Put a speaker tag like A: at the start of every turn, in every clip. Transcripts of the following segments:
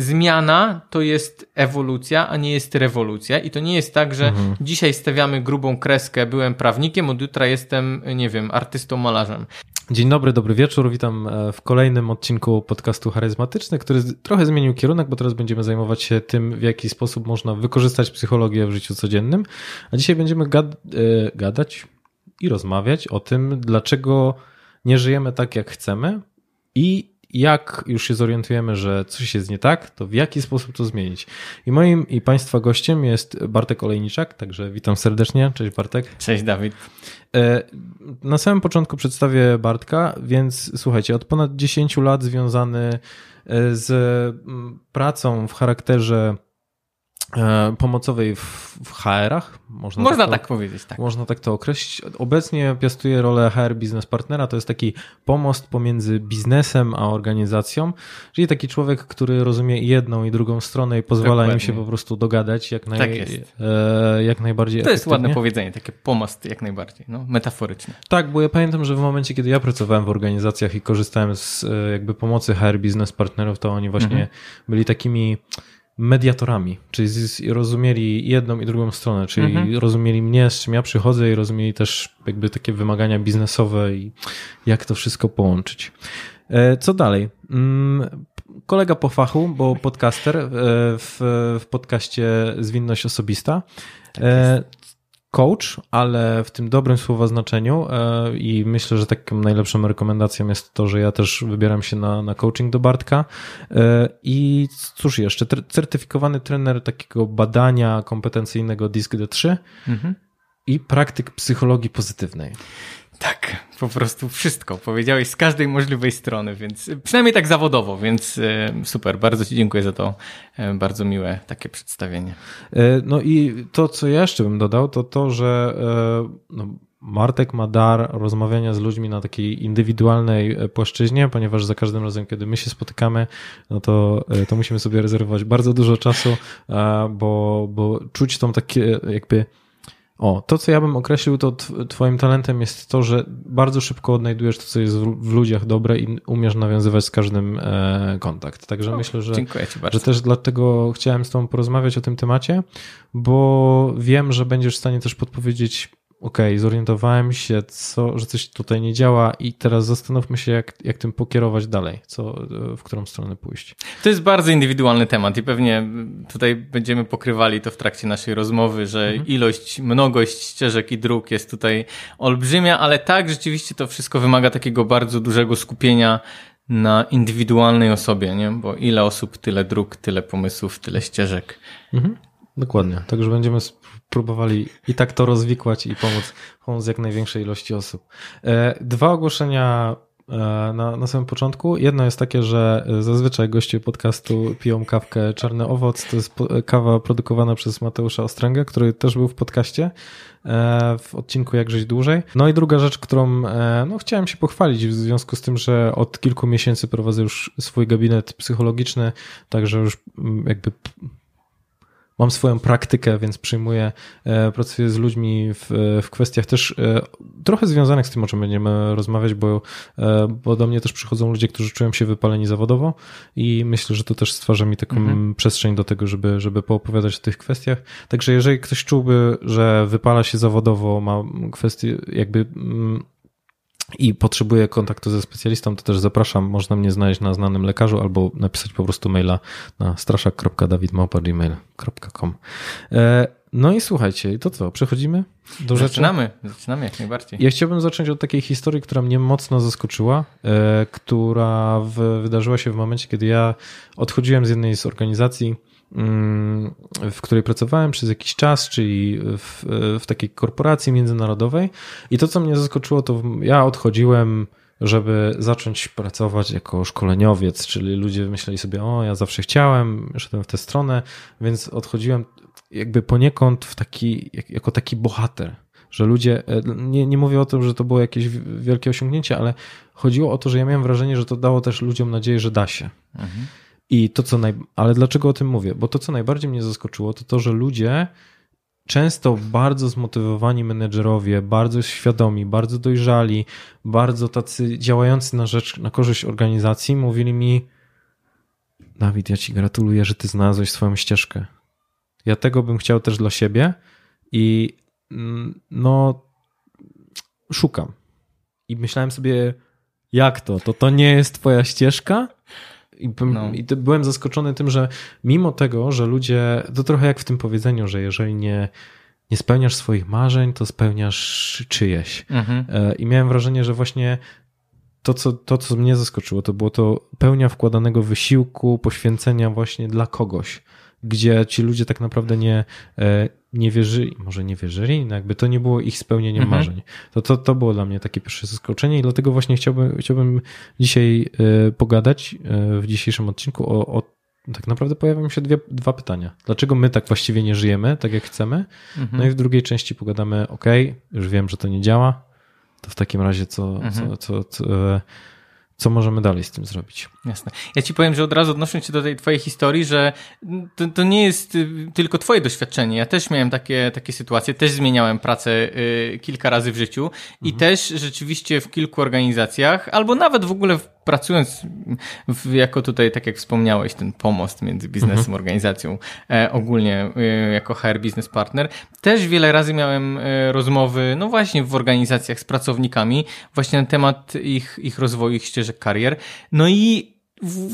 A: zmiana to jest ewolucja, a nie jest rewolucja. I to nie jest tak, że mhm. dzisiaj stawiamy grubą kreskę, byłem prawnikiem, od jutra jestem, nie wiem, artystą, malarzem.
B: Dzień dobry, dobry wieczór. Witam e, w kolejnym odcinku podcastu Charyzmatyczny, który trochę zmienił kierunek, bo teraz będziemy zajmować się tym, w jaki sposób można wykorzystać psychologię w życiu codziennym. A dzisiaj będziemy gad e, gadać i rozmawiać o tym, dlaczego nie żyjemy tak, jak chcemy i jak już się zorientujemy, że coś jest nie tak, to w jaki sposób to zmienić. I moim i Państwa gościem jest Bartek Olejniczak, także witam serdecznie. Cześć Bartek.
A: Cześć Dawid.
B: E, na samym początku przedstawię Bartka, więc słuchajcie, od ponad 10 lat związany e, z mm, pracą w charakterze pomocowej w, w HR-ach.
A: Można, można tak, to, tak, powiedzieć, tak.
B: Można tak to określić. Obecnie piastuję rolę HR Business Partnera. To jest taki pomost pomiędzy biznesem a organizacją, czyli taki człowiek, który rozumie jedną i drugą stronę i pozwala Dokładnie. im się po prostu dogadać jak, naj, tak e, jak najbardziej
A: To jest ładne powiedzenie, takie pomost jak najbardziej, no, metaforyczne.
B: Tak, bo ja pamiętam, że w momencie, kiedy ja pracowałem w organizacjach i korzystałem z e, jakby pomocy HR Business Partnerów, to oni właśnie mhm. byli takimi mediatorami, czyli rozumieli jedną i drugą stronę, czyli mhm. rozumieli mnie, z czym ja przychodzę i rozumieli też jakby takie wymagania biznesowe i jak to wszystko połączyć. E, co dalej? Mm, kolega po fachu, bo podcaster e, w, w podcaście Zwinność Osobista. Tak e, coach, ale w tym dobrym słowa znaczeniu e, i myślę, że taką najlepszą rekomendacją jest to, że ja też wybieram się na, na coaching do Bartka e, i cóż jeszcze, certyfikowany trener takiego badania kompetencyjnego DISC D3 mhm. i praktyk psychologii pozytywnej.
A: Tak, po prostu wszystko. Powiedziałeś z każdej możliwej strony, więc przynajmniej tak zawodowo, więc e, super. Bardzo Ci dziękuję za to e, bardzo miłe takie przedstawienie.
B: E, no i to, co ja jeszcze bym dodał, to to, że no, Martek ma dar rozmawiania z ludźmi na takiej indywidualnej płaszczyźnie, ponieważ za każdym razem, kiedy my się spotykamy, no to, to musimy sobie rezerwować bardzo dużo czasu, bo, bo czuć tą takie jakby o, to co ja bym określił, to twoim talentem jest to, że bardzo szybko odnajdujesz to, co jest w ludziach dobre i umiesz nawiązywać z każdym e, kontakt. Także o, myślę, że, że też dlatego chciałem z tobą porozmawiać o tym temacie, bo wiem, że będziesz w stanie też podpowiedzieć okej, okay, zorientowałem się, co, że coś tutaj nie działa i teraz zastanówmy się, jak, jak tym pokierować dalej, co, w którą stronę pójść.
A: To jest bardzo indywidualny temat i pewnie tutaj będziemy pokrywali to w trakcie naszej rozmowy, że mhm. ilość, mnogość ścieżek i dróg jest tutaj olbrzymia, ale tak, rzeczywiście to wszystko wymaga takiego bardzo dużego skupienia na indywidualnej osobie, nie? bo ile osób, tyle dróg, tyle pomysłów, tyle ścieżek. Mhm.
B: Dokładnie. Także będziemy próbowali i tak to rozwikłać i pomóc, pomóc jak największej ilości osób. E, dwa ogłoszenia e, na, na samym początku. Jedno jest takie, że zazwyczaj goście podcastu piją kawkę Czarny Owoc. To jest kawa produkowana przez Mateusza Ostręgę, który też był w podcaście e, w odcinku Jak żyć dłużej. No i druga rzecz, którą no, chciałem się pochwalić w związku z tym, że od kilku miesięcy prowadzę już swój gabinet psychologiczny, także już jakby mam swoją praktykę, więc przyjmuję, e, pracuję z ludźmi w, w kwestiach też e, trochę związanych z tym, o czym będziemy rozmawiać, bo, e, bo do mnie też przychodzą ludzie, którzy czują się wypaleni zawodowo i myślę, że to też stwarza mi taką mhm. przestrzeń do tego, żeby, żeby poopowiadać o tych kwestiach. Także jeżeli ktoś czułby, że wypala się zawodowo, ma kwestie jakby mm, i potrzebuję kontaktu ze specjalistą, to też zapraszam. Można mnie znaleźć na znanym lekarzu albo napisać po prostu maila na straszak.dawidmałpa.gmail.com e, No i słuchajcie, to co, przechodzimy do
A: rzeczy? Zaczynamy, zaczynamy jak najbardziej.
B: Ja chciałbym zacząć od takiej historii, która mnie mocno zaskoczyła, e, która w, wydarzyła się w momencie, kiedy ja odchodziłem z jednej z organizacji, w której pracowałem przez jakiś czas, czyli w, w takiej korporacji międzynarodowej. I to, co mnie zaskoczyło, to ja odchodziłem żeby zacząć pracować jako szkoleniowiec, czyli ludzie myśleli sobie, o, ja zawsze chciałem, szedłem w tę stronę, więc odchodziłem jakby poniekąd w taki, jako taki bohater, że ludzie, e, nie, nie mówię o tym, że to było jakieś wielkie osiągnięcie, ale chodziło o to, że ja miałem wrażenie, że to dało też ludziom nadzieję, że da się. Mhm. I to, co naj... Ale dlaczego o tym mówię? Bo to, co najbardziej mnie zaskoczyło, to to, że ludzie często bardzo zmotywowani menedżerowie, bardzo świadomi, bardzo dojrzali, bardzo tacy działający na rzecz, na korzyść organizacji, mówili mi, Dawid, ja ci gratuluję, że ty znalazłeś swoją ścieżkę. Ja tego bym chciał też dla siebie i mm, no szukam. I myślałem sobie, jak to? To to nie jest twoja ścieżka? I, no. I byłem zaskoczony tym, że mimo tego, że ludzie, to trochę jak w tym powiedzeniu, że jeżeli nie, nie spełniasz swoich marzeń, to spełniasz czyjeś. Mhm. E, I miałem wrażenie, że właśnie to co, to, co mnie zaskoczyło, to było to pełnia wkładanego wysiłku, poświęcenia właśnie dla kogoś, gdzie ci ludzie tak naprawdę nie, e, nie wierzyli, może nie wierzyli, no jakby to nie było ich spełnieniem mhm. marzeń. To, to, to było dla mnie takie pierwsze zaskoczenie i dlatego właśnie chciałbym, chciałbym dzisiaj e, pogadać w dzisiejszym odcinku o, o tak naprawdę pojawią się dwie, dwa pytania. Dlaczego my tak właściwie nie żyjemy, tak jak chcemy? Mhm. No i w drugiej części pogadamy, ok, już wiem, że to nie działa, to w takim razie co, mhm. co, co, co, co możemy dalej z tym zrobić?
A: Jasne. Ja ci powiem, że od razu odnosząc się do tej twojej historii, że to, to nie jest y, tylko twoje doświadczenie. Ja też miałem takie, takie sytuacje, też zmieniałem pracę y, kilka razy w życiu i mhm. też rzeczywiście w kilku organizacjach, albo nawet w ogóle pracując w, jako tutaj, tak jak wspomniałeś, ten pomost między biznesem, mhm. organizacją, e, ogólnie e, jako HR Business Partner, też wiele razy miałem e, rozmowy, no właśnie w organizacjach z pracownikami, właśnie na temat ich, ich rozwoju, ich ścieżek karier. No i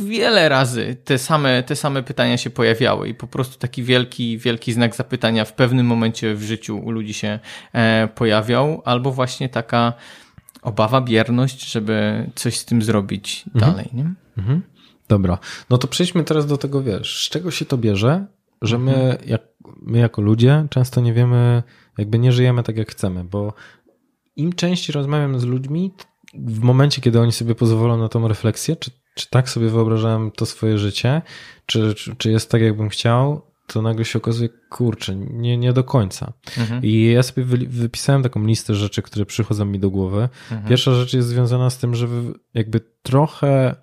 A: wiele razy te same, te same pytania się pojawiały i po prostu taki wielki, wielki znak zapytania w pewnym momencie w życiu u ludzi się e, pojawiał, albo właśnie taka obawa, bierność, żeby coś z tym zrobić mhm. dalej. Nie? Mhm.
B: Dobra, no to przejdźmy teraz do tego, wiesz, z czego się to bierze, że my, mhm. jak, my jako ludzie często nie wiemy, jakby nie żyjemy tak jak chcemy, bo im częściej rozmawiam z ludźmi, w momencie, kiedy oni sobie pozwolą na tą refleksję, czy, czy tak sobie wyobrażałem to swoje życie, czy, czy, czy jest tak, jakbym chciał, to nagle się okazuje, kurczę, nie, nie do końca. Mhm. I ja sobie wy, wypisałem taką listę rzeczy, które przychodzą mi do głowy. Mhm. Pierwsza rzecz jest związana z tym, że jakby trochę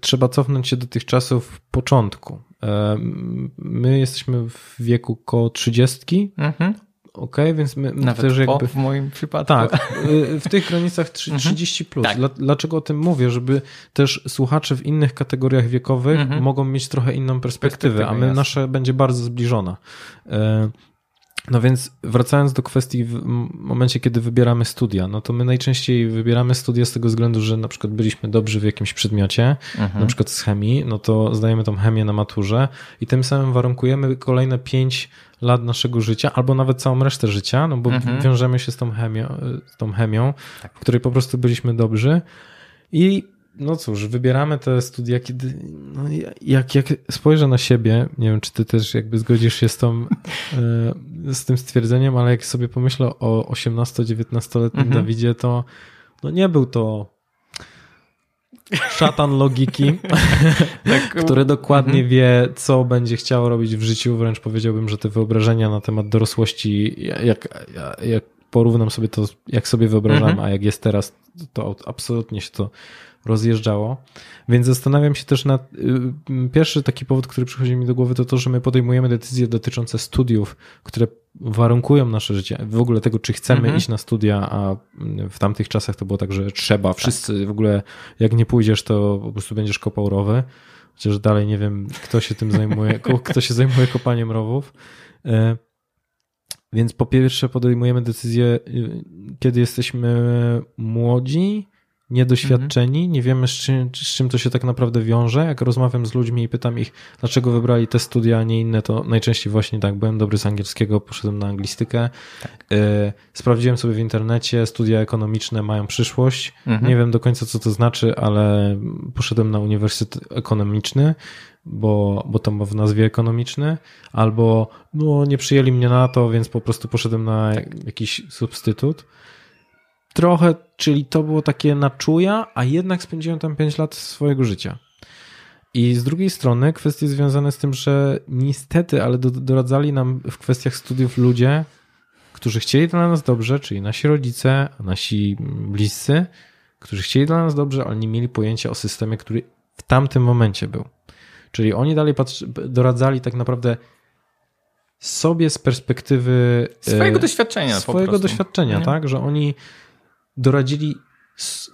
B: trzeba cofnąć się do tych czasów początku. E, my jesteśmy w wieku koło trzydziestki, mhm ok, więc my
A: Nawet też jakby... w moim przypadku.
B: Tak, y, w tych granicach 30 mhm. plus. Tak. Dlaczego o tym mówię? Żeby też słuchacze w innych kategoriach wiekowych mhm. mogą mieć trochę inną perspektywę, a my jasne. nasze będzie bardzo zbliżona. E, no więc wracając do kwestii w momencie, kiedy wybieramy studia, no to my najczęściej wybieramy studia z tego względu, że na przykład byliśmy dobrzy w jakimś przedmiocie, mhm. na przykład z chemii, no to zdajemy tą chemię na maturze i tym samym warunkujemy kolejne pięć lat naszego życia, albo nawet całą resztę życia, no bo mhm. wiążemy się z tą chemią, z tą chemią tak. w której po prostu byliśmy dobrzy i no cóż, wybieramy te studia, kiedy no jak, jak spojrzę na siebie, nie wiem, czy ty też jakby zgodzisz się z, tą, e, z tym stwierdzeniem, ale jak sobie pomyślę o 18-19-letnim mhm. Dawidzie, to no nie był to szatan logiki, tak. który dokładnie mhm. wie, co będzie chciał robić w życiu. Wręcz powiedziałbym, że te wyobrażenia na temat dorosłości, jak, jak porównam sobie to, jak sobie wyobrażam, mhm. a jak jest teraz, to absolutnie się to rozjeżdżało. Więc zastanawiam się też nad. Y, pierwszy taki powód, który przychodzi mi do głowy, to to, że my podejmujemy decyzje dotyczące studiów, które warunkują nasze życie. W ogóle tego, czy chcemy mhm. iść na studia, a w tamtych czasach to było tak, że trzeba. Wszyscy tak. w ogóle, jak nie pójdziesz, to po prostu będziesz kopał rowy. Chociaż dalej nie wiem, kto się tym zajmuje, kto się zajmuje kopaniem rowów. E, więc po pierwsze podejmujemy decyzję, y, kiedy jesteśmy młodzi, niedoświadczeni, mhm. nie wiemy z czym, z czym to się tak naprawdę wiąże. Jak rozmawiam z ludźmi i pytam ich, dlaczego wybrali te studia, a nie inne, to najczęściej właśnie tak, byłem dobry z angielskiego, poszedłem na anglistykę. Tak. Y, sprawdziłem sobie w internecie, studia ekonomiczne mają przyszłość. Mhm. Nie wiem do końca, co to znaczy, ale poszedłem na uniwersytet ekonomiczny, bo, bo to ma w nazwie ekonomiczny, albo no nie przyjęli mnie na to, więc po prostu poszedłem na jakiś substytut trochę, czyli to było takie na czuja, a jednak spędziłem tam 5 lat swojego życia. I z drugiej strony kwestie związane z tym, że niestety, ale doradzali nam w kwestiach studiów ludzie, którzy chcieli dla nas dobrze, czyli nasi rodzice, nasi bliscy, którzy chcieli dla nas dobrze, ale nie mieli pojęcia o systemie, który w tamtym momencie był. Czyli oni dalej patrzy, doradzali tak naprawdę sobie z perspektywy
A: swojego e, doświadczenia.
B: Swojego doświadczenia, nie? tak? Że oni doradzili,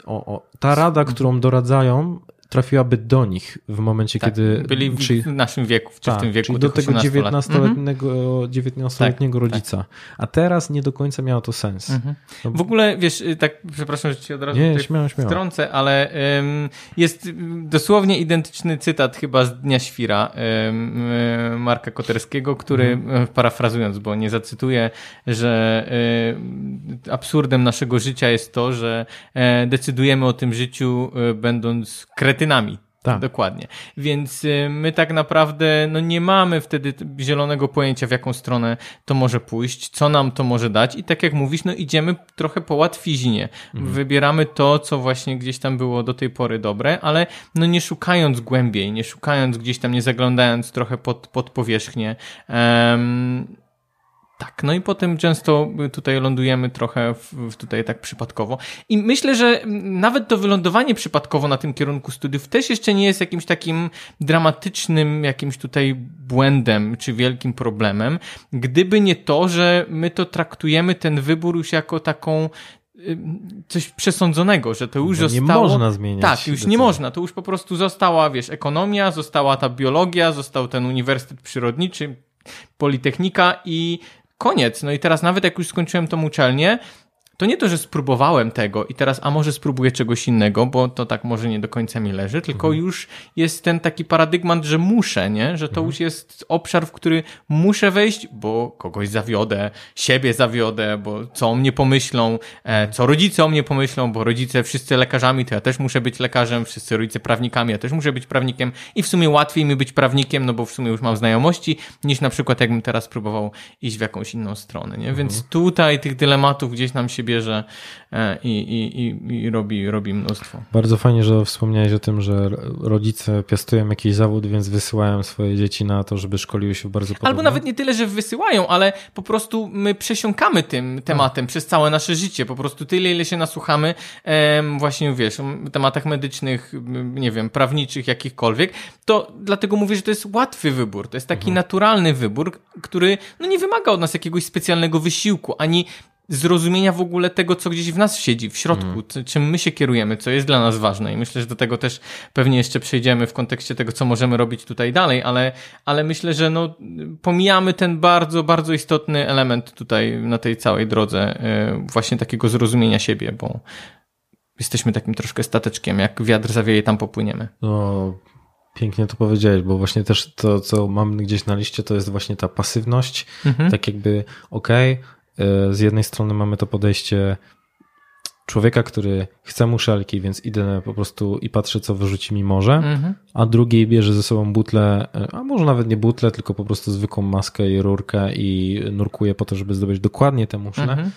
B: o, o, ta rada, którą doradzają, trafiłaby do nich w momencie,
A: tak,
B: kiedy...
A: Byli w, czyli, naszym wieku, czy tak, w tym wieku
B: czyli do tego 19-letniego 19 letniego tak, rodzica. Tak. A teraz nie do końca miało to sens. Mhm.
A: No, w ogóle, wiesz, tak, przepraszam, że ci od razu nie, śmiało, śmiało. wtrącę, ale um, jest dosłownie identyczny cytat chyba z Dnia Świra um, Marka Koterskiego, który, mhm. parafrazując, bo nie zacytuję, że um, absurdem naszego życia jest to, że e, decydujemy o tym życiu e, będąc kretynami. Tak. Dokładnie. Więc e, my tak naprawdę no nie mamy wtedy zielonego pojęcia, w jaką stronę to może pójść, co nam to może dać i tak jak mówisz, no idziemy trochę po łatwiźnie. Mhm. Wybieramy to, co właśnie gdzieś tam było do tej pory dobre, ale no nie szukając głębiej, nie szukając gdzieś tam, nie zaglądając trochę pod, pod powierzchnię. Um, tak, no i potem często tutaj lądujemy trochę w, tutaj tak przypadkowo. I myślę, że nawet to wylądowanie przypadkowo na tym kierunku studiów też jeszcze nie jest jakimś takim dramatycznym, jakimś tutaj błędem czy wielkim problemem, gdyby nie to, że my to traktujemy ten wybór już jako taką coś przesądzonego, że to już zostało...
B: Nie można zmienić.
A: Tak, już nie można. To już po prostu została, wiesz, ekonomia, została ta biologia, został ten uniwersytet przyrodniczy, politechnika i koniec. No i teraz nawet jak już skończyłem tą uczelnię, to nie to, że spróbowałem tego i teraz, a może spróbuję czegoś innego, bo to tak może nie do końca mi leży, tylko mhm. już jest ten taki paradygmat, że muszę, nie? Że to mhm. już jest obszar, w który muszę wejść, bo kogoś zawiodę, siebie zawiodę, bo co o mnie pomyślą, e, co rodzice o mnie pomyślą, bo rodzice wszyscy lekarzami, to ja też muszę być lekarzem, wszyscy rodzice prawnikami, ja też muszę być prawnikiem i w sumie łatwiej mi być prawnikiem, no bo w sumie już mam znajomości, niż na przykład jakbym teraz próbował iść w jakąś inną stronę, nie? Więc mhm. tutaj tych dylematów gdzieś nam się bierze e, i, i, i, i robi, robi mnóstwo.
B: Bardzo fajnie, że wspomniałeś o tym, że rodzice piastują jakiś zawód, więc wysyłają swoje dzieci na to, żeby szkoliły się bardzo podobnie.
A: Albo nawet nie tyle, że wysyłają, ale po prostu my przesiąkamy tym tematem tak. przez całe nasze życie. Po prostu tyle, ile się nasłuchamy właśnie, wiesz, o tematach medycznych, nie wiem, prawniczych, jakichkolwiek, to dlatego mówię, że to jest łatwy wybór. To jest taki mhm. naturalny wybór, który no, nie wymaga od nas jakiegoś specjalnego wysiłku, ani zrozumienia w ogóle tego, co gdzieś w nas siedzi, w środku, mm. czym my się kierujemy, co jest dla nas ważne. I myślę, że do tego też pewnie jeszcze przejdziemy w kontekście tego, co możemy robić tutaj dalej, ale, ale myślę, że no, pomijamy ten bardzo, bardzo istotny element tutaj na tej całej drodze, e, właśnie takiego zrozumienia siebie, bo jesteśmy takim troszkę stateczkiem, jak wiatr zawieje, tam popłyniemy.
B: No, Pięknie to powiedziałeś, bo właśnie też to, co mam gdzieś na liście, to jest właśnie ta pasywność. Mhm. Tak jakby, okej, okay, z jednej strony mamy to podejście człowieka, który chce muszelki, więc idę po prostu i patrzę, co wyrzuci mi morze, mhm. a drugiej bierze ze sobą butlę, e, a może nawet nie butlę, tylko po prostu zwykłą maskę i rurkę i nurkuje po to, żeby zdobyć dokładnie te muszle, mhm.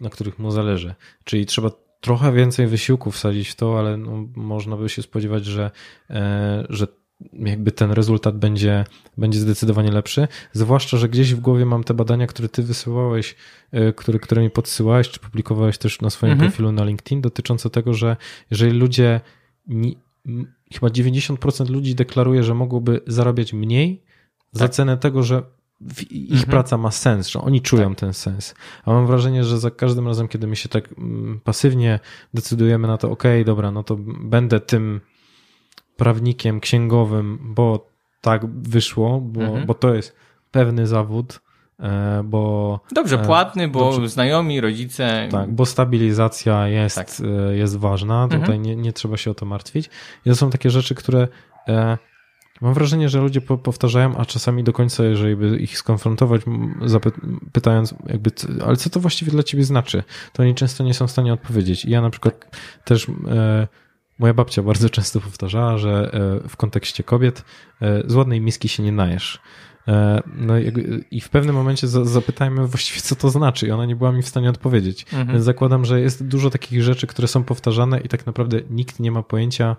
B: na których mu zależy. Czyli trzeba trochę więcej wysiłku wsadzić w to, ale no, można by się spodziewać, że, e, że jakby ten rezultat będzie, będzie zdecydowanie lepszy. Zwłaszcza, że gdzieś w głowie mam te badania, które ty wysyłałeś, e, które, które mi podsyłałeś, czy publikowałeś też na swoim mhm. profilu na LinkedIn, dotyczące tego, że jeżeli ludzie, chyba 90% ludzi deklaruje, że mogłoby zarabiać mniej tak. za cenę tego, że ich mhm. praca ma sens, że oni czują tak. ten sens. A mam wrażenie, że za każdym razem, kiedy my się tak mm, pasywnie decydujemy na to, ok, dobra, no to będę tym prawnikiem księgowym, bo tak wyszło, bo, mhm. bo to jest pewny zawód, e, bo...
A: Dobrze e, płatny, bo dobrze, znajomi, rodzice...
B: Tak, bo stabilizacja jest, tak. E, jest ważna, tutaj mhm. nie, nie trzeba się o to martwić. I to są takie rzeczy, które mam wrażenie, że ludzie powtarzają, a czasami do końca, jeżeli by ich skonfrontować, pytając jakby, ale co to właściwie dla ciebie znaczy, to oni często nie są w stanie odpowiedzieć. I ja na przykład też Moja babcia bardzo często powtarzała, że e, w kontekście kobiet e, z ładnej miski się nie najesz. E, no i w pewnym momencie zapytajmy właściwie, co to znaczy, i ona nie była mi w stanie odpowiedzieć. Mhm. Zakładam, że jest dużo takich rzeczy, które są powtarzane i tak naprawdę nikt nie ma pojęcia,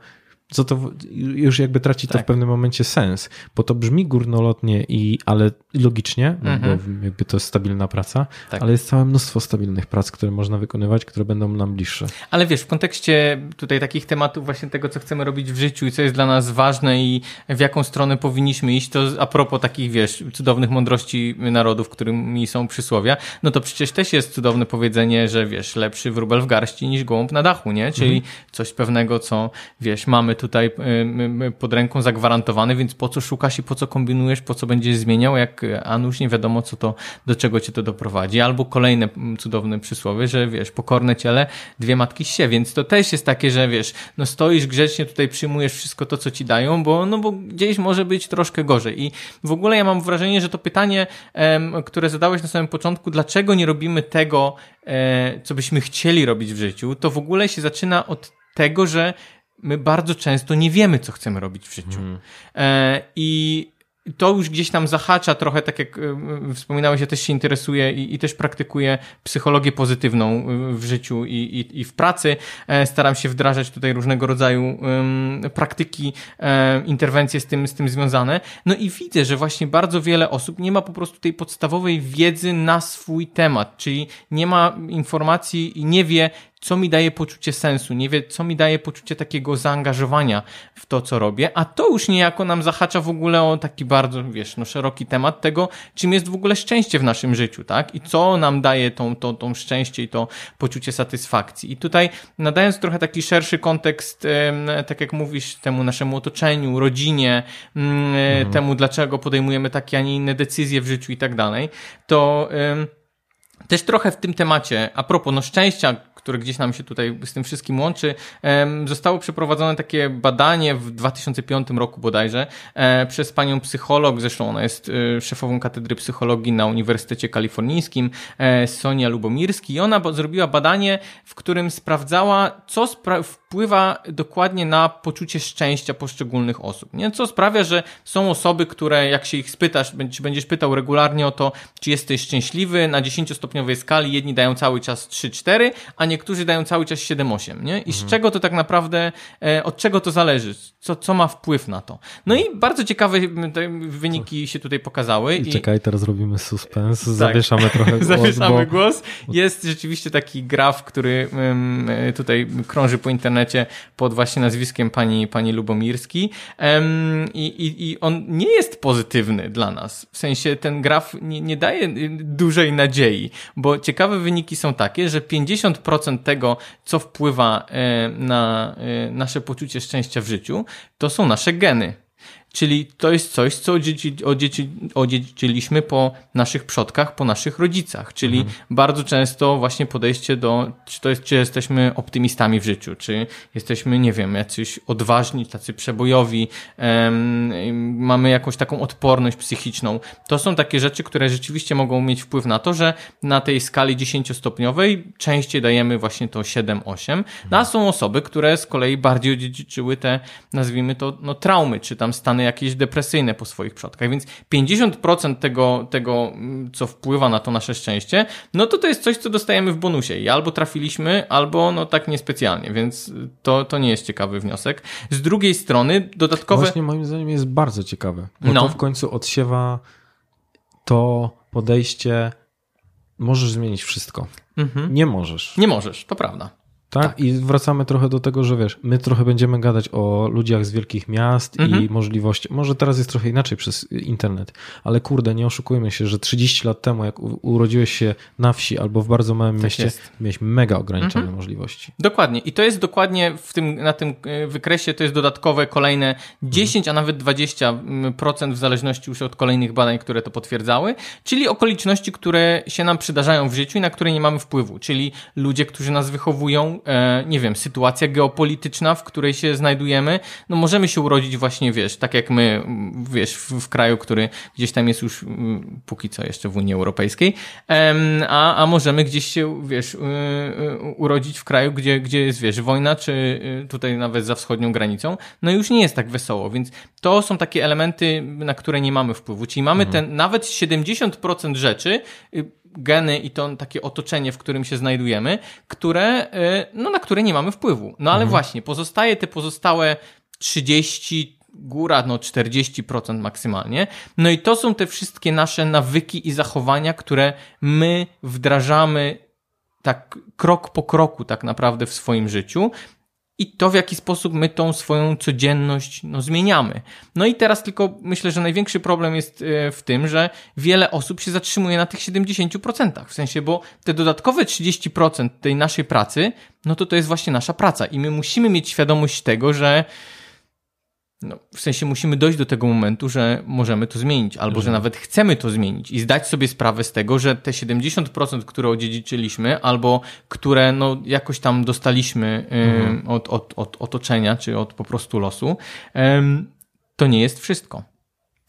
B: co to już jakby traci tak. to w tak. pewnym momencie sens, bo to brzmi górnolotnie i ale logicznie, no
A: Mhm.
B: bo jakby to jest stabilna praca,
A: Tak.
B: ale jest całe mnóstwo stabilnych prac, które można wykonywać, które będą nam bliższe.
A: Ale wiesz, w kontekście tutaj takich tematów właśnie tego, co chcemy robić w życiu i co jest dla nas ważne i w jaką stronę powinniśmy iść, to a propos takich, wiesz, cudownych mądrości narodów, którymi są przysłowia, no to przecież też jest cudowne powiedzenie, że wiesz, lepszy wróbel w garści niż gołąb na dachu, nie? Czyli coś pewnego, co, wiesz, mamy tutaj pod ręką zagwarantowane, więc po co szukasz i po co kombinujesz, po co będziesz zmieniał, jak a nuż nie wiadomo, co to, do czego cię to doprowadzi. Albo kolejne mm, cudowne przysłowie, że wiesz, pokorne ciele, dwie matki się, więc to też jest takie, że wiesz, no stoisz grzecznie, tutaj przyjmujesz wszystko to, co ci dają, bo, no bo gdzieś może być troszkę gorzej. I w ogóle ja mam wrażenie, że to pytanie, które zadałeś na samym początku, dlaczego nie robimy tego, e, co byśmy chcieli robić w życiu, to w ogóle się zaczyna od tego, że my bardzo często nie wiemy, co chcemy robić w życiu. E, I to już gdzieś tam zahacza trochę, tak jak wspominałeś, ja też się interesuję i, i też praktykuję psychologię pozytywną w życiu i, i, i w pracy. E, Staram się wdrażać tutaj różnego rodzaju praktyki, e, interwencje z tym, z tym związane. No i widzę, że właśnie bardzo wiele osób nie ma po prostu tej podstawowej wiedzy na swój temat, czyli nie ma informacji i nie wie, co mi daje poczucie sensu, nie wie, co mi daje poczucie takiego zaangażowania w to, co robię, a to już niejako nam zahacza w ogóle o taki bardzo, wiesz, no szeroki temat tego, czym jest w ogóle szczęście w naszym życiu, tak? I co nam daje tą, tą, tą szczęście i to poczucie satysfakcji. I tutaj nadając trochę taki szerszy kontekst, tak jak mówisz, temu naszemu otoczeniu, rodzinie, mm, temu, dlaczego podejmujemy takie, a nie inne decyzje w życiu i tak dalej, to też trochę w tym temacie, a propos no szczęścia, które gdzieś nam się tutaj z tym wszystkim łączy, zostało przeprowadzone takie badanie w 2005 roku bodajże e, przez panią psycholog, zresztą ona jest e, szefową katedry psychologii na Uniwersytecie Kalifornijskim, e, Sonia Lubomirski. I ona zrobiła badanie, w którym sprawdzała, co spra- wpływa dokładnie na poczucie szczęścia poszczególnych osób. Nie? Co sprawia, że są osoby, które jak się ich spytasz, czy będziesz pytał regularnie o to, czy jesteś szczęśliwy, na 10-stopniowej skali jedni dają cały czas 3-4, a niektórzy dają cały czas 7-8. Nie? I z czego to tak naprawdę, e, od czego to zależy? Co, co ma wpływ na to? No i bardzo ciekawe wyniki się tutaj pokazały.
B: I czekaj, teraz robimy suspens, zawieszamy trochę głos,
A: Zawieszamy
B: bo
A: głos. Jest rzeczywiście taki graf, który tutaj krąży po internecie pod właśnie nazwiskiem pani, pani Lubomirski i, i, i on nie jest pozytywny dla nas. W sensie ten graf nie, nie daje dużej nadziei, bo ciekawe wyniki są takie, że 50% tego, co wpływa y, na y, nasze poczucie szczęścia w życiu, to są nasze geny. Czyli to jest coś, co odziedzi, odziedzi, odziedziczyliśmy po naszych przodkach, po naszych rodzicach. Czyli bardzo często właśnie podejście do, czy to jest, czy jesteśmy optymistami w życiu, czy jesteśmy, nie wiem, jacyś odważni, tacy przebojowi, em, mamy jakąś taką odporność psychiczną. To są takie rzeczy, które rzeczywiście mogą mieć wpływ na to, że na tej skali 10-stopniowej częściej dajemy właśnie to 7-8. No, a są osoby, które z kolei bardziej odziedziczyły te, nazwijmy to, no, traumy, czy tam stany jakieś depresyjne po swoich przodkach. Więc 50% tego, tego, mm, co wpływa na to nasze szczęście, no to to jest coś, co dostajemy w bonusie. I albo trafiliśmy, albo no tak niespecjalnie, więc to, to nie jest ciekawy wniosek. Z drugiej strony dodatkowe...
B: Właśnie moim zdaniem jest bardzo ciekawe, bo
A: No.
B: to w końcu odsiewa to podejście możesz zmienić wszystko.
A: Mhm.
B: Nie możesz.
A: Nie możesz, to prawda.
B: Tak? I wracamy trochę do tego, że wiesz, my trochę będziemy gadać o ludziach z wielkich miast
A: Mhm.
B: i możliwości. Może teraz jest trochę inaczej przez internet, ale kurde, nie oszukujmy się, że 30 lat temu, jak urodziłeś się na wsi albo w bardzo małym mieście,
A: jest.
B: miałeś mega ograniczone możliwości.
A: Dokładnie. I to jest dokładnie w tym, na tym e, wykresie, to jest dodatkowe kolejne 10, a nawet 20% w zależności już od kolejnych badań, które to potwierdzały, czyli okoliczności, które się nam przydarzają w życiu i na które nie mamy wpływu, czyli ludzie, którzy nas wychowują, nie wiem, sytuacja geopolityczna, w której się znajdujemy, no możemy się urodzić właśnie, wiesz, tak jak my, wiesz, w, w kraju, który gdzieś tam jest już póki co jeszcze w Unii Europejskiej, a, a możemy gdzieś się, wiesz, y, y, urodzić w kraju, gdzie, gdzie jest, wiesz, wojna, czy y, tutaj nawet za wschodnią granicą, no już nie jest tak wesoło, więc to są takie elementy, na które nie mamy wpływu, czyli mamy ten, nawet 70% rzeczy, geny i to takie otoczenie, w którym się znajdujemy, które, y, no na które nie mamy wpływu. No ale właśnie, pozostaje te pozostałe 30 góra, no 40% maksymalnie. No i to są te wszystkie nasze nawyki i zachowania, które my wdrażamy tak krok po kroku tak naprawdę w swoim życiu i to, w jaki sposób my tą swoją codzienność no, zmieniamy. No i teraz tylko myślę, że największy problem jest e, w tym, że wiele osób się zatrzymuje na tych 70%. W sensie, bo te dodatkowe 30% tej naszej pracy, no to to jest właśnie nasza praca i my musimy mieć świadomość tego, że no, w sensie musimy dojść do tego momentu, że możemy to zmienić, albo że nawet chcemy to zmienić i zdać sobie sprawę z tego, że te 70%, które odziedziczyliśmy, albo które no, jakoś tam dostaliśmy mhm. od, od, od otoczenia, czy od po prostu losu, to nie jest wszystko.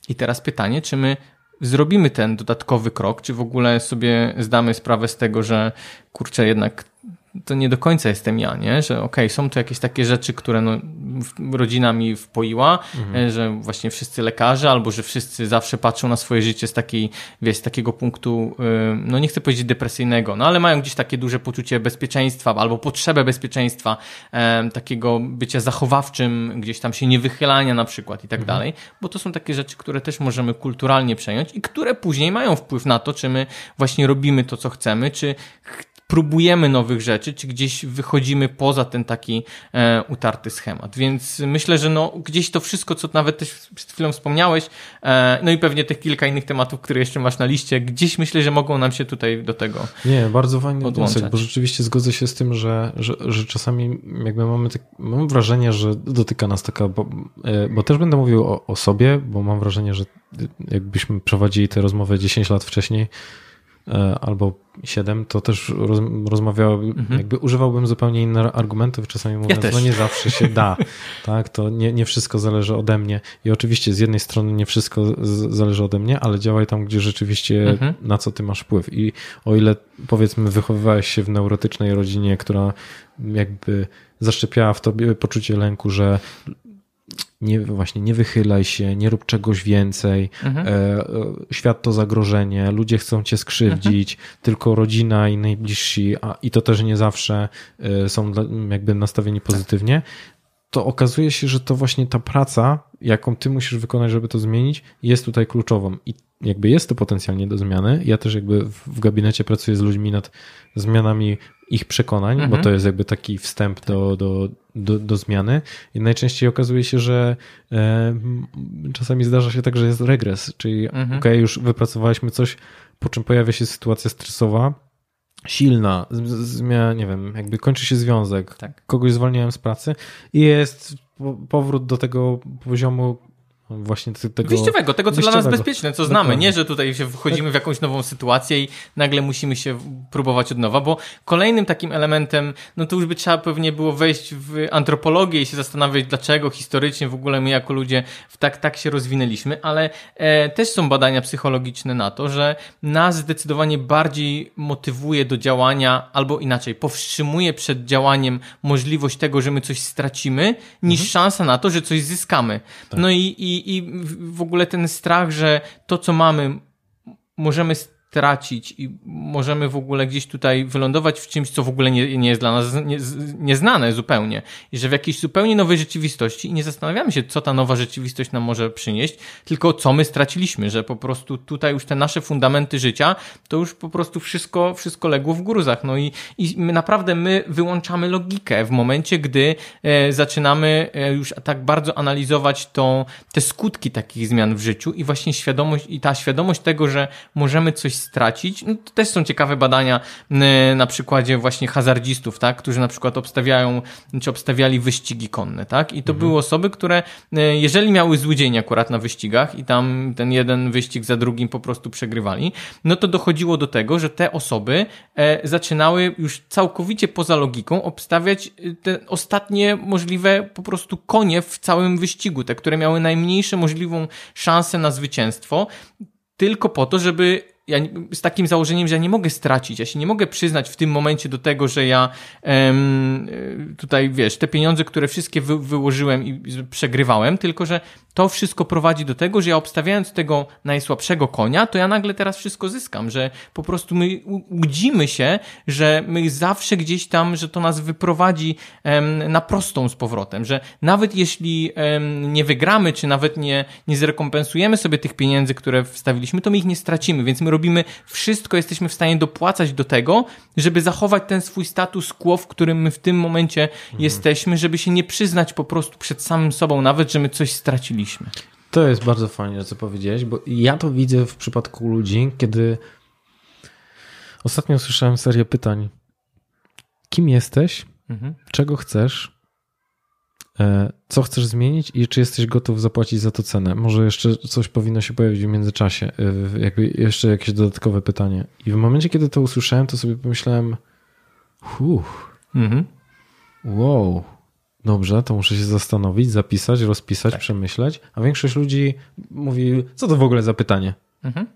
A: I teraz pytanie, czy my zrobimy ten dodatkowy krok, czy w ogóle sobie zdamy sprawę z tego, że kurczę, jednak to nie do końca jestem ja, nie? Że okej, okay, są to jakieś takie rzeczy, które no, rodzina mi wpoiła, mhm. E, że właśnie wszyscy lekarze, albo że wszyscy zawsze patrzą na swoje życie z takiej, wiesz, z takiego punktu, e, no nie chcę powiedzieć depresyjnego, no ale mają gdzieś takie duże poczucie bezpieczeństwa, albo potrzebę bezpieczeństwa, e, takiego bycia zachowawczym, gdzieś tam się nie wychylania na przykład i tak mhm. dalej, bo to są takie rzeczy, które też możemy kulturalnie przejąć i które później mają wpływ na to, czy my właśnie robimy to, co chcemy, czy próbujemy nowych rzeczy, czy gdzieś wychodzimy poza ten taki e, utarty schemat. Więc myślę, że no, gdzieś to wszystko, co nawet też przed chwilą wspomniałeś, e, no i pewnie tych kilka innych tematów, które jeszcze masz na liście, gdzieś myślę, że mogą nam się tutaj do tego
B: Nie, bardzo fajny wniosek, bo rzeczywiście zgodzę się z tym, że, że, że czasami jakby mamy tak, mam wrażenie, że dotyka nas taka, bo, e, bo też będę mówił o, o sobie, bo mam wrażenie, że jakbyśmy prowadzili tę rozmowę 10 lat wcześniej, albo 7, to też roz, rozmawiałbym, mhm. jakby używałbym zupełnie innych argumentów, czasami mówiąc, ja no nie zawsze się da, tak, to nie, nie wszystko zależy ode mnie i oczywiście z jednej strony nie wszystko z, zależy ode mnie, ale działaj tam, gdzie rzeczywiście mhm. na co ty masz wpływ i o ile powiedzmy wychowywałeś się w neurotycznej rodzinie, która jakby zaszczepiała w tobie poczucie lęku, że nie, właśnie nie wychylaj się, nie rób czegoś więcej, mhm. E, e, świat to zagrożenie, ludzie chcą cię skrzywdzić, mhm. tylko rodzina i najbliżsi, a, i to też nie zawsze e, są jakby nastawieni pozytywnie, to okazuje się, że to właśnie ta praca, jaką ty musisz wykonać, żeby to zmienić, jest tutaj kluczową. I jakby jest to potencjalnie do zmiany. Ja też jakby w gabinecie pracuję z ludźmi nad zmianami ich przekonań, mhm. bo to jest jakby taki wstęp do, do, do, do zmiany. I najczęściej okazuje się, że e, czasami zdarza się tak, że jest regres, czyli mhm. ok, już wypracowaliśmy coś, po czym pojawia się sytuacja stresowa, silna, zmiana, nie wiem, jakby kończy się związek, tak. kogoś zwalniałem z pracy i jest powrót do tego poziomu, właśnie tego...
A: Wyjściowego, tego co wyjściowego. dla nas bezpieczne, co znamy. Dokładnie. Nie, że tutaj się wchodzimy w jakąś nową sytuację i nagle musimy się próbować od nowa, bo kolejnym takim elementem, no to już by trzeba pewnie było wejść w antropologię i się zastanawiać, dlaczego historycznie w ogóle my jako ludzie w tak, tak się rozwinęliśmy, ale e, też są badania psychologiczne na to, że nas zdecydowanie bardziej motywuje do działania, albo inaczej, powstrzymuje przed działaniem możliwość tego, że my coś stracimy, niż mhm. szansa na to, że coś zyskamy. Tak. No i, i i, w ogóle ten strach, że to, co mamy, możemy tracić i możemy w ogóle gdzieś tutaj wylądować w czymś, co w ogóle nie, nie jest dla nas nie, nieznane zupełnie. I że w jakiejś zupełnie nowej rzeczywistości i nie zastanawiamy się, co ta nowa rzeczywistość nam może przynieść, tylko co my straciliśmy, że po prostu tutaj już te nasze fundamenty życia, to już po prostu wszystko, wszystko legło w gruzach. No i, i my naprawdę my wyłączamy logikę w momencie, gdy e, zaczynamy e, już tak bardzo analizować tą, te skutki takich zmian w życiu i właśnie świadomość i ta świadomość tego, że możemy coś stracić. No, to też są ciekawe badania na przykładzie właśnie hazardzistów, tak, którzy na przykład obstawiają, czy obstawiali wyścigi konne, tak, i to mhm. były osoby, które jeżeli miały zły dzień akurat na wyścigach i tam ten jeden wyścig za drugim po prostu przegrywali, no to dochodziło do tego, że te osoby e, zaczynały już całkowicie poza logiką obstawiać e, te ostatnie możliwe po prostu konie w całym wyścigu, te, które miały najmniejsze możliwą szansę na zwycięstwo, tylko po to, żeby ja z takim założeniem, że ja nie mogę stracić, ja się nie mogę przyznać w tym momencie do tego, że ja em, tutaj, wiesz, te pieniądze, które wszystkie wy, wyłożyłem i przegrywałem, tylko że to wszystko prowadzi do tego, że ja obstawiając tego najsłabszego konia, to ja nagle teraz wszystko zyskam, że po prostu my łudzimy się, że my zawsze gdzieś tam, że to nas wyprowadzi em, na prostą z powrotem, że nawet jeśli em, nie wygramy, czy nawet nie, nie zrekompensujemy sobie tych pieniędzy, które wstawiliśmy, to my ich nie stracimy, więc my robimy wszystko, jesteśmy w stanie dopłacać do tego, żeby zachować ten swój status quo, w którym my w tym momencie mhm. jesteśmy, żeby się nie przyznać po prostu przed samym sobą nawet, że my coś straciliśmy.
B: To jest bardzo fajnie, co powiedziałeś, bo ja to widzę w przypadku ludzi, kiedy ostatnio usłyszałem serię pytań. Kim jesteś? Mhm. Czego chcesz? E, co chcesz zmienić i czy jesteś gotów zapłacić za to cenę? Może jeszcze coś powinno się pojawić w międzyczasie, e, jakby jeszcze jakieś dodatkowe pytanie. I w momencie, kiedy to usłyszałem, to sobie pomyślałem, huh, mhm. wow, dobrze, to muszę się zastanowić, zapisać, rozpisać, tak. przemyśleć. A większość ludzi mówi, co to w ogóle za pytanie? Mhm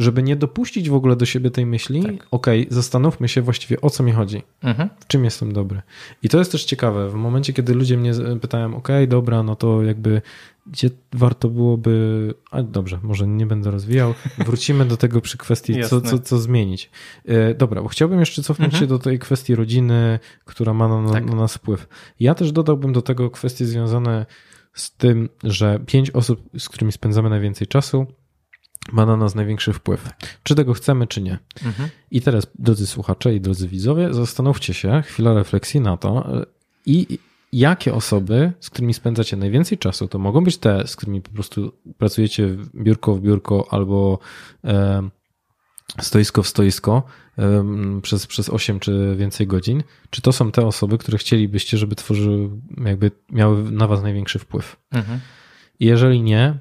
B: żeby nie dopuścić w ogóle do siebie tej myśli, tak. okej, okay, zastanówmy się właściwie o co mi chodzi, mhm. w czym jestem dobry. I to jest też ciekawe, w momencie, kiedy ludzie mnie pytają, okej, okay, dobra, no to jakby gdzie warto byłoby, a dobrze, może nie będę rozwijał, wrócimy do tego przy kwestii, co, co, co zmienić. E, dobra, bo chciałbym jeszcze cofnąć mhm. się do tej kwestii rodziny, która ma na, tak. na nas wpływ. Ja też dodałbym do tego kwestie związane z tym, że pięć osób, z którymi spędzamy najwięcej czasu, ma na nas największy wpływ. Czy tego chcemy, czy nie. Mhm. I teraz, drodzy słuchacze i drodzy widzowie, zastanówcie się, chwila refleksji na to i jakie osoby, z którymi spędzacie najwięcej czasu, to mogą być te, z którymi po prostu pracujecie biurko w biurko albo e, stoisko w stoisko e, przez, przez 8 czy więcej godzin, czy to są te osoby, które chcielibyście, żeby tworzyły, jakby miały na was największy wpływ. Mhm. Jeżeli nie,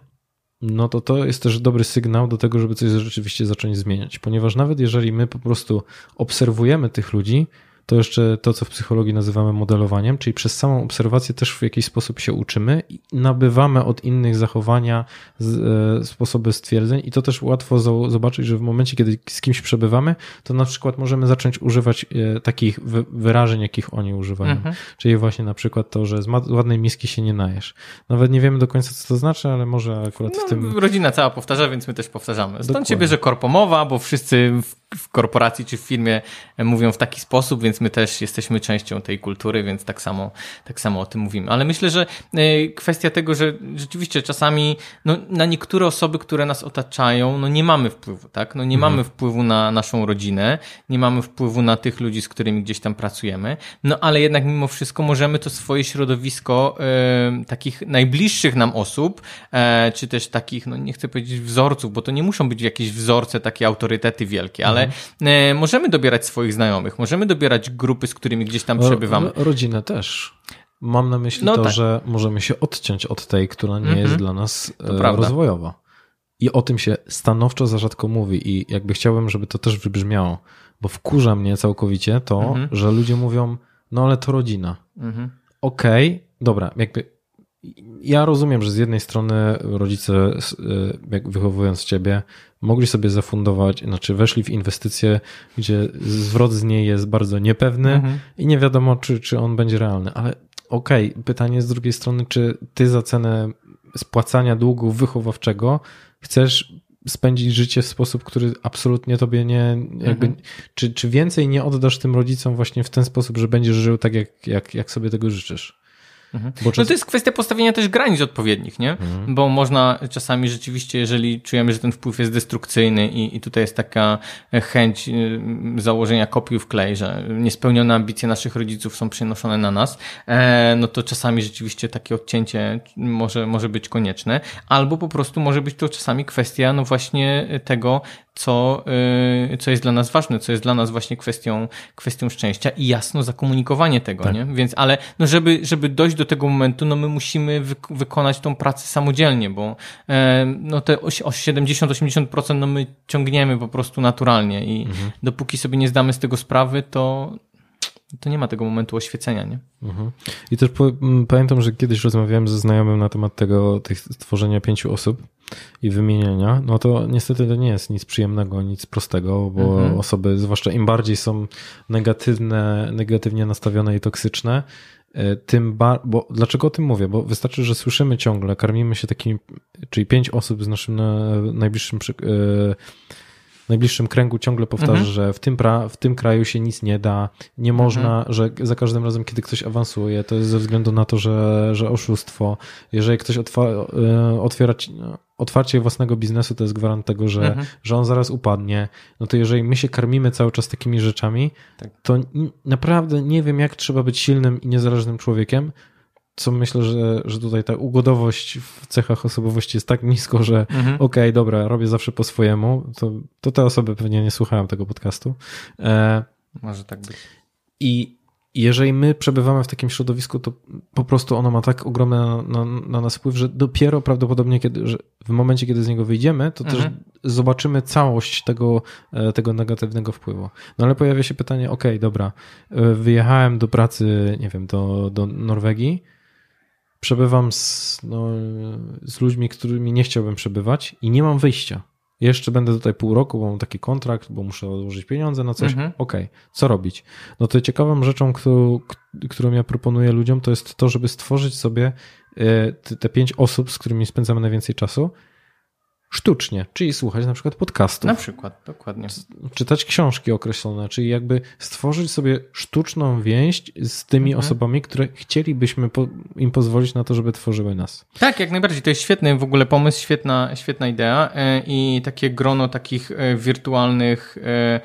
B: no to to jest też dobry sygnał do tego, żeby coś rzeczywiście zacząć zmieniać. Ponieważ nawet jeżeli my po prostu obserwujemy tych ludzi, to jeszcze to, co w psychologii nazywamy modelowaniem, czyli przez samą obserwację też w jakiś sposób się uczymy i nabywamy od innych zachowania, e, sposoby stwierdzeń i to też łatwo zobaczyć, że w momencie, kiedy z kimś przebywamy, to na przykład możemy zacząć używać e, takich wyrażeń, jakich oni używają. Mhm. Czyli właśnie na przykład to, że z ładnej miski się nie najesz. Nawet nie wiemy do końca, co to znaczy, ale może akurat no, w tym...
A: Rodzina cała powtarza, więc my też powtarzamy. Stąd Dokładnie. się bierze korpomowa, bo wszyscy w korporacji czy w firmie mówią w taki sposób, więc my też jesteśmy częścią tej kultury, więc tak samo, tak samo o tym mówimy. Ale myślę, że e, kwestia tego, że rzeczywiście czasami no, na niektóre osoby, które nas otaczają, no nie mamy wpływu, tak? No nie mhm. mamy wpływu na naszą rodzinę, nie mamy wpływu na tych ludzi, z którymi gdzieś tam pracujemy, no ale jednak mimo wszystko możemy to swoje środowisko e, takich najbliższych nam osób, e, czy też takich, no nie chcę powiedzieć wzorców, bo to nie muszą być jakieś wzorce, takie autorytety wielkie, ale mhm. e, możemy dobierać swoich znajomych, możemy dobierać grupy, z którymi gdzieś tam przebywamy.
B: Rodzinę też. Mam na myśli no to, tak. że możemy się odciąć od tej, która nie jest mhm. dla nas e, rozwojowa. I o tym się stanowczo za rzadko mówi i jakby chciałbym, żeby to też wybrzmiało, bo wkurza mnie całkowicie to, mhm. że ludzie mówią, no ale to rodzina. Mhm. Okej, okay, dobra, jakby ja rozumiem, że z jednej strony rodzice, e, jak wychowując ciebie, mogli sobie zafundować, znaczy weszli w inwestycje, gdzie zwrot z niej jest bardzo niepewny mhm. i nie wiadomo, czy, czy on będzie realny. Ale okej, okay, pytanie z drugiej strony, czy ty za cenę spłacania długu wychowawczego chcesz spędzić życie w sposób, który absolutnie tobie nie, jakby, mhm. czy, czy więcej nie oddasz tym rodzicom właśnie w ten sposób, że będziesz żył tak, jak, jak, jak sobie tego życzysz?
A: Mhm. Czas... No to jest kwestia postawienia też granic odpowiednich, nie? Mhm. Bo można czasami rzeczywiście, jeżeli czujemy, że ten wpływ jest destrukcyjny i, i tutaj jest taka chęć y, założenia kopiuj w klej, że niespełnione ambicje naszych rodziców są przenoszone na nas, e, no to czasami rzeczywiście takie odcięcie może, może być konieczne, albo po prostu może być to czasami kwestia no właśnie tego, co, yy, co jest dla nas ważne, co jest dla nas właśnie kwestią, kwestią szczęścia i jasno zakomunikowanie tego, tak. nie? Więc, ale no żeby, żeby dojść do tego momentu, no my musimy wy wykonać tą pracę samodzielnie, bo yy, no te o 70-80% no my ciągniemy po prostu naturalnie i mhm. dopóki sobie nie zdamy z tego sprawy, to to nie ma tego momentu oświecenia, nie?
B: Mhm. I też pamiętam, że kiedyś rozmawiałem ze znajomym na temat tego, tych stworzenia pięciu osób i wymienienia, no to niestety to nie jest nic przyjemnego, nic prostego, bo mhm. osoby, zwłaszcza im bardziej są negatywne, negatywnie nastawione i toksyczne, e, tym ba- bo dlaczego o tym mówię? Bo wystarczy, że słyszymy ciągle, karmimy się takimi, czyli pięć osób z naszym najbliższym przy- e, najbliższym kręgu ciągle powtarza, mhm. że w tym, pra, w tym kraju się nic nie da, nie można, mhm. że za każdym razem, kiedy ktoś awansuje, to jest ze względu na to, że, że oszustwo. Jeżeli ktoś otwa, e, otwiera, otwarcie własnego biznesu, to jest gwarant tego, że, mhm. że on zaraz upadnie. No to jeżeli my się karmimy cały czas takimi rzeczami, tak. to naprawdę nie wiem, jak trzeba być silnym i niezależnym człowiekiem, co myślę, że, że tutaj ta ugodowość w cechach osobowości jest tak nisko, że mhm. okej, okay, dobra, robię zawsze po swojemu, to, to te osoby pewnie nie słuchają tego podcastu.
A: E, Może tak być.
B: I jeżeli my przebywamy w takim środowisku, to po prostu ono ma tak ogromny na, na, na nas wpływ, że dopiero prawdopodobnie kiedy, w momencie, kiedy z niego wyjdziemy, to mhm. też zobaczymy całość tego, e, tego negatywnego wpływu. No ale pojawia się pytanie, okej, okay, dobra, e, wyjechałem do pracy, nie wiem, do, do Norwegii, przebywam z, no, z ludźmi, którymi nie chciałbym przebywać i nie mam wyjścia. Jeszcze będę tutaj pół roku, bo mam taki kontrakt, bo muszę odłożyć pieniądze na coś. Mhm. Okej, okay. co robić? No to ciekawą rzeczą, którą, którą ja proponuję ludziom, to jest to, żeby stworzyć sobie e, te pięć osób, z którymi spędzamy najwięcej czasu, sztucznie, czyli słuchać na przykład podcastów.
A: Na przykład, dokładnie.
B: Czytać książki określone, czyli jakby stworzyć sobie sztuczną więź z tymi mhm. osobami, które chcielibyśmy po, im pozwolić na to, żeby tworzyły nas.
A: Tak, jak najbardziej. To jest świetny w ogóle pomysł, świetna, świetna idea e, i takie grono takich e, wirtualnych e,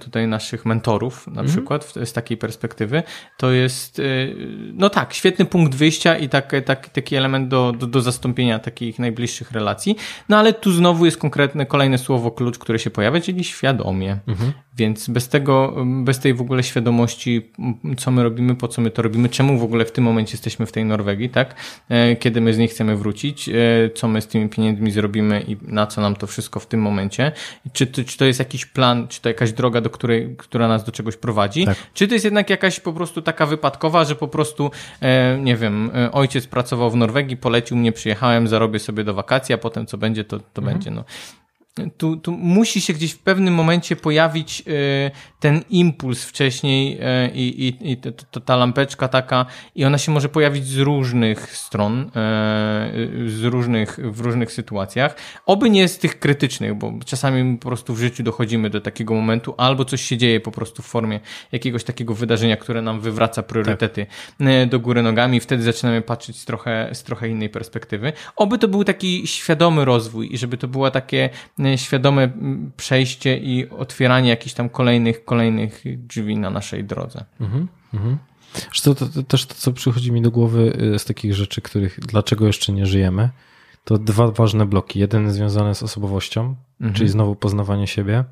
A: tutaj naszych mentorów na mhm. przykład z takiej perspektywy, to jest y, no tak, świetny punkt wyjścia i tak, tak, taki element do, do, do zastąpienia takich najbliższych relacji. No ale tu znowu jest konkretne kolejne słowo klucz, które się pojawia, czyli świadomie. Mhm. Więc bez tego, bez tej w ogóle świadomości, co my robimy, po co my to robimy, czemu w ogóle w tym momencie jesteśmy w tej Norwegii, tak? E, kiedy my z niej chcemy wrócić, e, co my z tymi pieniędzmi zrobimy i na co nam to wszystko w tym momencie. Czy, czy to jest jakiś plan, czy to jakaś droga, do której, która nas do czegoś prowadzi, tak. czy to jest jednak jakaś po prostu taka wypadkowa, że po prostu, e, nie wiem, ojciec pracował w Norwegii, polecił mnie, przyjechałem, zarobię sobie do wakacji, a potem co będzie, to, to mhm. będzie. No tu, tu musi się gdzieś w pewnym momencie pojawić y, ten impuls wcześniej y, i, i to, to, ta lampeczka taka i ona się może pojawić z różnych stron, y, z różnych, w różnych sytuacjach. Oby nie z tych krytycznych, bo czasami po prostu w życiu dochodzimy do takiego momentu albo coś się dzieje po prostu w formie jakiegoś takiego wydarzenia, które nam wywraca priorytety tak. do góry nogami wtedy zaczynamy patrzeć z trochę, z trochę innej perspektywy. Oby to był taki świadomy rozwój i żeby to była takie świadome przejście i otwieranie jakichś tam kolejnych, kolejnych drzwi na naszej drodze. Mhm, mhm.
B: To, to, to, też to, co przychodzi mi do głowy y, z takich rzeczy, których dlaczego jeszcze nie żyjemy, to dwa ważne bloki. Jeden związany z osobowością, mhm. czyli znowu poznawanie siebie.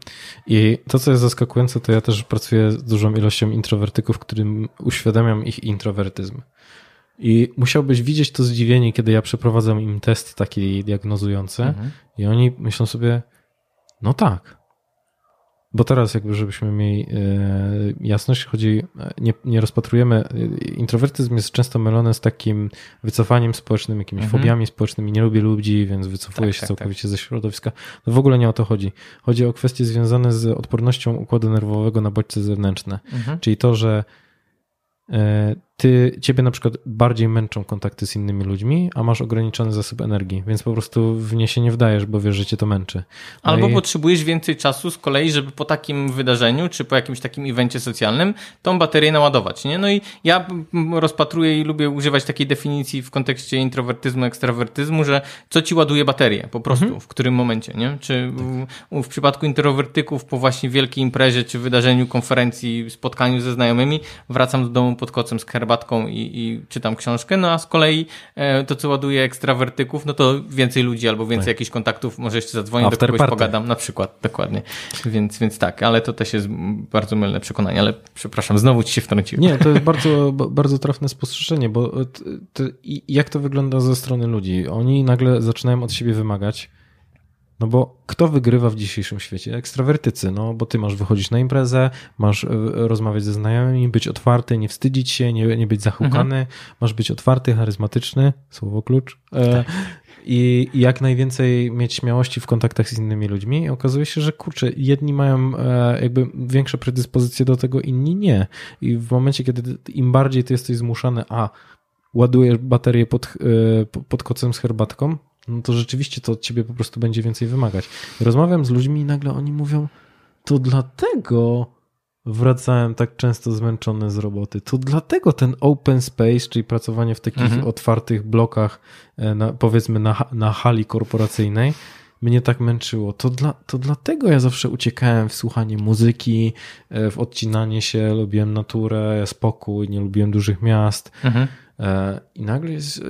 B: I to, co jest zaskakujące, to ja też pracuję z dużą ilością introwertyków, którym uświadamiam ich introwertyzm. I musiałbyś widzieć to zdziwienie, kiedy ja przeprowadzam im test taki diagnozujący mhm. i oni myślą sobie, no tak. Bo teraz jakby, żebyśmy mieli e, jasność, chodzi, nie, nie rozpatrujemy, e, introwertyzm jest często mylony z takim wycofaniem społecznym, jakimiś mhm. fobiami społecznymi, nie lubię ludzi, więc wycofuję tak, się tak, całkowicie tak. ze środowiska. No w ogóle nie o to chodzi. Chodzi o kwestie związane z odpornością układu nerwowego na bodźce zewnętrzne. Mhm. Czyli to, że e, ty, ciebie na przykład bardziej męczą kontakty z innymi ludźmi, a masz ograniczony zasób energii, więc po prostu w nie się nie wdajesz, bo wiesz, że cię to męczy.
A: No Albo i... potrzebujesz więcej czasu z kolei, żeby po takim wydarzeniu, czy po jakimś takim evencie socjalnym tą baterię naładować, nie? No i ja rozpatruję i lubię używać takiej definicji w kontekście introwertyzmu, ekstrawertyzmu, że co ci ładuje baterię po prostu, mhm. w którym momencie, nie? Czy w, w przypadku introwertyków po właśnie wielkiej imprezie, czy wydarzeniu, konferencji, spotkaniu ze znajomymi, wracam do domu pod kocem z herbatką i, i czytam książkę, no a z kolei e, to, co ładuje ekstrawertyków, no to więcej ludzi albo więcej tak. jakichś kontaktów, może jeszcze zadzwonię After do kogoś, party. pogadam, na przykład, dokładnie. Więc, więc tak, ale to też jest bardzo mylne przekonanie, ale przepraszam, znowu ci się wtrąciłem.
B: Nie, to jest bardzo, bardzo trafne spostrzeżenie, bo to, jak to wygląda ze strony ludzi? Oni nagle zaczynają od siebie wymagać, No bo kto wygrywa w dzisiejszym świecie? Ekstrawertycy, no bo ty masz wychodzić na imprezę, masz e, rozmawiać ze znajomymi, być otwarty, nie wstydzić się, nie, nie być zahukany, mhm. masz być otwarty, charyzmatyczny, słowo klucz. E, tak. I, I, jak najwięcej mieć śmiałości w kontaktach z innymi ludźmi. I okazuje się, że kurczę, jedni mają e, jakby większe predyspozycje do tego, inni nie. I w momencie, kiedy im bardziej ty jesteś zmuszany, a ładujesz baterię pod, pod kocem z herbatką, no to rzeczywiście to od ciebie po prostu będzie więcej wymagać. Rozmawiam z ludźmi i nagle oni mówią, to dlatego wracałem tak często zmęczony z roboty. To dlatego ten open space, czyli pracowanie w takich mhm. otwartych blokach, e, na, powiedzmy na, na hali korporacyjnej, mnie tak męczyło. To, dla, to dlatego ja zawsze uciekałem w słuchanie muzyki, e, w odcinanie się, lubiłem naturę, spokój, nie lubiłem dużych miast. Mhm. E, I nagle jest e,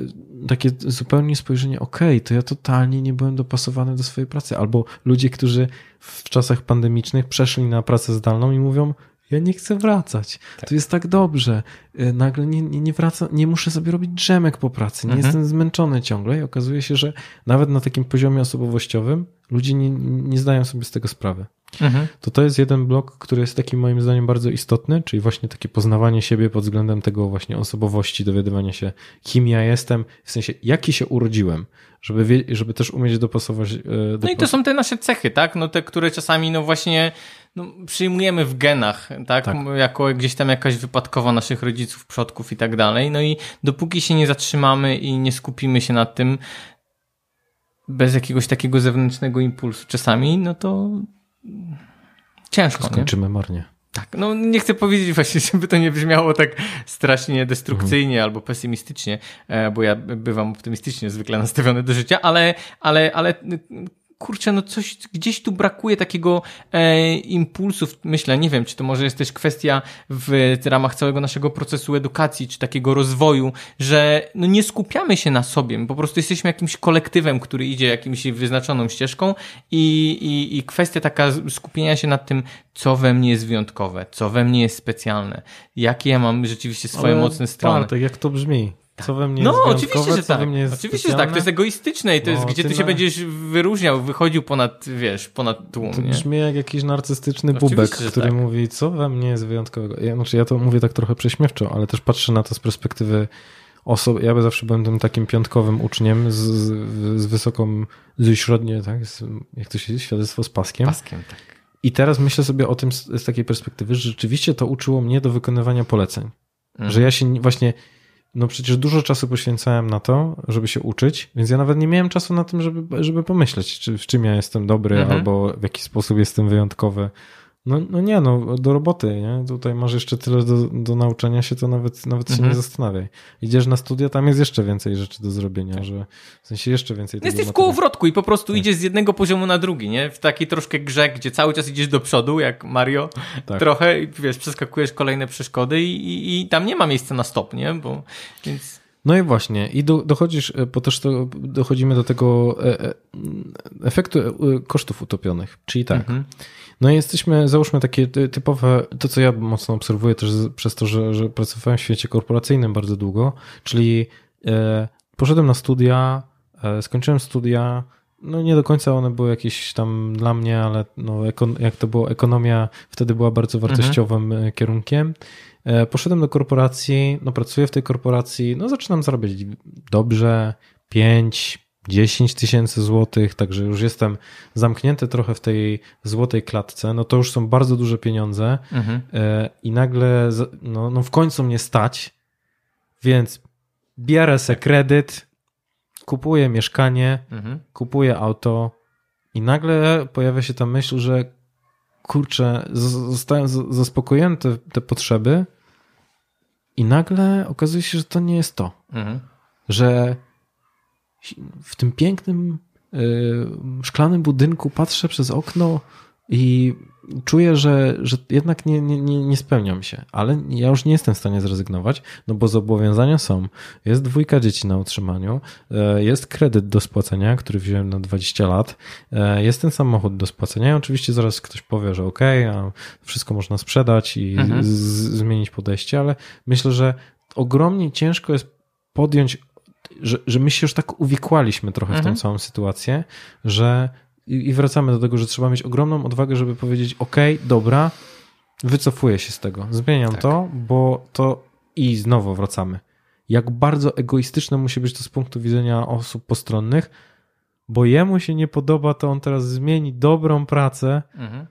B: takie zupełnie spojrzenie, okej, okay, to ja totalnie nie byłem dopasowany do swojej pracy. Albo ludzie, którzy w czasach pandemicznych przeszli na pracę zdalną i mówią, ja nie chcę wracać. Tak. To jest tak dobrze. E, nagle nie, nie, nie wracam, nie muszę sobie robić drzemek po pracy. Nie mhm. jestem zmęczony ciągle i okazuje się, że nawet na takim poziomie osobowościowym ludzie nie, nie zdają sobie z tego sprawy. Mhm. To to jest jeden blok, który jest takim moim zdaniem bardzo istotny, czyli właśnie takie poznawanie siebie pod względem tego właśnie osobowości, dowiadywania się, kim ja jestem, w sensie jaki się urodziłem, żeby, żeby też umieć dopasować. Do
A: e, no i to są te nasze cechy, tak? No te, które czasami no właśnie no, przyjmujemy w genach, tak? tak? Jako gdzieś tam jakaś wypadkowa naszych rodziców, przodków i tak dalej. No i dopóki się nie zatrzymamy i nie skupimy się nad tym, bez jakiegoś takiego zewnętrznego impulsu czasami, no to ciężko.
B: Skończymy
A: nie?
B: marnie.
A: Tak, no nie chcę powiedzieć właśnie, żeby to nie brzmiało tak strasznie destrukcyjnie mhm. albo pesymistycznie, e, bo ja bywam optymistycznie zwykle nastawiony do życia, ale, ale, ale kurczę, no coś gdzieś tu brakuje takiego e, impulsu, myślę, nie wiem, czy to może jest też kwestia w ramach całego naszego procesu edukacji, czy takiego rozwoju, że no nie skupiamy się na sobie, po prostu jesteśmy jakimś kolektywem, który idzie jakimś wyznaczoną ścieżką i, i, i kwestia taka skupienia się nad tym, co we mnie jest wyjątkowe, co we mnie jest specjalne, jakie ja mam rzeczywiście swoje Ale mocne strony.
B: Tak, jak to brzmi? Co we mnie no, jest oczywiście, że tak.
A: oczywiście, że tak. To jest egoistyczne i to no, jest, gdzie ty, ty się na... będziesz wyróżniał, wychodził ponad, wiesz, ponad tłum.
B: To brzmi jak jakiś narcystyczny bubek, który tak. mówi, co we mnie jest wyjątkowego. Ja, znaczy, ja to mówię tak trochę prześmiewczo, ale też patrzę na to z perspektywy osób. Ja by zawsze byłem tym takim piątkowym uczniem z, z, wysoką, z średnie, tak? Z, jak to się jest? Świadectwo z paskiem.
A: Paskiem, tak.
B: I teraz myślę sobie o tym z, z takiej perspektywy, że rzeczywiście to uczyło mnie do wykonywania poleceń. Mm. Że ja się właśnie no przecież dużo czasu poświęcałem na to, żeby się uczyć, więc ja nawet nie miałem czasu na tym, żeby, żeby pomyśleć, czy, w czym ja jestem dobry, mhm. albo w jaki sposób jestem wyjątkowy. No, no nie, no do roboty, nie? Tutaj masz jeszcze tyle do, do nauczenia się, to nawet, nawet mhm. się nie mhm. zastanawiaj. Idziesz na studia, tam jest jeszcze więcej rzeczy do zrobienia, tak. że w sensie jeszcze więcej
A: Jesteś w kołowrotku i po prostu tak. idziesz z jednego poziomu na drugi, nie? W takiej troszkę grze, gdzie cały czas idziesz do przodu, jak Mario, tak. trochę i wiesz, przeskakujesz kolejne przeszkody i, i, i, tam nie ma miejsca na stop, nie? Bo, więc...
B: No i właśnie, i do, dochodzisz, e, bo też to, dochodzimy do tego e, e, efektu kosztów utopionych, czyli tak. Mhm no i jesteśmy, załóżmy takie typowe, to co ja mocno obserwuję też przez to, że, że pracowałem w świecie korporacyjnym bardzo długo, czyli e, poszedłem na studia, e, skończyłem studia, no nie do końca one były jakieś tam dla mnie, ale no, jak to było, ekonomia wtedy była bardzo mhm. wartościowym mhm. kierunkiem. E, poszedłem do korporacji, no pracuję w tej korporacji, no zaczynam zarabiać dobrze, 5, 10 tysięcy złotych, także już jestem zamknięty trochę w tej złotej klatce, no to już są bardzo duże pieniądze mhm. E, i nagle no, no w końcu mnie stać, więc bierę se kredyt, kupuję mieszkanie, mhm. kupuję auto i nagle pojawia się ta myśl, że kurczę, zostają zaspokojone te, te potrzeby i nagle okazuje się, że to nie jest to. Mhm. Że w tym pięknym y, szklanym budynku patrzę przez okno i czuję, że, że jednak nie, nie, nie spełniam się, ale ja już nie jestem w stanie zrezygnować, no bo zobowiązania są. Jest dwójka dzieci na utrzymaniu, e, jest kredyt do spłacenia, który wziąłem na 20 lat, e, jest ten samochód do spłacenia i oczywiście zaraz ktoś powie, że okej, okay, wszystko można sprzedać i mhm. zmienić podejście, ale myślę, że ogromnie ciężko jest podjąć że, że my się już tak uwikłaliśmy trochę mhm. w tą całą sytuację, że i, i wracamy do tego, że trzeba mieć ogromną odwagę, żeby powiedzieć: OK, dobra, wycofuję się z tego, zmieniam tak. to, bo to i znowu wracamy. Jak bardzo egoistyczne musi być to z punktu widzenia osób postronnych, bo jemu się nie podoba, to on teraz zmieni dobrą pracę. Mhm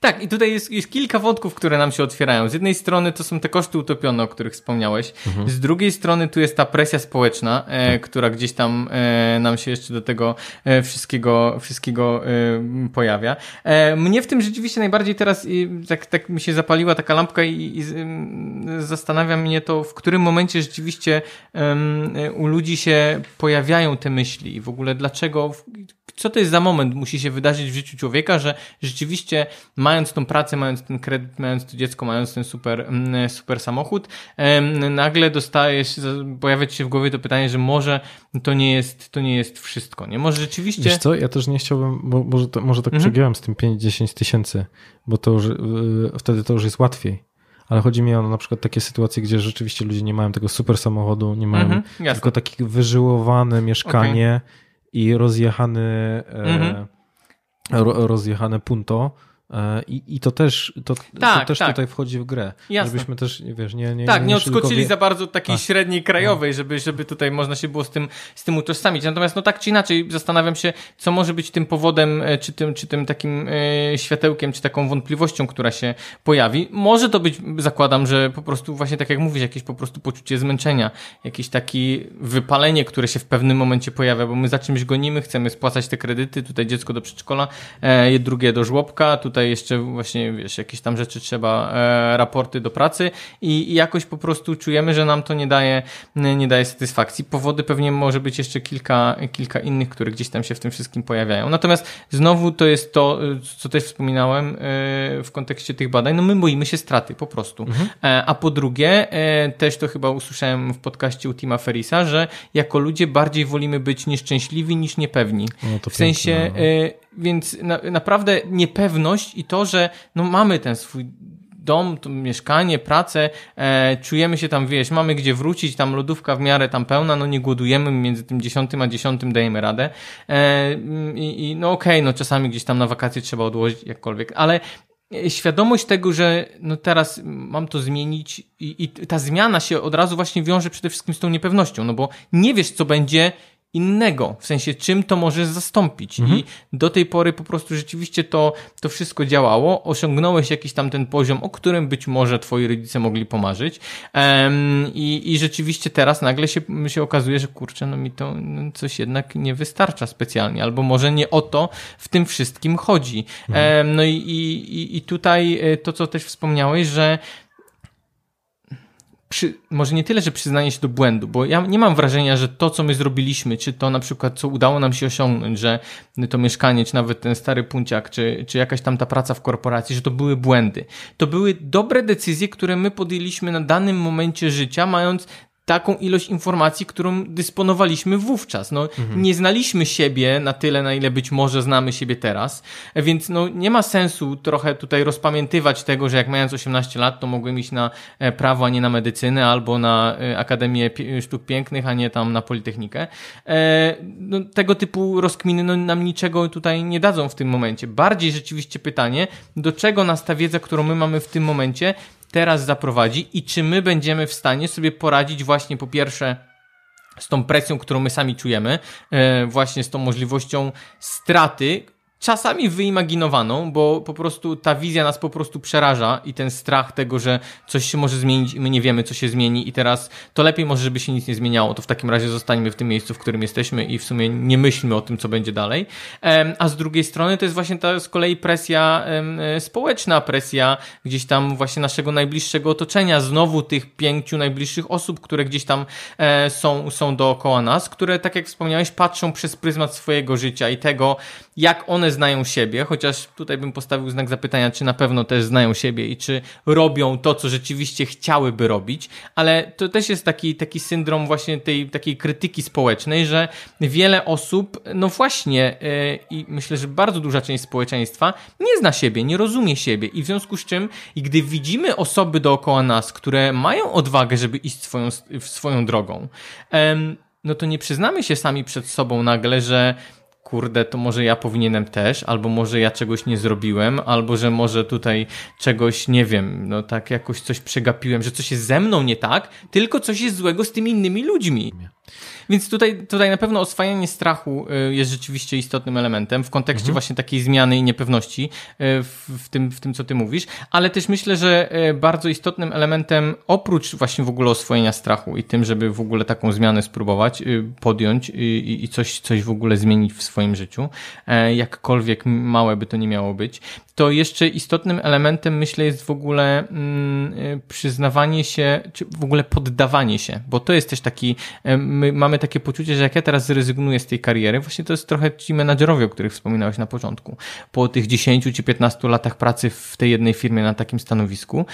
A: tak, i tutaj jest, jest, kilka wątków, które nam się otwierają. Z jednej strony to są te koszty utopione, o których wspomniałeś. Mhm. Z drugiej strony tu jest ta presja społeczna, e, tak. która gdzieś tam e, nam się jeszcze do tego e, wszystkiego, wszystkiego e, pojawia. E, mnie w tym rzeczywiście najbardziej teraz tak, tak mi się zapaliła taka lampka i, i zastanawia mnie to, w którym momencie rzeczywiście u ludzi się pojawiają te myśli i w ogóle dlaczego, co to jest za moment musi się wydarzyć w życiu człowieka, że rzeczywiście mając tą pracę, mając ten kredyt, mając to dziecko, mając ten super, mm, super samochód, nagle dostajesz, pojawia ci się w głowie to pytanie, że może to nie jest, to nie jest wszystko, nie? Może rzeczywiście...
B: Wiesz co, ja też nie chciałbym, bo może, to, może tak mhm. przegiąłem z tym 5-10 tysięcy, bo to już, yy, wtedy to już jest łatwiej ale chodzi mi o na przykład takie sytuacje, gdzie rzeczywiście ludzie nie mają tego super samochodu, nie mają -hmm, tylko takie wyżyłowane mieszkanie okay. I rozjechany, e, ro, rozjechane punto I, I to też, to, tak, to też tak. tutaj wchodzi w grę. Jasne. Żebyśmy też, wiesz, nie, nie
A: Tak, nie, nie odskoczyli za bardzo takiej A. średniej krajowej, żeby, żeby tutaj można się było z tym, z tym utożsamić. Natomiast no tak czy inaczej zastanawiam się, co może być tym powodem, e, czy tym, czy tym takim e, światełkiem, czy taką wątpliwością, która się pojawi. Może to być, zakładam, że po prostu właśnie tak jak mówisz, jakieś po prostu poczucie zmęczenia, jakieś takie wypalenie, które się w pewnym momencie pojawia, bo my za czymś gonimy, chcemy spłacać te kredyty, tutaj dziecko do przedszkola, e, drugie do żłobka, tutaj tutaj jeszcze właśnie, wiesz, jakieś tam rzeczy trzeba, e, raporty do pracy i, i, jakoś po prostu czujemy, że nam to nie daje, nie daje satysfakcji. Powody pewnie może być jeszcze kilka, kilka innych, które gdzieś tam się w tym wszystkim pojawiają. Natomiast znowu to jest to, co też wspominałem e, w kontekście tych badań, no my boimy się straty po prostu. Mhm. E, a po drugie, e, też to chyba usłyszałem w podcaście u Tima Ferisa, że jako ludzie bardziej wolimy być nieszczęśliwi niż niepewni. No, w sensie, no. E, więc na, naprawdę niepewność i to, że no mamy ten swój dom, to mieszkanie, pracę, e, czujemy się tam, wiesz, mamy gdzie wrócić, tam lodówka w miarę tam pełna, no nie głodujemy, między tym dziesiątym a dziesiątym dajemy radę. E, i, i no okej, okay, no czasami gdzieś tam na wakacje trzeba odłożyć jakkolwiek, ale świadomość tego, że no teraz mam to zmienić i, i ta zmiana się od razu właśnie wiąże przede wszystkim z tą niepewnością, no bo nie wiesz, co będzie innego, w sensie czym to możesz zastąpić. Mhm. I do tej pory po prostu rzeczywiście to, to wszystko działało, osiągnąłeś jakiś tam ten poziom, o którym być może twoi rodzice mogli pomarzyć um, i, i rzeczywiście teraz nagle się, się okazuje, że kurczę, no mi to no coś jednak nie wystarcza specjalnie, albo może nie o to w tym wszystkim chodzi. Mhm. Um, no i, i, i tutaj e, to, co też wspomniałeś, że przy, może nie tyle, że przyznanie się do błędu, bo ja nie mam wrażenia, że to, co my zrobiliśmy, czy to na przykład, co udało nam się osiągnąć, że to mieszkanie, czy nawet ten stary punciak, czy, czy jakaś tam ta praca w korporacji, że to były błędy. To były dobre decyzje, które my podjęliśmy na danym momencie życia, mając taką ilość informacji, którą dysponowaliśmy wówczas. No, mhm. Nie znaliśmy siebie na tyle, na ile być może znamy siebie teraz, więc no, nie ma sensu trochę tutaj rozpamiętywać tego, że jak mając 18 lat, to mogłem iść na e, prawo, a nie na medycynę, albo na e, Akademię Sztuk Pięknych, a nie tam na Politechnikę. E, no, tego typu rozkminy no, nam niczego tutaj nie dadzą w tym momencie. Bardziej rzeczywiście pytanie, do czego nas ta wiedza, którą my mamy w tym momencie, teraz zaprowadzi i czy my będziemy w stanie sobie poradzić właśnie po pierwsze z tą presją, którą my sami czujemy, e, właśnie z tą możliwością straty, czasami wyimaginowaną, bo po prostu ta wizja nas po prostu przeraża i ten strach tego, że coś się może zmienić i my nie wiemy, co się zmieni i teraz to lepiej może, żeby się nic nie zmieniało, to w takim razie zostańmy w tym miejscu, w którym jesteśmy i w sumie nie myślmy o tym, co będzie dalej. A z drugiej strony to jest właśnie ta z kolei presja e, społeczna, presja gdzieś tam właśnie naszego najbliższego otoczenia, znowu tych pięciu najbliższych osób, które gdzieś tam e, są, są dookoła nas, które, tak jak wspomniałeś, patrzą przez pryzmat swojego życia i tego, jak one znają siebie, chociaż tutaj bym postawił znak zapytania, czy na pewno też znają siebie i czy robią to, co rzeczywiście chciałyby robić, ale to też jest taki, taki syndrom właśnie tej takiej krytyki społecznej, że wiele osób, no właśnie, yy, i myślę, że bardzo duża część społeczeństwa nie zna siebie, nie rozumie siebie i w związku z czym, gdy widzimy osoby dookoła nas, które mają odwagę, żeby iść swoją, swoją drogą, yy, no to nie przyznamy się sami przed sobą nagle, że kurde, to może ja powinienem też, albo może ja czegoś nie zrobiłem, albo że może tutaj czegoś, nie wiem, no tak jakoś coś przegapiłem, że coś jest ze mną nie tak, tylko coś jest złego z tymi innymi ludźmi. Więc tutaj, tutaj na pewno oswajanie strachu y, jest rzeczywiście istotnym elementem w kontekście mhm. właśnie takiej zmiany i niepewności y, w, w, tym, w tym, co ty mówisz, ale też myślę, że y, bardzo istotnym elementem oprócz właśnie w ogóle oswojenia strachu i tym, żeby w ogóle taką zmianę spróbować, podjąć i, i coś, coś w ogóle zmienić w swoim życiu, jakkolwiek małe by to nie miało być, to jeszcze istotnym elementem myślę jest w ogóle mm, przyznawanie się, czy w ogóle poddawanie się, bo to jest też taki, my mamy mamy takie poczucie, że jak ja teraz zrezygnuję z tej kariery, właśnie to jest trochę ci menadżerowie, o których wspominałeś na początku. Po tych 10 czy 15 latach pracy w tej jednej firmie na takim stanowisku,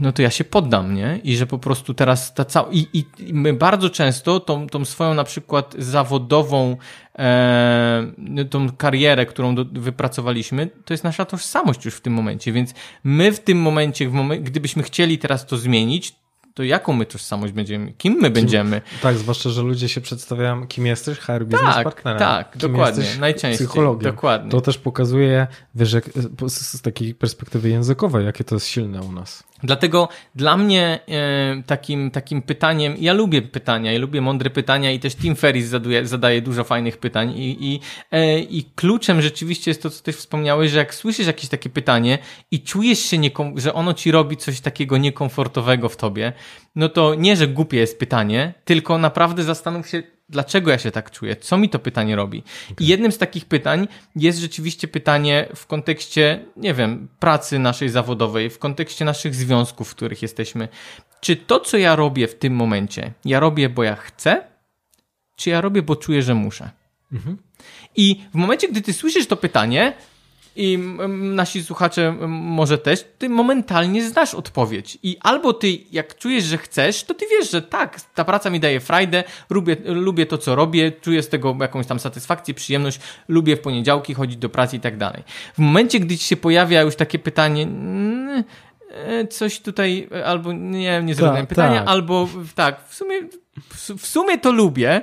A: no to ja się poddam, nie? I że po prostu teraz ta cała. I, i, I, my bardzo często tą, tą swoją na przykład zawodową, e, tą karierę, którą do, wypracowaliśmy, to jest nasza tożsamość już w tym momencie. Więc my w tym momencie, w momencie, gdybyśmy chcieli teraz to zmienić, to jaką my tożsamość będziemy, kim my będziemy.
B: Kim, tak, zwłaszcza, że ludzie się przedstawiają, kim jesteś, HR business
A: tak,
B: partnerem.
A: Tak, dokładnie, najczęściej. Psychologiem. Dokładnie.
B: To też pokazuje, wiesz, jak, z takiej perspektywy językowej, jakie to jest silne u nas.
A: Dlatego dla mnie e, takim, takim pytaniem, ja lubię pytania, ja lubię mądre pytania i też Tim Ferris zadaje, zadaje dużo fajnych pytań i, i, e, i kluczem rzeczywiście jest to, co też wspomniałeś, że jak słyszysz jakieś takie pytanie i czujesz się, że ono ci robi coś takiego niekomfortowego w tobie, no to nie, że głupie jest pytanie, tylko naprawdę zastanów się, dlaczego ja się tak czuję, co mi to pytanie robi. Okay. I jednym z takich pytań jest rzeczywiście pytanie w kontekście, nie wiem, pracy naszej zawodowej, w kontekście naszych związków, w których jesteśmy. Czy to, co ja robię w tym momencie, ja robię, bo ja chcę, czy ja robię, bo czuję, że muszę? Mhm. I w momencie, gdy ty słyszysz to pytanie, i nasi słuchacze może też, ty momentalnie znasz odpowiedź. I albo ty, jak czujesz, że chcesz, to ty wiesz, że tak, ta praca mi daje frajdę, lubię, lubię to, co robię, czuję z tego jakąś tam satysfakcję, przyjemność, lubię w poniedziałki chodzić do pracy i tak dalej. W momencie, gdy ci się pojawia już takie pytanie, mm, e, coś tutaj, albo nie, nie tak, pytania, tak. albo tak, w sumie, w sumie to lubię,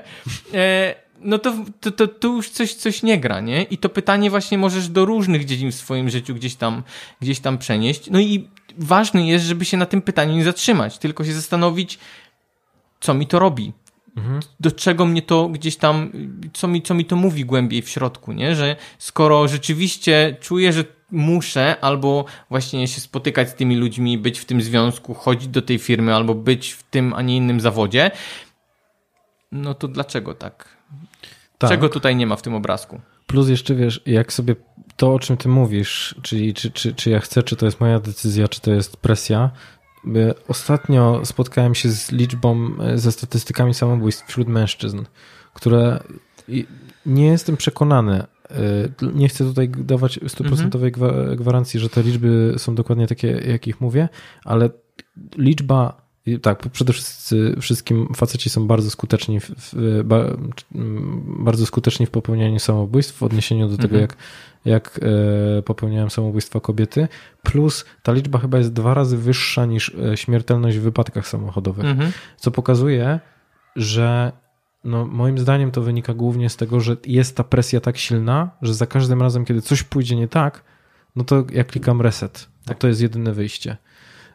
A: e, no to, to, to, to, już coś, coś nie gra, nie? I to pytanie właśnie możesz do różnych dziedzin w swoim życiu gdzieś tam, gdzieś tam przenieść. No i ważne jest, żeby się na tym pytaniu nie zatrzymać, tylko się zastanowić, co mi to robi. Mhm. Do czego mnie to gdzieś tam, co mi, co mi to mówi głębiej w środku, nie? Że skoro rzeczywiście czuję, że muszę albo właśnie się spotykać z tymi ludźmi, być w tym związku, chodzić do tej firmy, albo być w tym, a nie innym zawodzie, no to dlaczego tak? Tak. Czego tutaj nie ma w tym obrazku?
B: Plus jeszcze wiesz, jak sobie to, o czym ty mówisz, czyli czy, czy, czy ja chcę, czy to jest moja decyzja, czy to jest presja. Ostatnio spotkałem się z liczbą, e, ze statystykami samobójstw wśród mężczyzn, które nie jestem przekonany, e, nie chcę tutaj dawać stuprocentowej gwarancji, że te liczby są dokładnie takie, jakich mówię, ale liczba tak, przede wszystkim faceci są bardzo skuteczni w, w, bardzo skuteczni w popełnianiu samobójstw w odniesieniu do tego, mhm. jak, jak e, popełniają samobójstwa kobiety. Plus ta liczba chyba jest dwa razy wyższa niż e, śmiertelność w wypadkach samochodowych, mhm. co pokazuje, że no, moim zdaniem to wynika głównie z tego, że jest ta presja tak silna, że za każdym razem, kiedy coś pójdzie nie tak, no to ja klikam reset. Tak. To jest jedyne wyjście.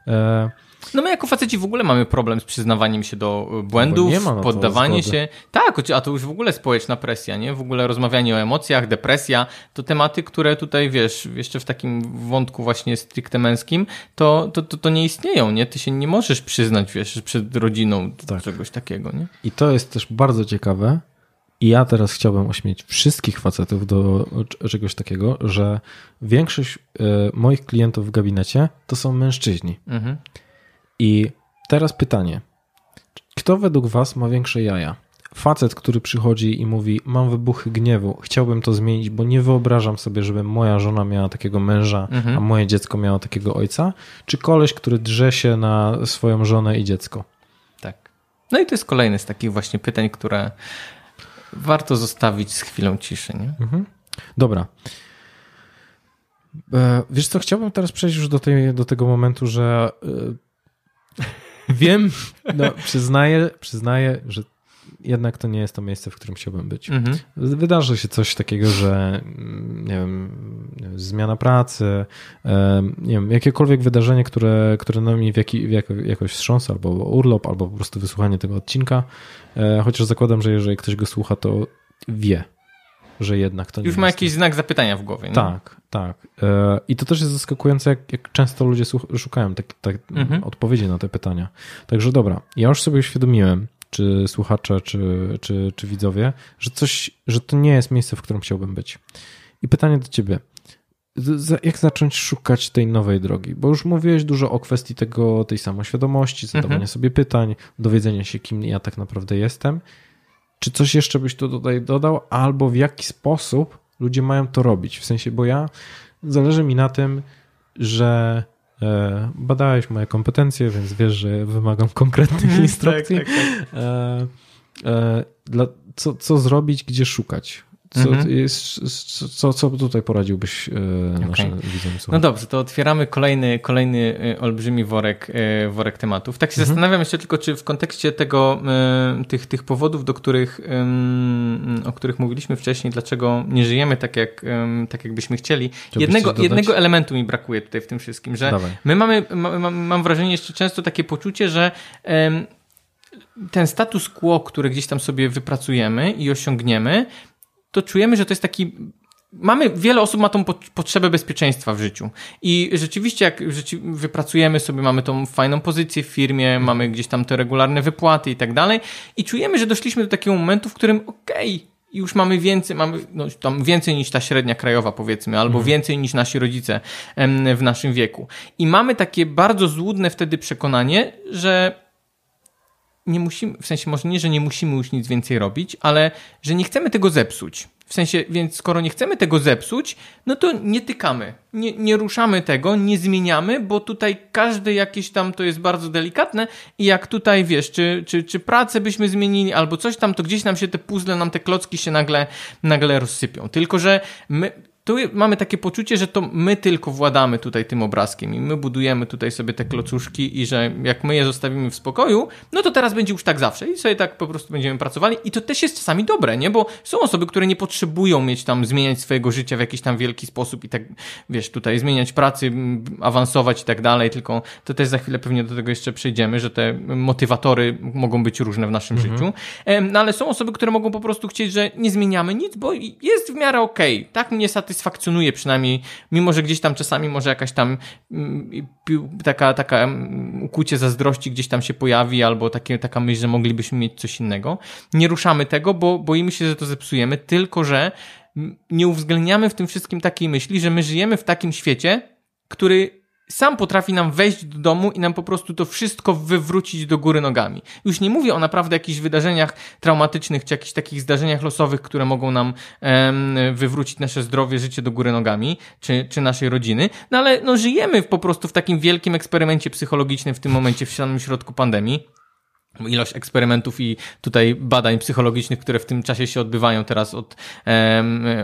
B: E,
A: no my jako faceci w ogóle mamy problem z przyznawaniem się do e, błędów, no poddawanie się. Tak, a to już w ogóle społeczna presja, nie? W ogóle rozmawianie o emocjach, depresja, to tematy, które tutaj, wiesz, jeszcze w takim wątku właśnie stricte męskim, to, to, to, to nie istnieją, nie? Ty się nie możesz przyznać, wiesz, przed rodziną tak. czegoś takiego, nie?
B: I to jest też bardzo ciekawe, i ja teraz chciałbym ośmieć wszystkich facetów do czegoś takiego, że większość e, moich klientów w gabinecie to są mężczyźni. Mhm. I teraz pytanie. Kto według Was ma większe jaja? Facet, który przychodzi i mówi: Mam wybuchy gniewu, chciałbym to zmienić, bo nie wyobrażam sobie, żeby moja żona miała takiego męża, mhm. a moje dziecko miało takiego ojca? Czy koleś, który drze się na swoją żonę i dziecko?
A: Tak. No i to jest kolejne z takich właśnie pytań, które warto zostawić z chwilą ciszy. Nie? Mhm.
B: Dobra. E, wiesz co, chciałbym teraz przejść już do, tej, do tego momentu, że e, Wiem, no, przyznaję, przyznaję, że jednak to nie jest to miejsce, w którym chciałbym być. Mhm. Wydarzy się coś takiego, że nie wiem, zmiana pracy, nie wiem, jakiekolwiek wydarzenie, które, które na mnie w, jaki, w jako, jakoś wstrząsa, albo urlop, albo po prostu wysłuchanie tego odcinka, e, chociaż zakładam, że jeżeli ktoś go słucha, to wie, że jednak to nie
A: Już ma jakiś znak zapytania w głowie.
B: Nie? Tak, tak. E, I to też jest zaskakujące, jak, jak często ludzie szukają tak, tak mhm. odpowiedzi na te pytania. Także dobra, ja już sobie uświadomiłem, czy słuchacze, czy, czy, czy widzowie, że coś, że to nie jest miejsce, w którym chciałbym być. I pytanie do ciebie. Jak zacząć szukać tej nowej drogi? Bo już mówiłeś dużo o kwestii tego, tej samoświadomości, zadawania mhm. sobie pytań, dowiedzenia się, kim ja tak naprawdę jestem. Czy coś jeszcze byś tu tutaj dodał, albo w jaki sposób ludzie mają to robić? W sensie, bo ja zależy mi na tym, że e, badałeś moje kompetencje, więc wiesz, że wymagam konkretnych tak, instrukcji. tak, tak, tak. E, e, dla, co, co zrobić, gdzie szukać? Co, mhm. jest, co, co tutaj poradziłbyś e, naszym okay. widzom?
A: No dobrze, to otwieramy kolejny, kolejny e, olbrzymi worek, e, worek tematów. Tak się mhm. zastanawiam jeszcze tylko, czy w kontekście tego, tych, tych powodów, do których, o których mówiliśmy wcześniej, dlaczego nie żyjemy tak, jak, tak jakbyśmy chcieli. Jednego, jednego elementu mi brakuje tutaj w tym wszystkim, że Dawaj. my mamy, mam, mam wrażenie jeszcze często takie poczucie, że ten status quo, który gdzieś tam sobie wypracujemy i osiągniemy, to czujemy, że to jest taki mamy, wiele osób ma tą potrzebę bezpieczeństwa w życiu. I rzeczywiście, jak wypracujemy sobie, mamy tą fajną pozycję w firmie, mamy gdzieś tam te regularne wypłaty i tak dalej, i czujemy, że doszliśmy do takiego momentu, w którym okej, okay, już mamy więcej, mamy no, tam więcej niż ta średnia krajowa, powiedzmy, albo mhm. więcej niż nasi rodzice w naszym wieku. I mamy takie bardzo złudne wtedy przekonanie, że nie musimy, w sensie może nie, że nie musimy już nic więcej robić, ale że nie chcemy tego zepsuć. W sensie, więc skoro nie chcemy tego zepsuć, no to nie tykamy, nie, nie ruszamy tego, nie zmieniamy, bo tutaj każdy jakieś tam to jest bardzo delikatne i jak tutaj wiesz, czy, czy, czy pracę byśmy zmienili albo coś tam, to gdzieś nam się te puzzle, nam te klocki się nagle, nagle rozsypią. Tylko, że my, mamy takie poczucie, że to my tylko władamy tutaj tym obrazkiem i my budujemy tutaj sobie te klocuszki i że jak my je zostawimy w spokoju, no to teraz będzie już tak zawsze i sobie tak po prostu będziemy pracowali i to też jest czasami dobre, nie? Bo są osoby, które nie potrzebują mieć tam, zmieniać swojego życia w jakiś tam wielki sposób i tak, wiesz, tutaj zmieniać pracy, awansować i tak dalej, tylko to też za chwilę pewnie do tego jeszcze przejdziemy, że te motywatory mogą być różne w naszym mhm. życiu, no ale są osoby, które mogą po prostu chcieć, że nie zmieniamy nic, bo jest w miarę okej, okay. tak mnie satysfakcjonuje satysfakcjonuje przynajmniej, mimo że gdzieś tam czasami może jakaś tam mm, taka, taka mm, ukłucie zazdrości gdzieś tam się pojawi, albo takie, taka myśl, że moglibyśmy mieć coś innego. Nie ruszamy tego, bo boimy się, że to zepsujemy, tylko że nie uwzględniamy w tym wszystkim takiej myśli, że my żyjemy w takim świecie, który sam potrafi nam wejść do domu i nam po prostu to wszystko wywrócić do góry nogami. Już nie mówię o naprawdę jakichś wydarzeniach traumatycznych, czy jakichś takich zdarzeniach losowych, które mogą nam em, wywrócić nasze zdrowie, życie do góry nogami, czy, czy naszej rodziny, no ale no, żyjemy po prostu w takim wielkim eksperymencie psychologicznym w tym momencie w samym środku pandemii ilość eksperymentów i tutaj badań psychologicznych, które w tym czasie się odbywają teraz od,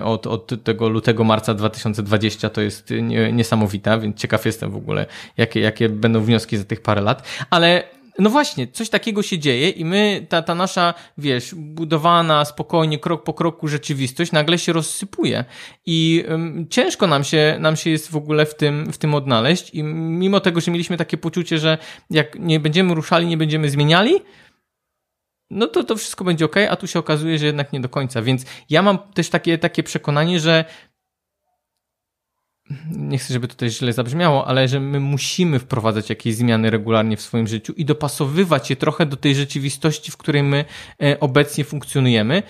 A: od, od tego lutego, marca 2020 to jest niesamowita, więc ciekaw jestem w ogóle, jakie, jakie będą wnioski za tych parę lat. Ale no właśnie, coś takiego się dzieje i my, ta, ta nasza, wiesz, budowana spokojnie, krok po kroku rzeczywistość nagle się rozsypuje i um, ciężko nam się, nam się jest w ogóle w tym, w tym odnaleźć i mimo tego, że mieliśmy takie poczucie, że jak nie będziemy ruszali, nie będziemy zmieniali, no to to wszystko będzie ok, a tu się okazuje, że jednak nie do końca. Więc ja mam też takie, takie przekonanie, że nie chcę, żeby to też źle zabrzmiało, ale że my musimy wprowadzać jakieś zmiany regularnie w swoim życiu i dopasowywać je trochę do tej rzeczywistości, w której my e, obecnie funkcjonujemy,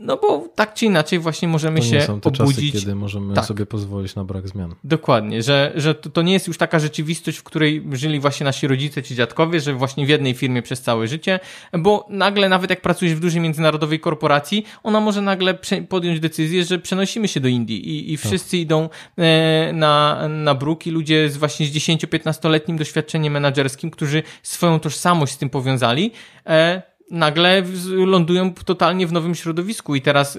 A: no bo tak czy inaczej właśnie możemy
B: to
A: się
B: są te
A: obudzić.
B: Czasy, kiedy możemy tak. sobie pozwolić na brak zmian.
A: Dokładnie, że, że to, to nie jest już taka rzeczywistość, w której żyli właśnie nasi rodzice czy dziadkowie, że właśnie w jednej firmie przez całe życie, bo nagle nawet jak pracujesz w dużej międzynarodowej korporacji, ona może nagle podjąć decyzję, że przenosimy się do Indii i, i tak. wszyscy tak. idą e, na, na bruk i ludzie z właśnie z 10-15-letnim doświadczeniem menedżerskim, którzy swoją tożsamość z tym powiązali, e, nagle lądują totalnie w nowym środowisku i teraz,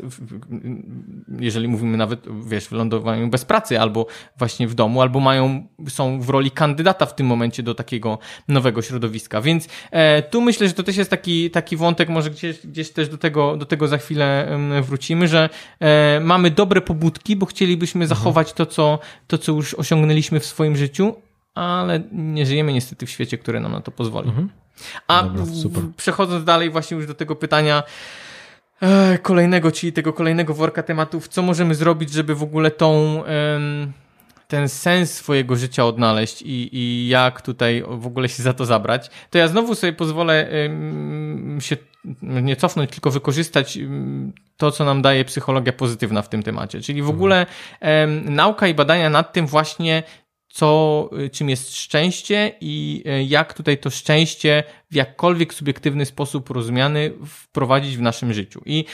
A: jeżeli mówimy nawet, wiesz, w bez pracy albo właśnie w domu, albo mają, są w roli kandydata w tym momencie do takiego nowego środowiska, więc e, tu myślę, że to też jest taki, taki wątek, może gdzieś, gdzieś też do tego, do tego za chwilę wrócimy, że e, mamy dobre pobudki, bo chcielibyśmy zachować to co, to, co już osiągnęliśmy w swoim życiu, ale nie żyjemy niestety w świecie, który nam na to pozwoli. Mhm. A Dobra, przechodząc dalej właśnie już do tego pytania e, kolejnego, czyli tego kolejnego worka tematów, co możemy zrobić, żeby w ogóle tą... ten sens swojego życia odnaleźć i, i jak tutaj w ogóle się za to zabrać, to ja znowu sobie pozwolę się nie cofnąć, tylko wykorzystać to, co nam daje psychologia pozytywna w tym temacie. Czyli w mhm. ogóle nauka i badania nad tym właśnie, co, y, czym jest szczęście i y, jak tutaj to szczęście w jakkolwiek subiektywny sposób rozumiany wprowadzić w naszym życiu. I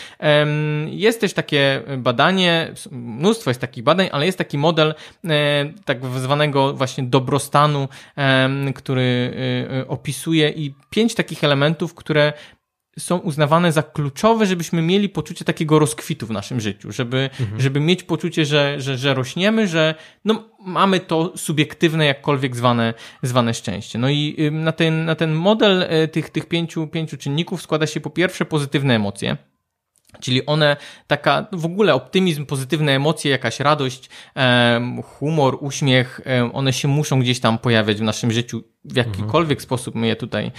A: jest też takie badanie, mnóstwo jest takich badań, ale jest taki model e, tak zwanego właśnie dobrostanu, który e, opisuje i pięć takich elementów, które są uznawane za kluczowe, żebyśmy mieli poczucie takiego rozkwitu w naszym życiu, żeby, mhm. żeby mieć poczucie, że, że, że rośniemy, że no, mamy to subiektywne, jakkolwiek zwane, zwane szczęście. No i na ten, na ten model e, tych, tych pięciu, pięciu czynników składa się po pierwsze pozytywne emocje, Czyli one, taka w ogóle optymizm, pozytywne emocje, jakaś radość, humor, uśmiech, one się muszą gdzieś tam pojawiać w naszym życiu, w jakikolwiek mhm. sposób my je tutaj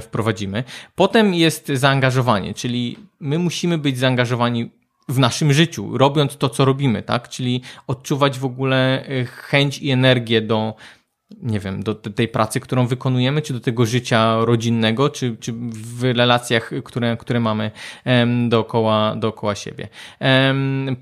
A: wprowadzimy. Potem jest zaangażowanie, czyli my musimy być zaangażowani w naszym życiu, robiąc to, co robimy, tak? Czyli odczuwać w ogóle e, chęć i energię do, nie wiem, do tej pracy, którą wykonujemy, czy do tego życia rodzinnego, czy, czy w relacjach, które, które mamy dookoła, dookoła siebie.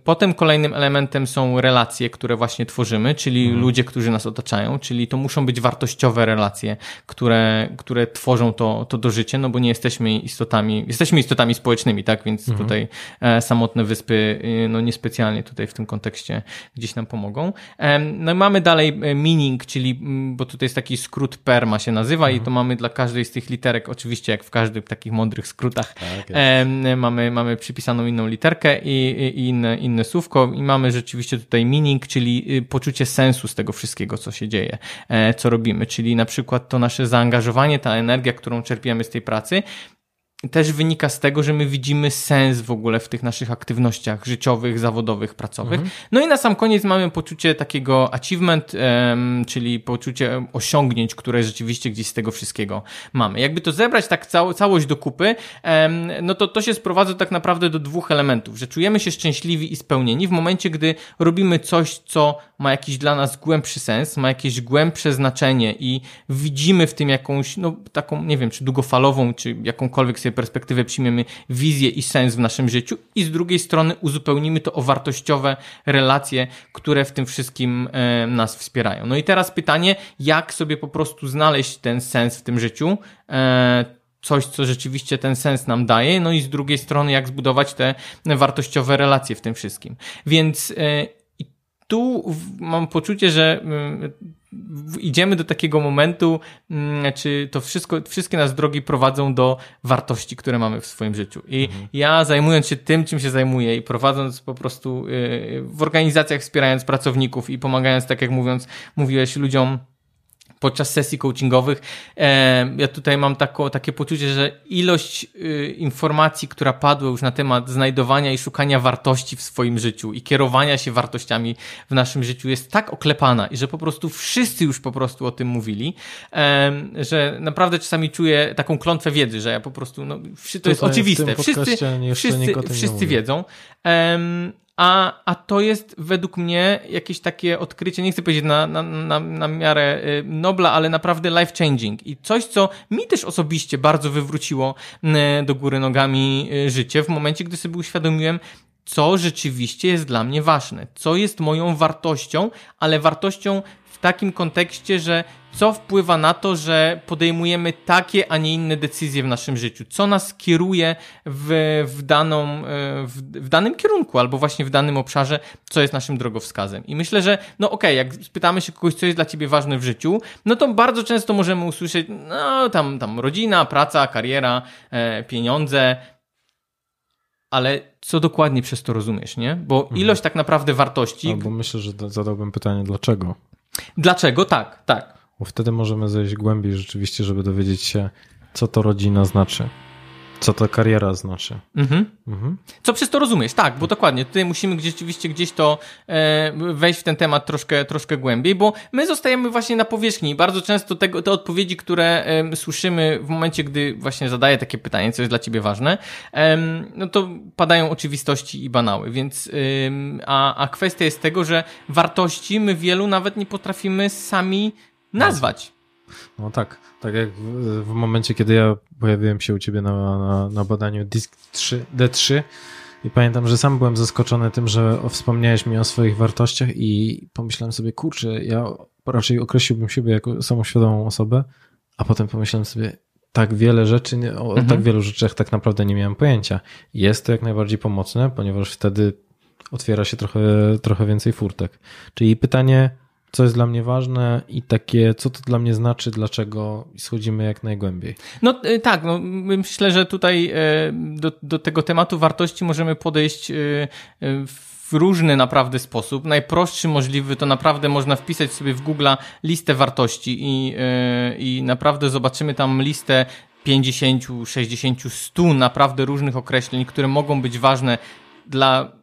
A: Potem kolejnym elementem są relacje, które właśnie tworzymy, czyli mhm. ludzie, którzy nas otaczają, czyli to muszą być wartościowe relacje, które, które tworzą to, to do życia, no bo nie jesteśmy istotami, jesteśmy istotami społecznymi, tak, więc mhm. tutaj e, samotne wyspy, y, no niespecjalnie tutaj w tym kontekście gdzieś nam pomogą. No i mamy dalej e, meaning, czyli bo tutaj jest taki skrót PERMA się nazywa mhm. i to mamy dla każdej z tych literek, oczywiście jak w każdych takich mądrych skrótach, tak e, mamy, mamy przypisaną inną literkę i, i, inne, inne słówko i mamy rzeczywiście tutaj meaning, czyli y, poczucie sensu z tego wszystkiego, co się dzieje, e, co robimy, czyli na przykład to nasze zaangażowanie, ta energia, którą czerpiemy z tej pracy, też wynika z tego, że my widzimy sens w ogóle w tych naszych aktywnościach życiowych, zawodowych, pracowych. Mhm. No i na sam koniec mamy poczucie takiego achievement, um, czyli poczucie osiągnięć, które rzeczywiście gdzieś z tego wszystkiego mamy. Jakby to zebrać tak cał całość do kupy, um, no to to się sprowadza tak naprawdę do dwóch elementów, że czujemy się szczęśliwi i spełnieni w momencie, gdy robimy coś, co ma jakiś dla nas głębszy sens, ma jakieś głębsze znaczenie i widzimy w tym jakąś, no taką, nie wiem, czy długofalową, czy jakąkolwiek sobie perspektywę przyjmiemy wizję i sens w naszym życiu i z drugiej strony uzupełnimy to o wartościowe relacje, które w tym wszystkim e, nas wspierają. No i teraz pytanie, jak sobie po prostu znaleźć ten sens w tym życiu, e, coś, co rzeczywiście ten sens nam daje, no i z drugiej strony, jak zbudować te wartościowe relacje w tym wszystkim. Więc e, tu mam poczucie, że mm, idziemy do takiego momentu, mm, czy to wszystko, wszystkie nas drogi prowadzą do wartości, które mamy w swoim życiu. I mhm. ja zajmując się tym, czym się zajmuję i prowadząc po prostu y, w organizacjach, wspierając pracowników i pomagając, tak jak mówiąc, mówiłeś ludziom, podczas sesji coachingowych. Ja tutaj mam tako, takie poczucie, że ilość y, informacji, która padła już na temat znajdowania i szukania wartości w swoim życiu i kierowania się wartościami w naszym życiu jest tak oklepana i że po prostu wszyscy już po prostu o tym mówili, że naprawdę czasami czuję taką klątwę wiedzy, że ja po prostu, no, to jest oczywiste. Wszyscy, wszyscy, wszyscy wiedzą. A, a to jest według mnie jakieś takie odkrycie, nie chcę powiedzieć na, na, na, na miarę y, Nobla, ale naprawdę life changing. I coś, co mi też osobiście bardzo wywróciło y, do góry nogami y, życie w momencie, gdy sobie uświadomiłem, co rzeczywiście jest dla mnie ważne, co jest moją wartością, ale wartością w takim kontekście, że co wpływa na to, że podejmujemy takie, a nie inne decyzje w naszym życiu, co nas kieruje w, w, daną, e, w, w danym kierunku albo właśnie w danym obszarze, co jest naszym drogowskazem. I myślę, że no okej, okay, jak spytamy się kogoś, co jest dla ciebie ważne w życiu, no to bardzo często możemy usłyszeć, no tam, tam rodzina, praca, kariera, e, pieniądze, ale co dokładnie przez to rozumiesz, nie? Bo mhm. ilość tak naprawdę wartości.
B: Albo myślę, że zadałbym pytanie, dlaczego?
A: Dlaczego? Tak, tak.
B: Bo wtedy możemy zejść głębiej rzeczywiście, żeby dowiedzieć się, co to rodzina znaczy. Co to kariera znaczy. Mhm.
A: Mhm. Co przez to rozumiesz? Tak, bo dokładnie. Tutaj musimy gdzieś, rzeczywiście gdzieś to e, wejść w ten temat troszkę, troszkę głębiej, bo my zostajemy właśnie na powierzchni. Bardzo często tego, te odpowiedzi, które e, słyszymy w momencie, gdy właśnie zadaję takie pytanie, co jest dla ciebie ważne, e, no to padają oczywistości i banały. Więc, a, a kwestia jest tego, że wartości my wielu nawet nie potrafimy sami nazwać.
B: No tak, tak jak w, w momencie, kiedy ja pojawiłem się u ciebie na, na, na badaniu DISC 3, D3 i pamiętam, że sam byłem zaskoczony tym, że wspomniałeś mi o swoich wartościach i pomyślałem sobie, kurczę, ja raczej określiłbym siebie jako samoświadomą osobę, a potem pomyślałem sobie, tak wiele rzeczy, o mhm. tak wielu rzeczach tak naprawdę nie miałem pojęcia. Jest to jak najbardziej pomocne, ponieważ wtedy otwiera się trochę, trochę więcej furtek. Czyli pytanie, co jest dla mnie ważne i takie, co to dla mnie znaczy, dlaczego schodzimy jak najgłębiej.
A: No y, tak, no, myślę, że tutaj y, do, do tego tematu wartości możemy podejść y, w różny naprawdę sposób. Najprostszy możliwy to naprawdę można wpisać sobie w Google listę wartości i, i naprawdę zobaczymy tam listę 50, 60, 100 naprawdę różnych określeń, które mogą być ważne dla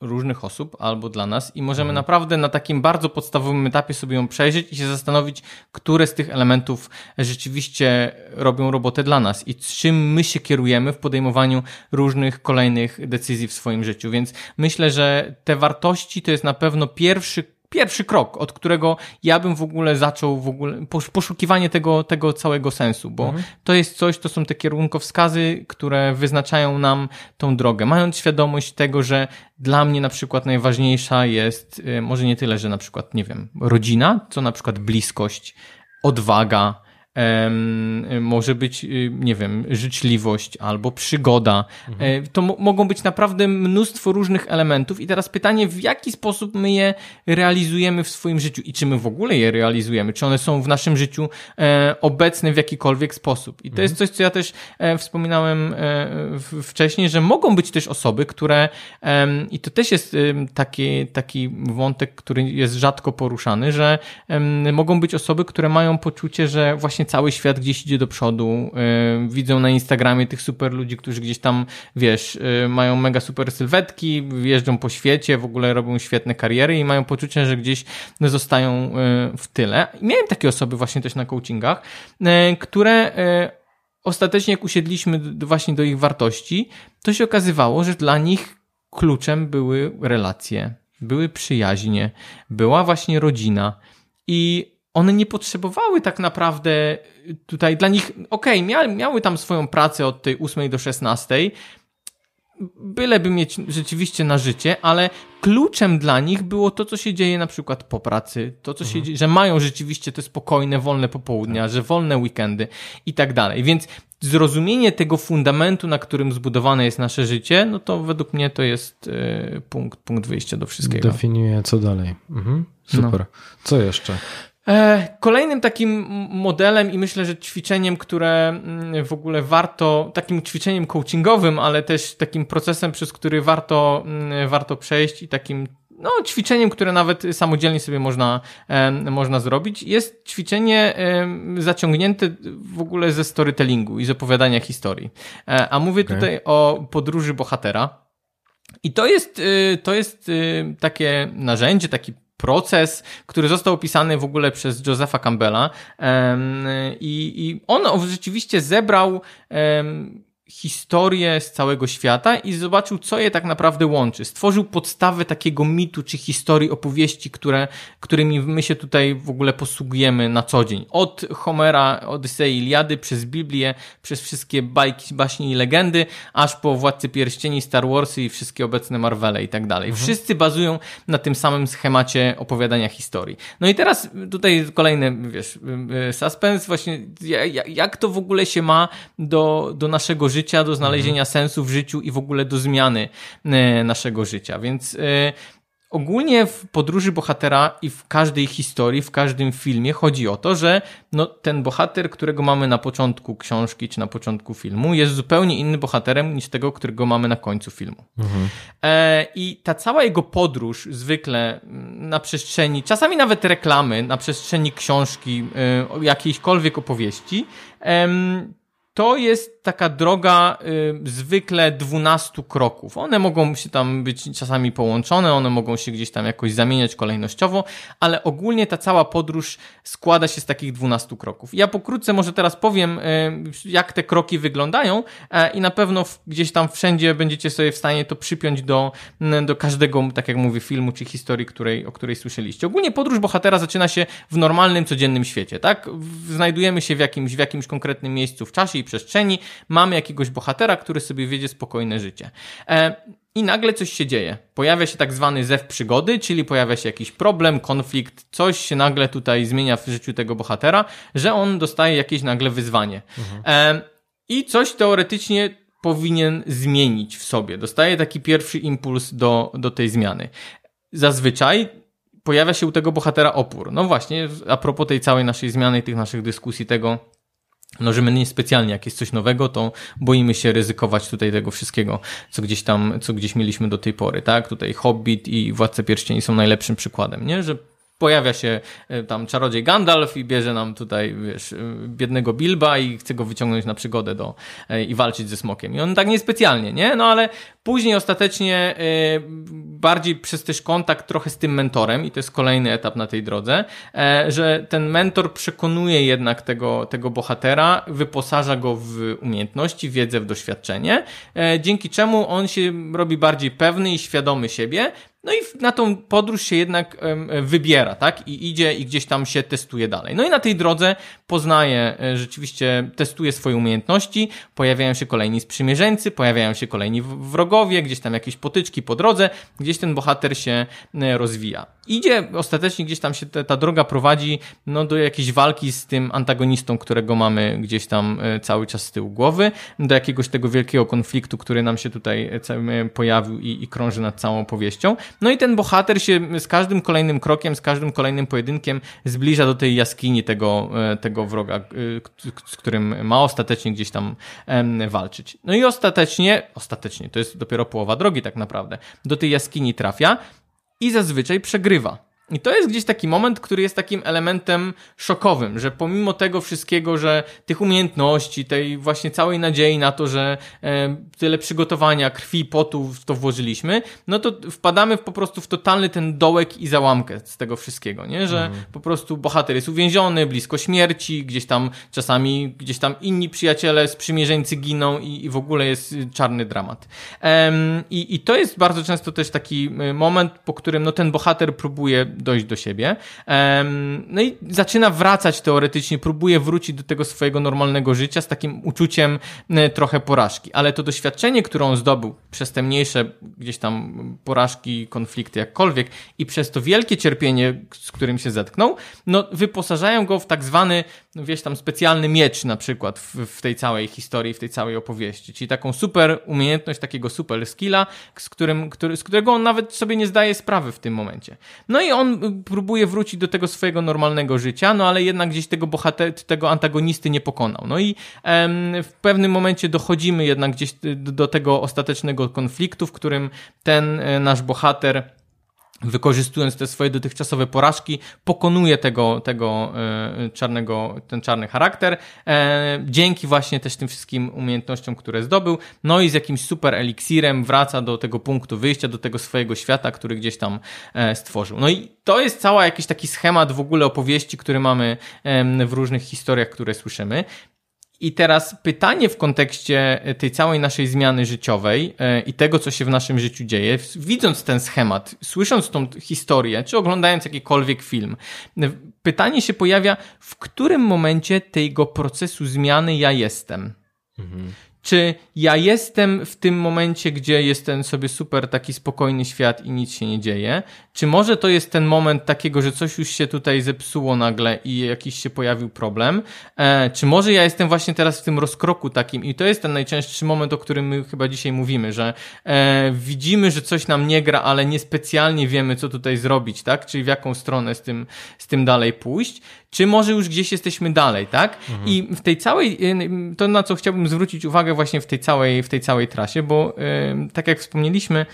A: różnych osób albo dla nas i możemy mhm. naprawdę na takim bardzo podstawowym etapie sobie ją przejrzeć i się zastanowić, które z tych elementów rzeczywiście robią robotę dla nas i czym my się kierujemy w podejmowaniu różnych kolejnych decyzji w swoim życiu. Więc myślę, że te wartości to jest na pewno pierwszy pierwszy krok, od którego ja bym w ogóle zaczął w ogóle poszukiwanie tego, tego całego sensu, bo mhm. to jest coś, to są te kierunkowskazy, które wyznaczają nam tą drogę, mając świadomość tego, że dla mnie na przykład najważniejsza jest, y, może nie tyle, że na przykład, nie wiem, rodzina, co na przykład bliskość, odwaga, może być, y, nie wiem, życzliwość albo przygoda. Mhm. E, to mogą być naprawdę mnóstwo różnych elementów i teraz pytanie, w jaki sposób my je realizujemy w swoim życiu i czy my w ogóle je realizujemy, czy one są w naszym życiu e, obecne w jakikolwiek sposób. I to mhm. jest coś, co ja też e, wspominałem wcześniej, że mogą być też osoby, które i to też jest taki, taki wątek, który jest rzadko poruszany, że mogą być osoby, które mają poczucie, że właśnie cały świat gdzieś idzie do przodu, yy, widzą na Instagramie tych super ludzi, którzy gdzieś tam, wiesz, yy, mają mega super sylwetki, jeżdżą po świecie, w ogóle robią świetne kariery i mają poczucie, że gdzieś zostają yy, w tyle. Miałem takie osoby właśnie też na coachingach, y, które y, ostatecznie jak usiedliśmy właśnie do ich wartości, to się okazywało, że dla nich kluczem były relacje, były przyjaźnie, była właśnie rodzina i one nie potrzebowały tak naprawdę tutaj dla nich, okej, okay, miały, miały tam swoją pracę od tej 8 do 16, byleby mieć rzeczywiście na życie, ale kluczem dla nich było to, co się dzieje na przykład po pracy, to, co mhm. się dzieje, że mają rzeczywiście te spokojne, wolne popołudnia, tak. że wolne weekendy i tak dalej. Więc zrozumienie tego fundamentu, na którym zbudowane jest nasze życie, no to według mnie to jest y, punkt, punkt wyjścia do wszystkiego.
B: Definiuje co dalej. Mhm. Super. No. Co jeszcze?
A: E, kolejnym takim modelem i myślę, że ćwiczeniem, które mm, w ogóle warto, takim ćwiczeniem coachingowym, ale też takim procesem, przez który warto, mm, warto przejść i takim no, ćwiczeniem, które nawet samodzielnie sobie można, można zrobić, jest ćwiczenie zaciągnięte w ogóle ze storytellingu i z opowiadania historii. E, a mówię okay. tutaj o podróży bohatera. I to jest, y, to jest y, takie narzędzie, taki proces, który został opisany w ogóle przez Josepha Campbella i, i on rzeczywiście zebrał historię z całego świata i zobaczył, co je tak naprawdę łączy. Stworzył podstawę takiego mitu czy historii, opowieści, które, którymi my się tutaj w ogóle posługujemy na co dzień. Od Homera, Odysei, Iliady, przez Biblię, przez wszystkie bajki, baśnie i legendy, aż po Władcy Pierścieni, Star Warsy i wszystkie obecne Marvele i tak dalej. Mhm. Wszyscy bazują na tym samym schemacie opowiadania historii. No i teraz tutaj kolejny, wiesz, suspense właśnie, jak to w ogóle się ma do, do naszego życia życia, do znalezienia mhm. sensu w życiu i w ogóle do zmiany e, naszego życia. Więc e, ogólnie w podróży bohatera i w każdej historii, w każdym filmie chodzi o to, że no, ten bohater, którego mamy na początku książki czy na początku filmu, jest zupełnie inny bohaterem niż tego, którego mamy na końcu filmu. Mhm. E, I ta cała jego podróż zwykle na przestrzeni, czasami nawet reklamy, na przestrzeni książki, e, jakiejśkolwiek opowieści, e, to jest taka droga y, zwykle 12 kroków. One mogą się tam być czasami połączone, one mogą się gdzieś tam jakoś zamieniać kolejnościowo, ale ogólnie ta cała podróż składa się z takich 12 kroków. Ja pokrótce może teraz powiem, y, jak te kroki wyglądają y, i na pewno w, gdzieś tam wszędzie będziecie sobie w stanie to przypiąć do, do każdego, tak jak mówię, filmu czy historii, której, o której słyszeliście. Ogólnie podróż bohatera zaczyna się w normalnym, codziennym świecie, tak? Znajdujemy się w jakimś, w jakimś konkretnym miejscu w czasie i przestrzeni, mamy jakiegoś bohatera, który sobie wiedzie spokojne życie. E, I nagle coś się dzieje. Pojawia się tak zwany zew przygody, czyli pojawia się jakiś problem, konflikt, coś się nagle tutaj zmienia w życiu tego bohatera, że on dostaje jakieś nagle wyzwanie. Mhm. E, I coś teoretycznie powinien zmienić w sobie. Dostaje taki pierwszy impuls do, do tej zmiany. Zazwyczaj pojawia się u tego bohatera opór. No właśnie, a propos tej całej naszej zmiany, tych naszych dyskusji, tego, no, że my nie specjalnie, jak jest coś nowego, to boimy się ryzykować tutaj tego wszystkiego, co gdzieś tam, co gdzieś mieliśmy do tej pory, tak? Tutaj Hobbit i Władca Pierścieni są najlepszym przykładem, nie? Że pojawia się e, tam czarodziej Gandalf i bierze nam tutaj, wiesz, e, biednego Bilba i chce go wyciągnąć na przygodę do, e, i walczyć ze smokiem. I on tak niespecjalnie, nie? No ale później ostatecznie bardziej przez też kontakt trochę z tym mentorem i to jest kolejny etap na tej drodze, że ten mentor przekonuje jednak tego, tego bohatera, wyposaża go w umiejętności, wiedzę, w doświadczenie, dzięki czemu on się robi bardziej pewny i świadomy siebie, no i na tą podróż się jednak wybiera, tak? I idzie i gdzieś tam się testuje dalej. No i na tej drodze poznaje, e, rzeczywiście testuje swoje umiejętności, pojawiają się kolejni sprzymierzeńcy, pojawiają się kolejni wrogowie, gdzieś tam jakieś potyczki po drodze, gdzieś ten bohater się e, rozwija. Idzie, ostatecznie gdzieś tam się ta, droga prowadzi no, do jakiejś walki z tym antagonistą, którego mamy gdzieś tam e, cały czas z tyłu głowy, do jakiegoś tego wielkiego konfliktu, który nam się tutaj pojawił i, i krąży nad całą opowieścią. No i ten bohater się z każdym kolejnym krokiem, z każdym kolejnym pojedynkiem zbliża do tej jaskini tego, e, tego wroga, e, z którym ma ostatecznie gdzieś tam walczyć. No i ostatecznie, ostatecznie, to jest dopiero połowa drogi tak naprawdę, do tej jaskini trafia i zazwyczaj przegrywa. I to jest gdzieś taki moment, który jest takim elementem szokowym, że pomimo tego wszystkiego, że tych umiejętności, tej właśnie całej nadziei na to, że e, tyle przygotowania, krwi, potu w to włożyliśmy, no to wpadamy po prostu w totalny ten dołek i załamkę z tego wszystkiego, nie? Że mhm. po prostu bohater jest uwięziony, blisko śmierci, gdzieś tam czasami, gdzieś tam inni przyjaciele, sprzymierzeńcy giną i, i w ogóle jest czarny dramat. i, I to jest bardzo często też taki e, moment, po którym no ten bohater próbuje dojść do siebie. No i zaczyna wracać teoretycznie, próbuje wrócić do tego swojego normalnego życia z takim uczuciem e, trochę porażki. Ale to doświadczenie, które on zdobył przez te mniejsze gdzieś tam porażki, konflikty, jakkolwiek i przez to wielkie cierpienie, z którym się zetknął, no wyposażają go w tak zwany, no wiesz, tam specjalny miecz na przykład w, w tej całej historii, w tej całej opowieści. Czyli taką super umiejętność, takiego super skilla, z, którym, który, z którego on nawet sobie nie zdaje sprawy w tym momencie. No i on on próbuje wrócić do tego swojego normalnego życia, no ale jednak gdzieś tego bohater, tego antagonisty nie pokonał. No i em, w pewnym momencie dochodzimy jednak gdzieś do tego ostatecznego konfliktu, w którym ten e, nasz bohater wykorzystując te swoje dotychczasowe porażki, pokonuje tego, tego e, czarnego, ten czarny charakter, e, dzięki właśnie też tym wszystkim umiejętnościom, które zdobył, no i z jakimś super eliksirem wraca do tego punktu wyjścia, do tego swojego świata, który gdzieś tam e, stworzył. No i to jest cała jakiś taki schemat w ogóle opowieści, który mamy w różnych historiach, które słyszymy. I teraz pytanie w kontekście tej całej naszej zmiany życiowej e, i tego, co się w naszym życiu dzieje, widząc ten schemat, słysząc tą historię, czy oglądając jakikolwiek film, pytanie się pojawia, w którym momencie tego procesu zmiany ja jestem. Mhm czy ja jestem w tym momencie, gdzie jest ten sobie super taki spokojny świat i nic się nie dzieje? Czy może to jest ten moment takiego, że coś już się tutaj zepsuło nagle i jakiś się pojawił problem? E, czy może ja jestem właśnie teraz w tym rozkroku takim i to jest ten najczęstszy moment, o którym my chyba dzisiaj mówimy, że e, widzimy, że coś nam nie gra, ale niespecjalnie wiemy, co tutaj zrobić, tak? Czyli w jaką stronę z tym, z tym dalej pójść? czy może już gdzieś jesteśmy dalej, tak? Mhm. I w tej całej, to na co chciałbym zwrócić uwagę właśnie w tej całej, w tej całej trasie, bo tak jak wspomnieliśmy,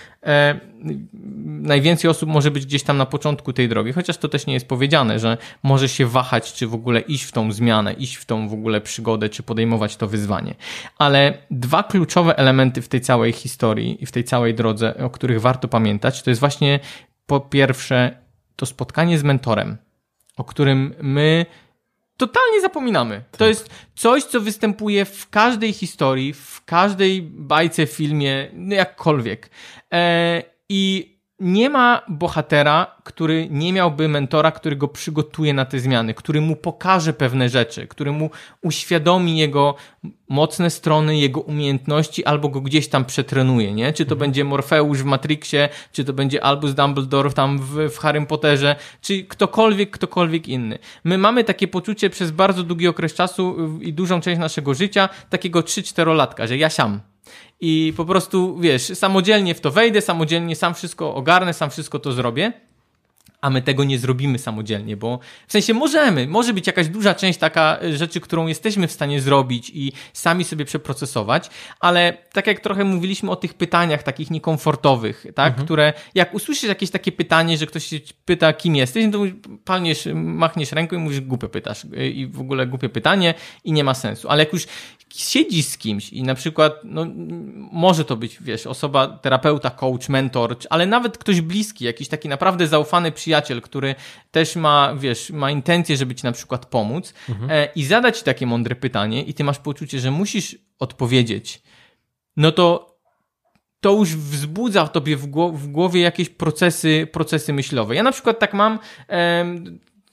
A: najwięcej osób może być gdzieś tam na początku tej drogi, chociaż to też nie jest powiedziane, że może się wahać, czy w ogóle iść w tą zmianę, iść w tą w ogóle przygodę, czy podejmować to wyzwanie. Ale dwa kluczowe elementy w tej całej historii i w tej całej drodze, o których warto pamiętać, to jest właśnie po pierwsze to spotkanie z mentorem o którym my totalnie zapominamy. Tak. To jest coś, co występuje w każdej historii, w każdej bajce, filmie, no jakkolwiek. E, I nie ma bohatera, który nie miałby mentora, który go przygotuje na te zmiany, który mu pokaże pewne rzeczy, który mu uświadomi jego mocne strony, jego umiejętności, albo go gdzieś tam przetrenuje, nie? Czy to mhm. będzie Morfeusz w Matrixie, czy to będzie Albus Dumbledore tam w, w Harrym Potterze, czy ktokolwiek, ktokolwiek inny. My mamy takie poczucie przez bardzo długi okres czasu i dużą część naszego życia, takiego 3-4 latka, że ja sam, i po prostu, wiesz, samodzielnie w to wejdę, samodzielnie sam wszystko ogarnę, sam wszystko to zrobię a my tego nie zrobimy samodzielnie, bo w sensie możemy, może być jakaś duża część taka e, rzeczy, którą jesteśmy w stanie zrobić i sami sobie przeprocesować, ale tak jak trochę mówiliśmy o tych pytaniach takich niekomfortowych, tak, mhm. które jak usłyszysz jakieś takie pytanie, że ktoś się pyta, kim jesteś, no to palniesz, machniesz ręką i mówisz, głupie pytasz e, i w ogóle głupie pytanie i nie ma sensu, ale jak już siedzisz z kimś i na przykład, no, może to być, wiesz, osoba, terapeuta, coach, mentor, ale nawet ktoś bliski, jakiś taki naprawdę zaufany przyjaciel, który też ma, wiesz, ma intencję, żeby ci na przykład pomóc mhm. e, i zadać ci takie mądre pytanie i ty masz poczucie, że musisz odpowiedzieć, no to to już wzbudza w tobie w, głowie jakieś procesy, procesy myślowe. Ja na przykład tak mam,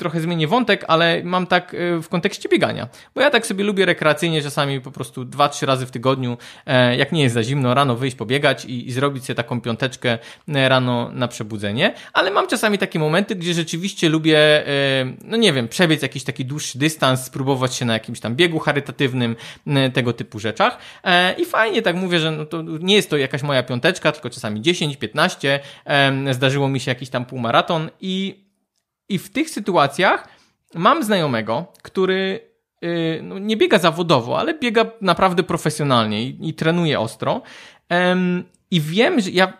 A: trochę zmienię wątek, ale mam tak e, w kontekście biegania. Bo ja tak sobie lubię rekreacyjnie czasami po prostu dwa, trzy razy w tygodniu, e, jak nie jest za zimno, rano wyjść pobiegać i, i zrobić sobie taką piąteczkę e, rano na przebudzenie. Ale mam czasami takie momenty, gdzie rzeczywiście lubię, no nie wiem, przebiec jakiś taki dłuższy dystans, spróbować się na jakimś tam biegu charytatywnym, tego typu rzeczach. I fajnie tak mówię, że no to nie jest to jakaś moja piąteczka, tylko czasami 10, 15. Zdarzyło mi się jakiś tam półmaraton i i w tych sytuacjach mam znajomego, który yy, no, nie biega zawodowo, ale biega naprawdę profesjonalnie i, i trenuje ostro. I wiem, że ja,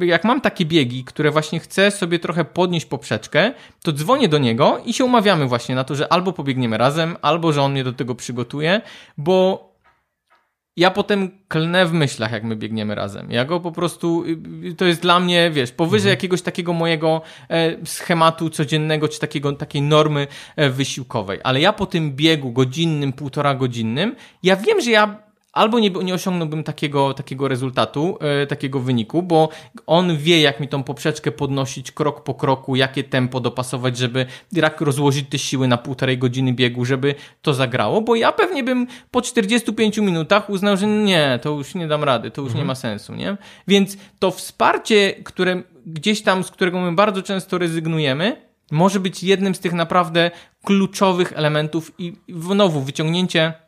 A: jak mam takie biegi, które właśnie chcę sobie trochę podnieść poprzeczkę, to dzwonię do niego i się umawiamy właśnie na to, że albo pobiegniemy razem, albo że on mnie do tego przygotuje, bo ja potem klnę w myślach, jak my biegniemy razem. Ja go po prostu, y, to jest dla mnie, wiesz, powyżej mhm. jakiegoś takiego mojego e, schematu codziennego, czy takiego, takiej normy e, wysiłkowej. Ale ja po tym biegu godzinnym, półtora godzinnym, ja wiem, że ja albo nie, nie osiągnąłbym takiego, takiego rezultatu, e, takiego wyniku, bo on wie, jak mi tą poprzeczkę podnosić krok po kroku, jakie tempo dopasować, żeby jak rozłożyć te siły na półtorej godziny biegu, żeby to zagrało, bo ja pewnie bym po 45 minutach uznał, że nie, to już nie dam rady, to już mhm. nie ma sensu, nie? Więc to wsparcie, które gdzieś tam, z którego my bardzo często rezygnujemy, może być jednym z tych naprawdę kluczowych elementów i znowu wyciągnięcie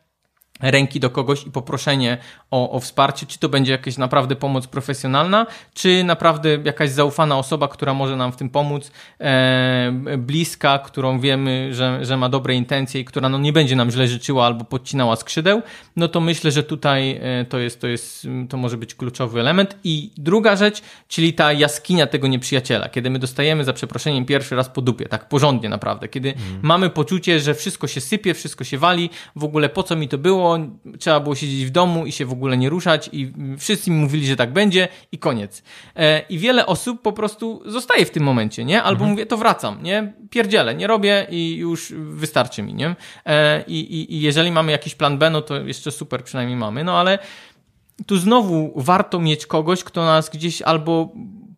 A: ręki do kogoś i poproszenie o, o wsparcie, czy to będzie jakaś naprawdę pomoc profesjonalna, czy naprawdę jakaś zaufana osoba, która może nam w tym pomóc, e, bliska, którą wiemy, że, że ma dobre intencje i która no, nie będzie nam źle życzyła albo podcinała skrzydeł, no to myślę, że tutaj e, to jest, to jest, to może być kluczowy element. I druga rzecz, czyli ta jaskinia tego nieprzyjaciela, kiedy my dostajemy za przeproszeniem pierwszy raz po dupie, tak porządnie naprawdę, kiedy mm. mamy poczucie, że wszystko się sypie, wszystko się wali, w ogóle po co mi to było, było, trzeba było siedzieć w domu i się w ogóle nie ruszać i wszyscy mi mówili, że tak będzie i koniec. E, I wiele osób po prostu zostaje w tym momencie, nie? Albo mhm. mówię, to wracam, nie? Pierdzielę, nie robię i już wystarczy mi, nie? E, I, i, I jeżeli mamy jakiś plan B, no to jeszcze super przynajmniej mamy, no ale tu znowu warto mieć kogoś, kto nas gdzieś albo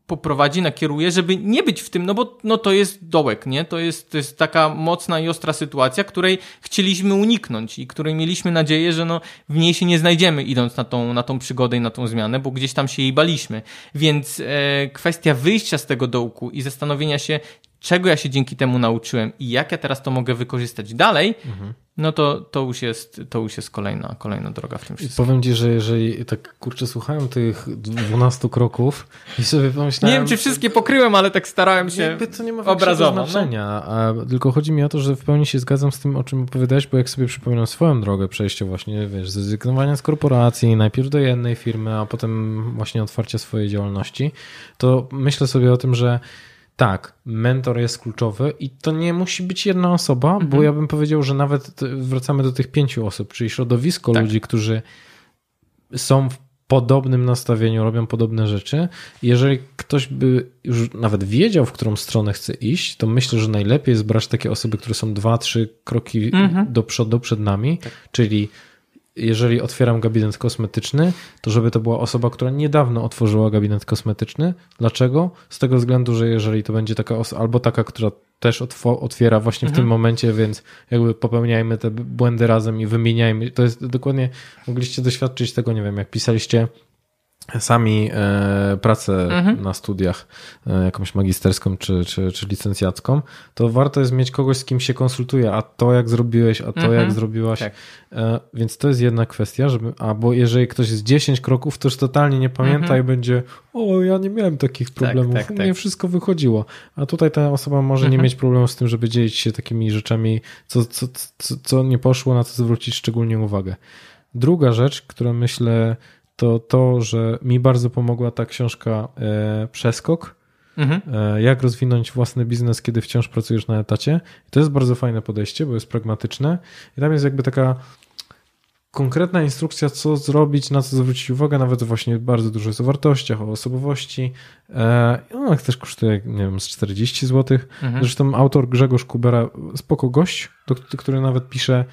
A: poprowadzi, nakieruje, żeby nie być w tym, no bo no to jest dołek, nie? To jest, to jest taka mocna i ostra sytuacja, której chcieliśmy uniknąć i której mieliśmy nadzieję, że no w niej się nie znajdziemy idąc na tą, na tą przygodę i na tą zmianę, bo gdzieś tam się jej baliśmy. Więc e, kwestia wyjścia z tego dołku i zastanowienia się, czego ja się dzięki temu nauczyłem i jak ja teraz to mogę wykorzystać dalej, mhm. no to, to, już jest, to już jest kolejna, kolejna droga w tym wszystkim.
B: I powiem Ci, że jeżeli tak kurczę słuchałem tych 12 kroków i sobie pomyślałem...
A: Nie wiem, czy wszystkie pokryłem, ale tak starałem się Jakby to nie ma obrazowo.
B: No. znaczenia, no. tylko chodzi mi o to, że w pełni się zgadzam z tym, o czym opowiadałeś, bo jak sobie przypominam swoją drogę przejścia właśnie, wiesz, zrezygnowania z korporacji, najpierw do jednej firmy, a potem właśnie otwarcia swojej działalności, to myślę sobie o tym, że tak, mentor jest kluczowy i to nie musi być jedna osoba, mhm. bo ja bym powiedział, że nawet wracamy do tych pięciu osób, czyli środowisko tak. ludzi, którzy są w podobnym nastawieniu, robią podobne rzeczy. Jeżeli ktoś by już nawet wiedział, w którą stronę chce iść, to myślę, że najlepiej jest brać takie osoby, które są dwa, trzy kroki mhm. do przodu przed nami, tak. czyli jeżeli otwieram gabinet kosmetyczny, to żeby to była osoba, która niedawno otworzyła gabinet kosmetyczny. Dlaczego? Z tego względu, że jeżeli to będzie taka osoba, albo taka, która też otwiera właśnie w mhm. tym momencie, więc jakby popełniajmy te błędy razem i wymieniajmy. To jest dokładnie, mogliście doświadczyć tego, nie wiem, jak pisaliście sami e, pracę mhm. na studiach, e, jakąś magisterską czy, czy, czy licencjacką, to warto jest mieć kogoś, z kim się konsultuje, a to jak zrobiłeś, a to mhm. jak zrobiłaś. Tak. E, więc to jest jedna kwestia, żeby, albo jeżeli ktoś jest 10 kroków, to już totalnie nie pamięta mhm. i będzie, o, ja nie miałem takich tak, problemów, tak, tak, tak. wszystko wychodziło. A tutaj ta osoba może nie mhm. mieć problemu z tym, żeby dzielić się takimi rzeczami, co, co, co, co nie poszło, na co zwrócić szczególnie uwagę. Druga rzecz, która myślę, to to, że mi bardzo pomogła ta książka e, Przeskok. Mhm. E, jak rozwinąć własny biznes, kiedy wciąż pracujesz na etacie. I to jest bardzo fajne podejście, bo jest pragmatyczne. I tam jest jakby taka konkretna instrukcja, co zrobić, na co zwrócić uwagę, nawet właśnie bardzo dużo jest o wartościach, o osobowości. E, ona też kosztuje, nie wiem, z 40 zł. Mhm. Zresztą autor Grzegorz Kubera, spoko gość, który nawet pisze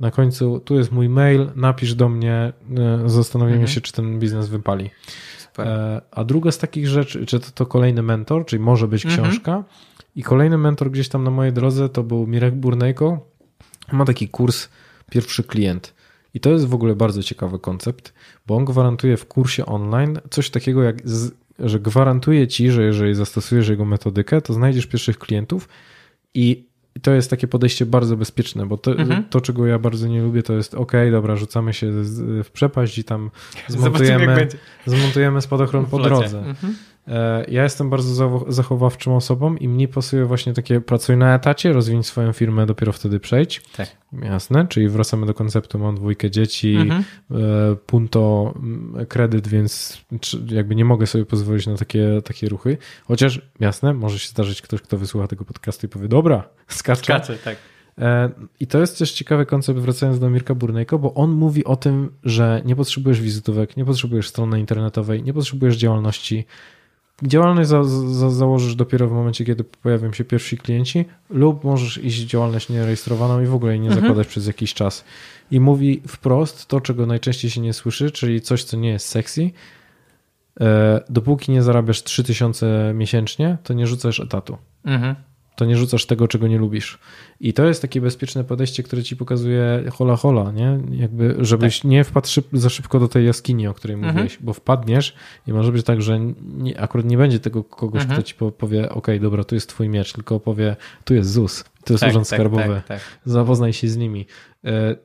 B: na końcu tu jest mój mail, napisz do mnie, e, zastanowimy mhm. się, czy ten biznes wypali. Super. E, a druga z takich rzeczy, czy to, to kolejny mentor, czyli może być mhm. książka. I kolejny mentor gdzieś tam na mojej drodze to był Mirek Burnejko. Ma taki kurs Pierwszy klient. I to jest w ogóle bardzo ciekawy koncept, bo on gwarantuje w kursie online coś takiego jak, z, że gwarantuje ci, że jeżeli zastosujesz jego metodykę, to znajdziesz pierwszych klientów i i to jest takie podejście bardzo bezpieczne, bo to, mhm. to, czego ja bardzo nie lubię, to jest ok, dobra, rzucamy się w przepaść i tam zmontujemy, zmontujemy spadochron po drodze. Mhm. E, ja jestem bardzo zachowawczą osobą i mnie pasuje właśnie takie pracuj na etacie, rozwiń swoją firmę, dopiero wtedy przejdź.
A: Tak.
B: Jasne, czyli wracamy do konceptu, mam dwójkę dzieci, mhm. E, punto mm, kredyt, więc jakby nie mogę sobie pozwolić na takie, takie ruchy. Chociaż jasne, może się zdarzyć ktoś, kto wysłucha tego podcastu i powie, dobra, skaczę.
A: Skaczę, tak.
B: E, I to jest też ciekawy koncept, wracając do Mirka Burnejko, bo on mówi o tym, że nie potrzebujesz wizytówek, nie potrzebujesz strony internetowej, nie potrzebujesz działalności, Działalność za, za, założysz dopiero w momencie, kiedy pojawią się pierwsi klienci, lub możesz iść działalność nierejestrowaną i w ogóle jej nie mhm. zakładać przez jakiś czas. I mówi wprost to, czego najczęściej się nie słyszy, czyli coś, co nie jest sexy. E, dopóki nie zarabiasz 3000 miesięcznie, to nie rzucasz etatu. Mhm to nie rzucasz tego, czego nie lubisz. I to jest takie bezpieczne podejście, które ci pokazuje hola hola, nie? Jakby, żebyś tak. nie wpadł szyb za szybko do tej jaskini, o której mhm. mówiłeś, bo wpadniesz i może być tak, że nie, akurat nie będzie tego kogoś, mhm. kto ci powie, ok, dobra, tu jest twój miecz, tylko powie, tu jest ZUS, tu jest tak, Urząd tak, Skarbowy, tak, tak. zapoznaj się z nimi. E,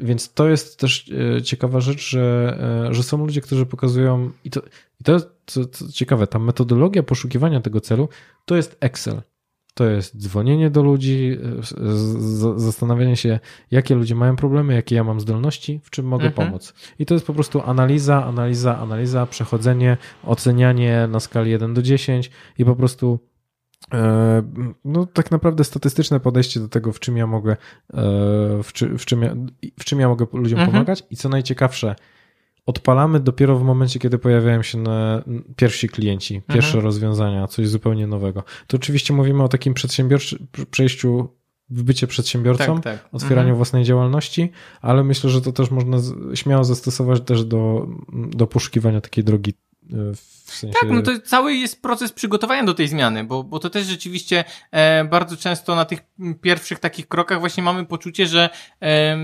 B: więc to jest też e, ciekawa rzecz, że, e, że są ludzie, którzy pokazują, i to, i to jest co, co ciekawe, ta metodologia poszukiwania tego celu to jest Excel to jest dzwonienie do ludzi, zastanawianie się, jakie ludzie mają problemy, jakie ja mam zdolności, w czym mogę mhm. pomóc. I to jest po prostu analiza, analiza, analiza, przechodzenie, ocenianie na skali 1 do 10 i po prostu E, no, tak naprawdę statystyczne podejście do tego, w czym ja mogę, e, w, czy, w, czym, ja, w czym ja mogę ludziom mhm. pomagać i co najciekawsze, odpalamy dopiero w momencie, kiedy pojawiają się pierwsi klienci, pierwsze mhm. rozwiązania, coś zupełnie nowego. To oczywiście mówimy o takim przedsiębiorczym przejściu w bycie przedsiębiorcą, tak, tak. otwieraniu mhm. własnej działalności, ale myślę, że to też można śmiało zastosować też do, do poszukiwania takiej drogi e, w sensie...
A: Tak, no to cały jest proces przygotowania do tej zmiany, bo, bo to też rzeczywiście e, bardzo często na tych pierwszych takich krokach właśnie mamy poczucie, że e,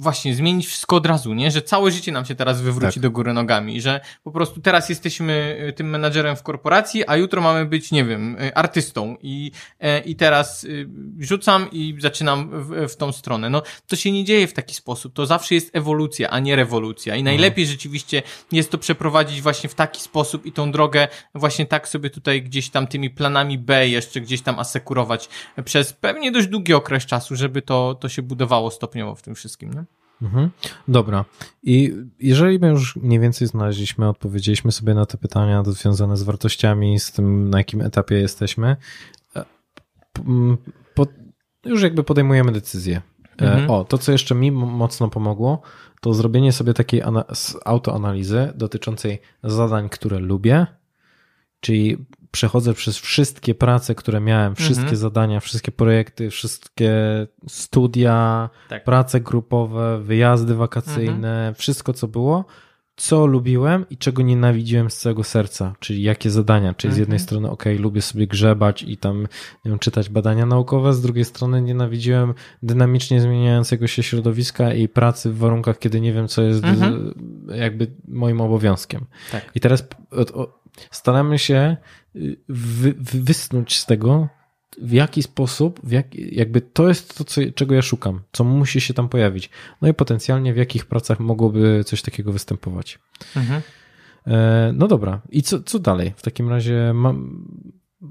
A: właśnie zmienić wszystko od razu, nie? Że całe życie nam się teraz wywróci tak. do góry nogami, że po prostu teraz jesteśmy y, tym menadżerem w korporacji, a jutro mamy być, nie wiem, y, artystą i, e, i teraz y, rzucam i zaczynam w, w tą stronę. No, to się nie dzieje w taki sposób. To zawsze jest ewolucja, a nie rewolucja. I najlepiej mhm. rzeczywiście jest to przeprowadzić właśnie w taki sposób i tą drogę właśnie tak sobie tutaj gdzieś tam tymi planami B jeszcze gdzieś tam asekurować przez pewnie dość długi okres czasu, żeby to, to się budowało stopniowo w tym wszystkim, nie?
B: Mhm. Dobra. I jeżeli my już mniej więcej znaleźliśmy, odpowiedzieliśmy sobie na te pytania związane z wartościami, z tym, na jakim etapie jesteśmy, e, po, już jakby podejmujemy decyzję. E, mhm. O, to co jeszcze mi mocno pomogło, to zrobienie sobie takiej autoanalizy dotyczącej zadań, które lubię, czyli przechodzę przez wszystkie prace, które miałem, wszystkie mhm. zadania, wszystkie projekty, wszystkie studia, tak. prace grupowe, wyjazdy wakacyjne, mhm. wszystko co było, co lubiłem i czego nienawidziłem z całego serca, czyli jakie zadania, czyli z jednej mhm. strony, ok, lubię sobie grzebać i tam wiem, czytać badania naukowe, z drugiej strony nienawidziłem dynamicznie zmieniającego się środowiska i pracy w warunkach, kiedy nie wiem, co jest mhm. jakby moim obowiązkiem. Tak. I teraz staramy się wy, wysnuć z tego, w jaki sposób, w jak, jakby to jest to, co, czego ja szukam, co musi się tam pojawić. No i potencjalnie w jakich pracach mogłoby coś takiego występować. Mhm. E, no dobra, i co, co dalej? W takim razie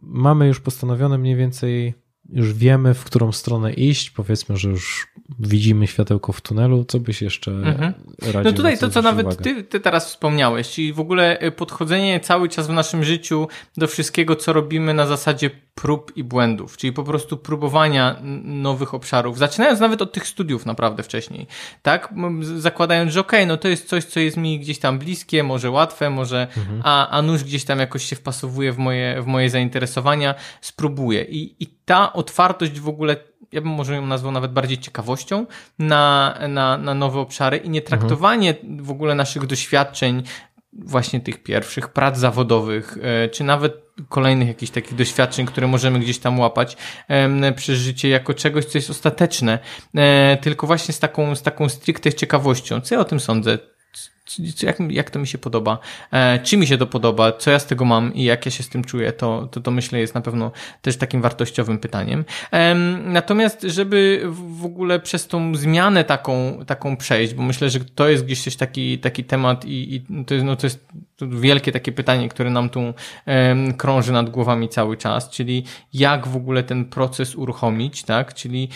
B: mamy już postanowione mniej więcej już wiemy, w którą stronę iść, powiedzmy, że już widzimy światełko w tunelu, co byś jeszcze mhm. radził?
A: No tutaj to, co nawet ty, ty, teraz wspomniałeś, czyli w ogóle y, podchodzenie cały czas w naszym życiu do wszystkiego, co robimy na zasadzie prób i błędów, czyli po prostu próbowania nowych obszarów, zaczynając nawet od tych studiów naprawdę wcześniej, tak? Zakładając, że okej, okay, no to jest coś, co jest mi gdzieś tam bliskie, może łatwe, może, mhm. a, a nóż gdzieś tam jakoś się wpasowuje w moje, w moje zainteresowania, spróbuję. I, I ta otwartość w ogóle ja bym może ją nazwał nawet bardziej ciekawością na, na, na nowe obszary i nie traktowanie mhm. w ogóle naszych doświadczeń, właśnie tych pierwszych prac zawodowych, e, czy nawet kolejnych jakichś takich doświadczeń, które możemy gdzieś tam łapać przez życie jako czegoś, co jest ostateczne, e, tylko właśnie z taką, z taką stricte ciekawością. Co ja o tym sądzę? Jak, jak to mi się podoba, e, czy mi się to podoba, co ja z tego mam i jak ja się z tym czuję, to, to, to myślę jest na pewno też takim wartościowym pytaniem. Natomiast, żeby w ogóle przez tą zmianę taką, taką przejść, bo myślę, że to jest gdzieś coś taki, taki temat i, i to jest, no to jest wielkie takie pytanie, które nam tu krąży nad głowami cały czas, czyli jak w ogóle ten proces uruchomić, tak, czyli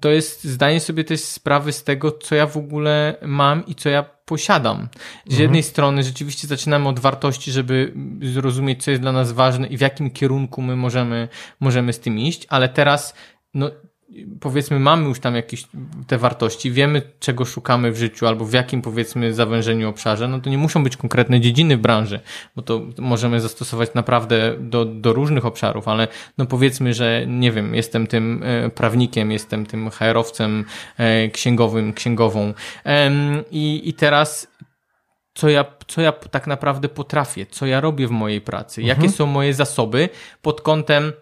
A: to jest zdanie sobie też sprawy z tego, co ja w ogóle mam i co ja posiadam. Z mhm. jednej strony rzeczywiście zaczynamy od wartości, żeby zrozumieć, co jest dla nas ważne i w jakim kierunku my możemy, możemy z tym iść, ale teraz no, powiedzmy mamy już tam jakieś te wartości, wiemy czego szukamy w życiu albo w jakim powiedzmy zawężeniu obszarze, no to nie muszą być konkretne dziedziny w branży, bo to możemy zastosować naprawdę do, do różnych obszarów, ale no powiedzmy, że nie wiem, jestem tym e, prawnikiem, jestem tym HR-owcem e, księgowym, księgową i, i teraz co ja, co ja tak naprawdę potrafię, co ja robię w mojej pracy, mhm. jakie są moje zasoby pod kątem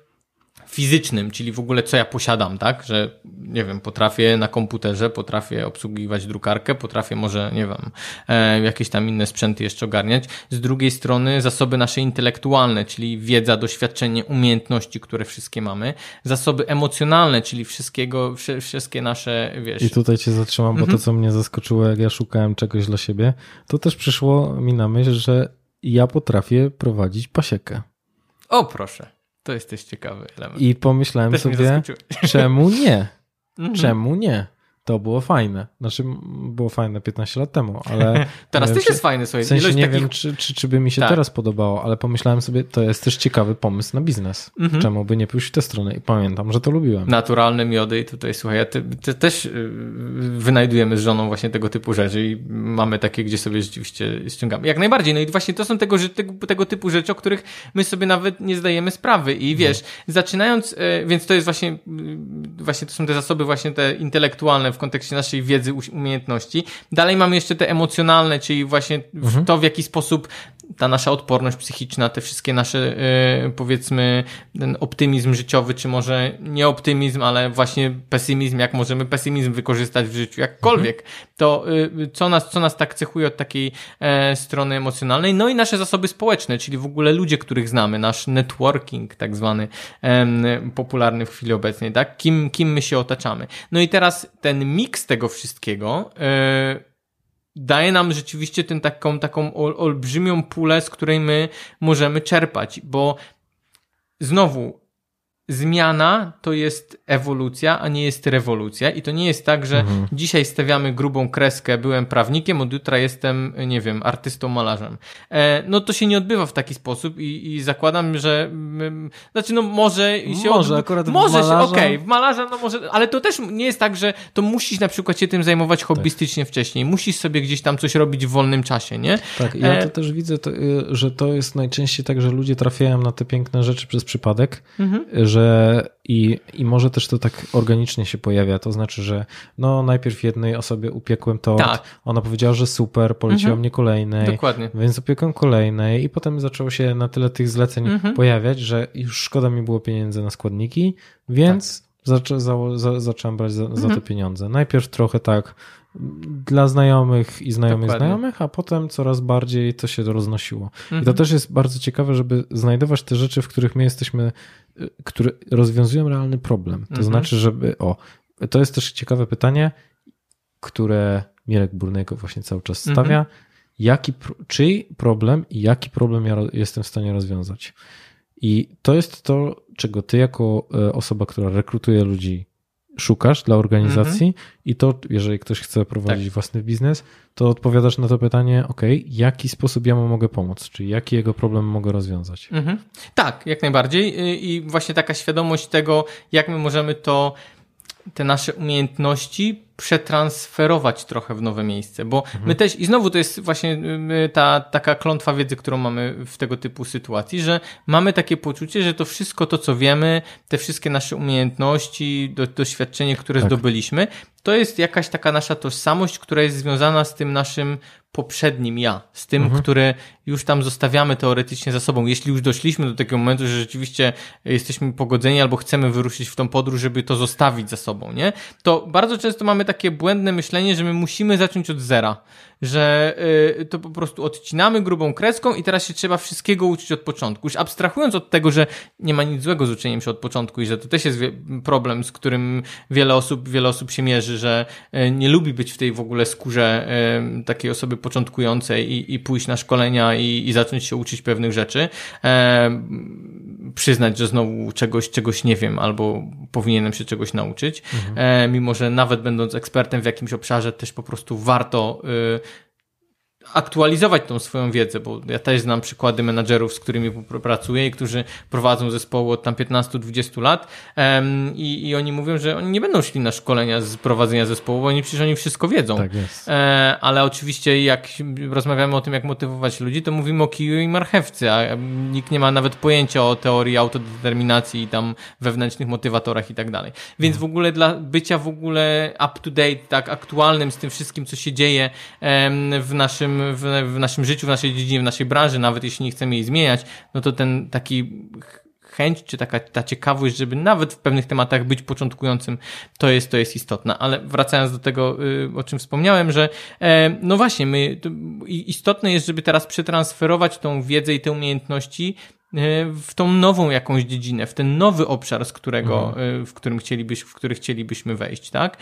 A: fizycznym, czyli w ogóle co ja posiadam, tak, że nie wiem, potrafię na komputerze, potrafię obsługiwać drukarkę, potrafię może, nie wiem, e, jakieś tam inne sprzęty jeszcze ogarniać. Z drugiej strony zasoby nasze intelektualne, czyli wiedza, doświadczenie, umiejętności, które wszystkie mamy. Zasoby emocjonalne, czyli wszystkiego, wszystkie nasze, wiesz...
B: I tutaj cię zatrzymam, bo mhm. to, co mnie zaskoczyło, jak ja szukałem czegoś dla siebie, to też przyszło mi na myśl, że ja potrafię prowadzić pasiekę.
A: O, proszę. To jest też ciekawy element.
B: I pomyślałem Też sobie, czemu nie? Mhm. Czemu nie? To było fajne. Znaczy, było fajne 15 lat temu, ale.
A: teraz też jest fajne, słuchaj.
B: W sensie nie
A: takich...
B: wiem, czy, czy, czy by mi się tak. teraz podobało, ale pomyślałem sobie, to jest też ciekawy pomysł na biznes. Mhm. Czemu by nie pójść w tę stronę? I pamiętam, że to lubiłem.
A: Naturalne miody i tutaj, słuchaj, ja te, te też y, wynajdujemy z żoną właśnie tego typu rzeczy i mamy takie, gdzie sobie rzeczywiście ściągamy. Jak najbardziej. No i właśnie to są tego, tego, tego typu rzeczy, o których my sobie nawet nie zdajemy sprawy. I wiesz, mhm. zaczynając, y, więc to jest właśnie, y, właśnie to są te zasoby właśnie te intelektualne w kontekście naszej wiedzy, umiejętności. Dalej mamy jeszcze te emocjonalne, czyli właśnie mhm. to, w jaki sposób ta nasza odporność psychiczna, te wszystkie nasze, yy, powiedzmy, ten optymizm życiowy, czy może nie optymizm, ale właśnie pesymizm, jak możemy pesymizm wykorzystać w życiu, jakkolwiek, to yy, co, nas, co nas tak cechuje od takiej e, strony emocjonalnej. No i nasze zasoby społeczne, czyli w ogóle ludzie, których znamy, nasz networking, tak zwany, popularny w chwili obecnej, tak? Kim, kim my się otaczamy. No i teraz ten miks tego wszystkiego, yy, daje nam rzeczywiście ten taką, taką olbrzymią pulę, z której my możemy czerpać, bo znowu zmiana to jest ewolucja, a nie jest rewolucja. I to nie jest tak, że mhm. dzisiaj stawiamy grubą kreskę, byłem prawnikiem, od jutra jestem, nie wiem, artystą, malarzem. E, no to się nie odbywa w taki sposób i, i zakładam, że mm, znaczy no może się
B: Może akurat
A: Może się, okej, okay, w malarza no może, ale to też nie jest tak, że to musisz na przykład się tym zajmować tak. hobbystycznie tak. wcześniej. Musisz sobie gdzieś tam coś robić w wolnym czasie, nie?
B: Tak, ja e... to też widzę, to, y, że to jest najczęściej tak, że ludzie trafiają na te piękne rzeczy przez przypadek, mhm. że że i, i może też to tak organicznie się pojawia. To znaczy, że no najpierw jednej osobie upiekłem to, tak. ona powiedziała, że super, poleciła mhm. mnie kolejnej,
A: Dokładnie.
B: więc upiekłem kolejnej i potem zaczęło się na tyle tych zleceń mhm. pojawiać, że już szkoda mi było pieniędzy na składniki, więc tak. zaczę, za, za, zacząłem brać za, mhm. za te pieniądze. Najpierw trochę tak dla znajomych i znajomych Dokładnie. znajomych, a potem coraz bardziej to się roznosiło. Mhm. I to mhm. też jest bardzo ciekawe, żeby znajdować te rzeczy, w których my jesteśmy, y, które rozwiązują realny problem. To mhm. znaczy, żeby, o, to jest też ciekawe pytanie, które Mirek Burnejko właśnie cały czas mhm. stawia. Mhm. Jaki, czyj problem i jaki problem ja jestem w stanie rozwiązać? I to jest to, czego ty jako e, osoba, która rekrutuje ludzi, szukasz dla organizacji mhm. i to, jeżeli ktoś chce prowadzić tak. własny biznes, to odpowiadasz na to pytanie, ok, jaki sposób ja mu mogę pomóc, czyli jaki jego problem mogę rozwiązać. Mhm.
A: Tak, jak najbardziej i właśnie taka świadomość tego, jak my możemy to, te nasze umiejętności przetransferować trochę w nowe miejsce, bo mhm. my też, i znowu to jest właśnie y, ta taka klątwa wiedzy, którą mamy w tego typu sytuacji, że mamy takie poczucie, że to wszystko to, co wiemy, te wszystkie nasze umiejętności, do, doświadczenie, które tak. zdobyliśmy, to jest jakaś taka nasza tożsamość, która jest związana z tym naszym poprzednim ja, z tym, mhm. które już tam zostawiamy teoretycznie za sobą. Jeśli już doszliśmy do takiego momentu, że rzeczywiście jesteśmy pogodzeni albo chcemy wyruszyć w tą podróż, żeby to zostawić za sobą, nie? To bardzo często mamy takie błędne myślenie, że my musimy zacząć od zera że y, to po prostu odcinamy grubą kreską i teraz się trzeba wszystkiego uczyć od początku. Już abstrahując od tego, że nie ma nic złego z uczeniem się od początku i że to też jest problem, z którym wiele osób, wiele osób się mierzy, że y, nie lubi być w tej w ogóle skórze y, takiej osoby początkującej i, i pójść na szkolenia i, i zacząć się uczyć pewnych rzeczy. E, przyznać, że znowu czegoś, czegoś nie wiem albo powinienem się czegoś nauczyć, mhm. e, mimo że nawet będąc ekspertem w jakimś obszarze też po prostu warto y, aktualizować tą swoją wiedzę, bo ja też znam przykłady menadżerów, z którymi pracuję i którzy prowadzą zespoły od tam 15-20 lat um, i, i oni mówią, że oni nie będą szli na szkolenia z prowadzenia zespołu, bo oni przecież oni wszystko wiedzą.
B: Tak jest.
A: E, ale oczywiście jak rozmawiamy o tym, jak motywować ludzi, to mówimy o kiju i marchewce, a nikt nie ma nawet pojęcia o teorii autodeterminacji i tam wewnętrznych motywatorach i tak dalej. Więc w ogóle dla bycia w ogóle up to date, tak aktualnym z tym wszystkim, co się dzieje em, w naszym w, w naszym życiu, w naszej dziedzinie, w naszej branży, nawet jeśli nie chcemy jej zmieniać, no to ten taki chęć, czy taka ta ciekawość, żeby nawet w pewnych tematach być początkującym, to jest, to jest istotne. Ale wracając do tego, y, o czym wspomniałem, że e, no właśnie, my, istotne jest, żeby teraz przetransferować tą wiedzę i te umiejętności w tą nową jakąś dziedzinę, w ten nowy obszar, z którego, mhm. w którym chcielibyś, w który chcielibyśmy wejść, tak?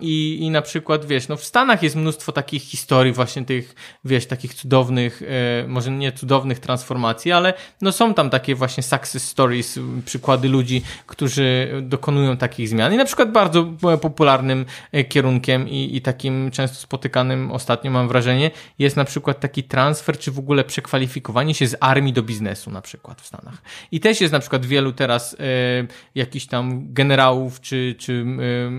A: I, I na przykład, wiesz, no w Stanach jest mnóstwo takich historii właśnie tych, wiesz, takich cudownych, może nie cudownych transformacji, ale no są tam takie właśnie success stories, przykłady ludzi, którzy dokonują takich zmian. I na przykład bardzo popularnym kierunkiem i, i takim często spotykanym ostatnio, mam wrażenie, jest na przykład taki transfer, czy w ogóle przekwalifikowanie się z armii do biznesu na przykład w Stanach. I też jest na przykład wielu teraz e, jakichś tam generałów, czy, czy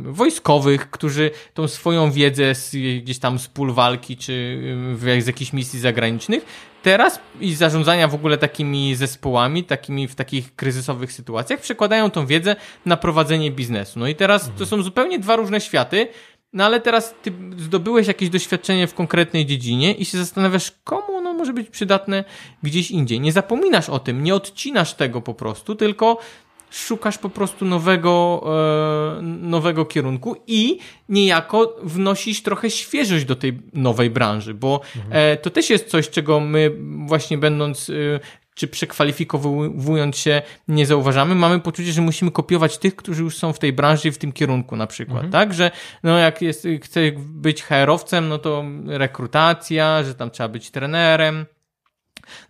A: e, wojskowych, którzy tą swoją wiedzę z, gdzieś tam z pól walki, czy e, z jakichś misji zagranicznych teraz i zarządzania w ogóle takimi zespołami, takimi w takich kryzysowych sytuacjach, przekładają tą wiedzę na prowadzenie biznesu. No i teraz mhm. to są zupełnie dwa różne światy, no ale teraz ty zdobyłeś jakieś doświadczenie w konkretnej dziedzinie i się zastanawiasz, komu ono może być przydatne gdzieś indziej. Nie zapominasz o tym, nie odcinasz tego po prostu, tylko szukasz po prostu nowego, e, nowego kierunku i niejako wnosisz trochę świeżość do tej nowej branży, bo mhm. e, to też jest coś, czego my właśnie będąc e, czy przekwalifikowując się nie zauważamy, mamy poczucie, że musimy kopiować tych, którzy już są w tej branży w tym kierunku na przykład, mhm. tak? Że no jak jest, chce być HR-owcem, no to rekrutacja, że tam trzeba być trenerem,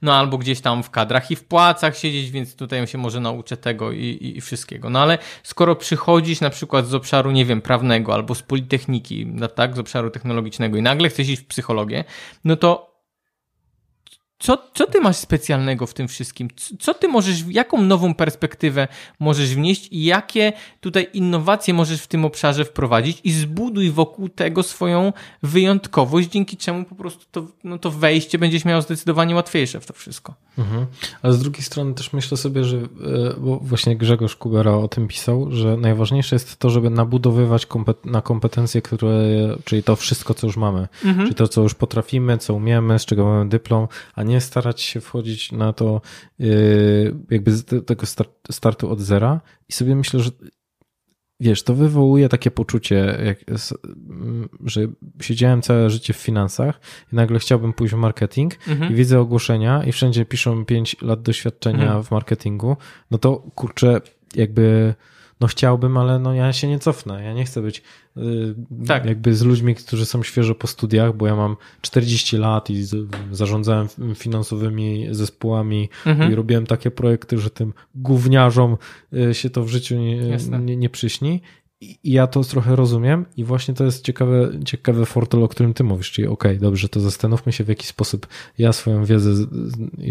A: no albo gdzieś tam w kadrach i w płacach siedzieć, więc tutaj się może nauczę tego i, i, i, wszystkiego. No ale skoro przychodzisz na przykład z obszaru, nie wiem, prawnego albo z politechniki, no tak, z obszaru technologicznego i nagle chcesz iść w psychologię, no to co, co ty masz specjalnego w tym wszystkim? Co ty możesz, jaką nową perspektywę możesz wnieść i jakie tutaj innowacje możesz w tym obszarze wprowadzić i zbuduj wokół tego swoją wyjątkowość, dzięki czemu po prostu to, no to wejście będziesz miał zdecydowanie łatwiejsze w to wszystko.
B: Mhm. Ale z drugiej strony też myślę sobie, że, e, bo właśnie Grzegorz Kubera o tym pisał, że najważniejsze jest to, żeby nabudowywać kompet na kompetencje, które, czyli to wszystko, co już mamy, mhm. czyli to, co już potrafimy, co umiemy, z czego mamy dyplom, a nie starać się wchodzić na to yy, jakby z tego startu od zera i sobie myślę, że wiesz, to wywołuje takie poczucie, jak, że siedziałem całe życie w finansach i nagle chciałbym pójść w marketing mhm. i widzę ogłoszenia i wszędzie piszą 5 lat doświadczenia mhm. w marketingu, no to kurczę, jakby no chciałbym, ale no ja się nie cofnę. Ja nie chcę być y, tak. jakby z ludźmi, którzy są świeżo po studiach, bo ja mam 40 lat i zarządzałem finansowymi zespołami mhm. i robiłem takie projekty, że tym gówniarzom y, się to w życiu nie, nie, nie przyśni. I ja to trochę rozumiem i właśnie to jest ciekawe, ciekawe fortel, o którym ty mówisz, czyli okej, okay, dobrze, to zastanówmy się w jaki sposób ja swoją wiedzę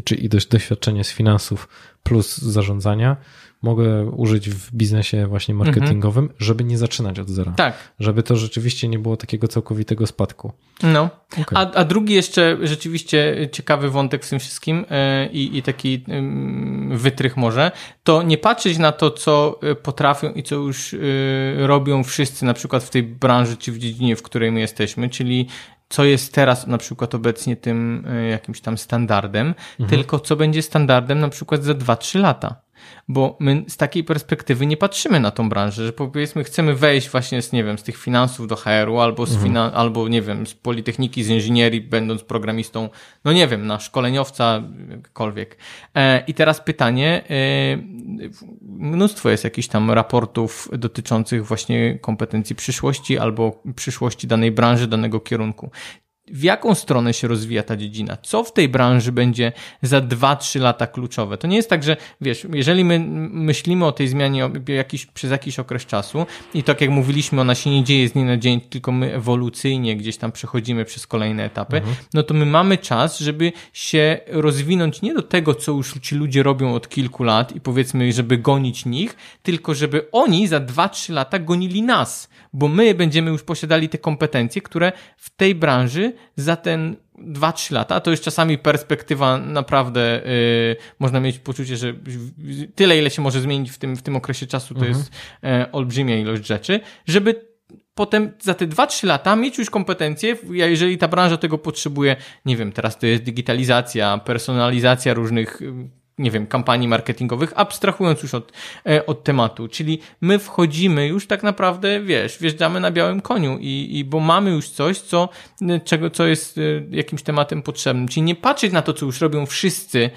B: czy i doświadczenie z finansów plus zarządzania mogę użyć w biznesie właśnie marketingowym, mhm. żeby nie zaczynać od zera.
A: Tak.
B: Żeby to rzeczywiście nie było takiego całkowitego spadku.
A: No. Okay. A, a drugi jeszcze rzeczywiście ciekawy wątek w tym wszystkim yy, i taki yy, wytrych może, to nie patrzeć na to, co e, potrafią i co już yy, robią wszyscy, na przykład w tej branży czy w dziedzinie, w której my jesteśmy, czyli co jest teraz na przykład obecnie tym jakimś tam standardem, mhm. tylko co będzie standardem na przykład za 2-3 lata bo my z takiej perspektywy nie patrzymy na tą branżę, że powiedzmy chcemy wejść właśnie z, nie wiem, z tych finansów do HR-u albo z mhm. finan- albo nie wiem, z politechniki, z inżynierii, będąc programistą, no nie wiem, na szkoleniowca, jakkolwiek. E, I teraz pytanie, e, mnóstwo jest jakichś tam raportów dotyczących właśnie kompetencji przyszłości albo przyszłości danej branży, danego kierunku w jaką stronę się rozwija ta dziedzina, co w tej branży będzie za 2-3 lata kluczowe. To nie jest tak, że wiesz, jeżeli my myślimy o tej zmianie jakiś, przez jakiś okres czasu i tak jak mówiliśmy, ona się nie dzieje z dnia na dzień, tylko my ewolucyjnie gdzieś tam przechodzimy przez kolejne etapy, mhm. no to my mamy czas, żeby się rozwinąć nie do tego, co już ci ludzie robią od kilku lat i powiedzmy, żeby gonić nich, tylko żeby oni za 2-3 lata gonili nas bo my będziemy już posiadali te kompetencje, które w tej branży za ten 2-3 lata, to jest czasami perspektywa naprawdę, yy, można mieć poczucie, że tyle, ile się może zmienić w tym, w tym okresie czasu, to mhm. jest yy, olbrzymia ilość rzeczy, żeby potem za te 2-3 lata mieć już kompetencje, jeżeli ta branża tego potrzebuje, nie wiem, teraz to jest digitalizacja, personalizacja różnych nie wiem, kampanii marketingowych, abstrahując już od, e, od tematu. Czyli my wchodzimy już tak naprawdę, wiesz, wjeżdżamy na białym koniu i, i bo mamy już coś, co, e, czego, co jest e, jakimś tematem potrzebnym. Czyli nie patrzeć na to, co już robią wszyscy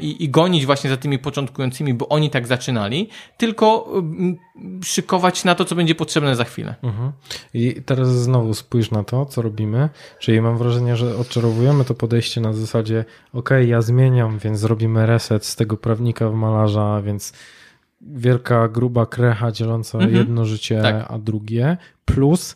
A: i, i gonić właśnie za tymi początkującymi, bo oni tak zaczynali, tylko szykować na to, co będzie potrzebne za chwilę.
B: Mhm. I teraz znowu spójrz na to, co robimy. Czyli mam wrażenie, że odczarowujemy to podejście na zasadzie, ok, ja zmieniam, więc zrobimy reset z tego prawnika w malarza, więc wielka, gruba krecha dzieląca mhm. jedno życie, tak. a drugie, plus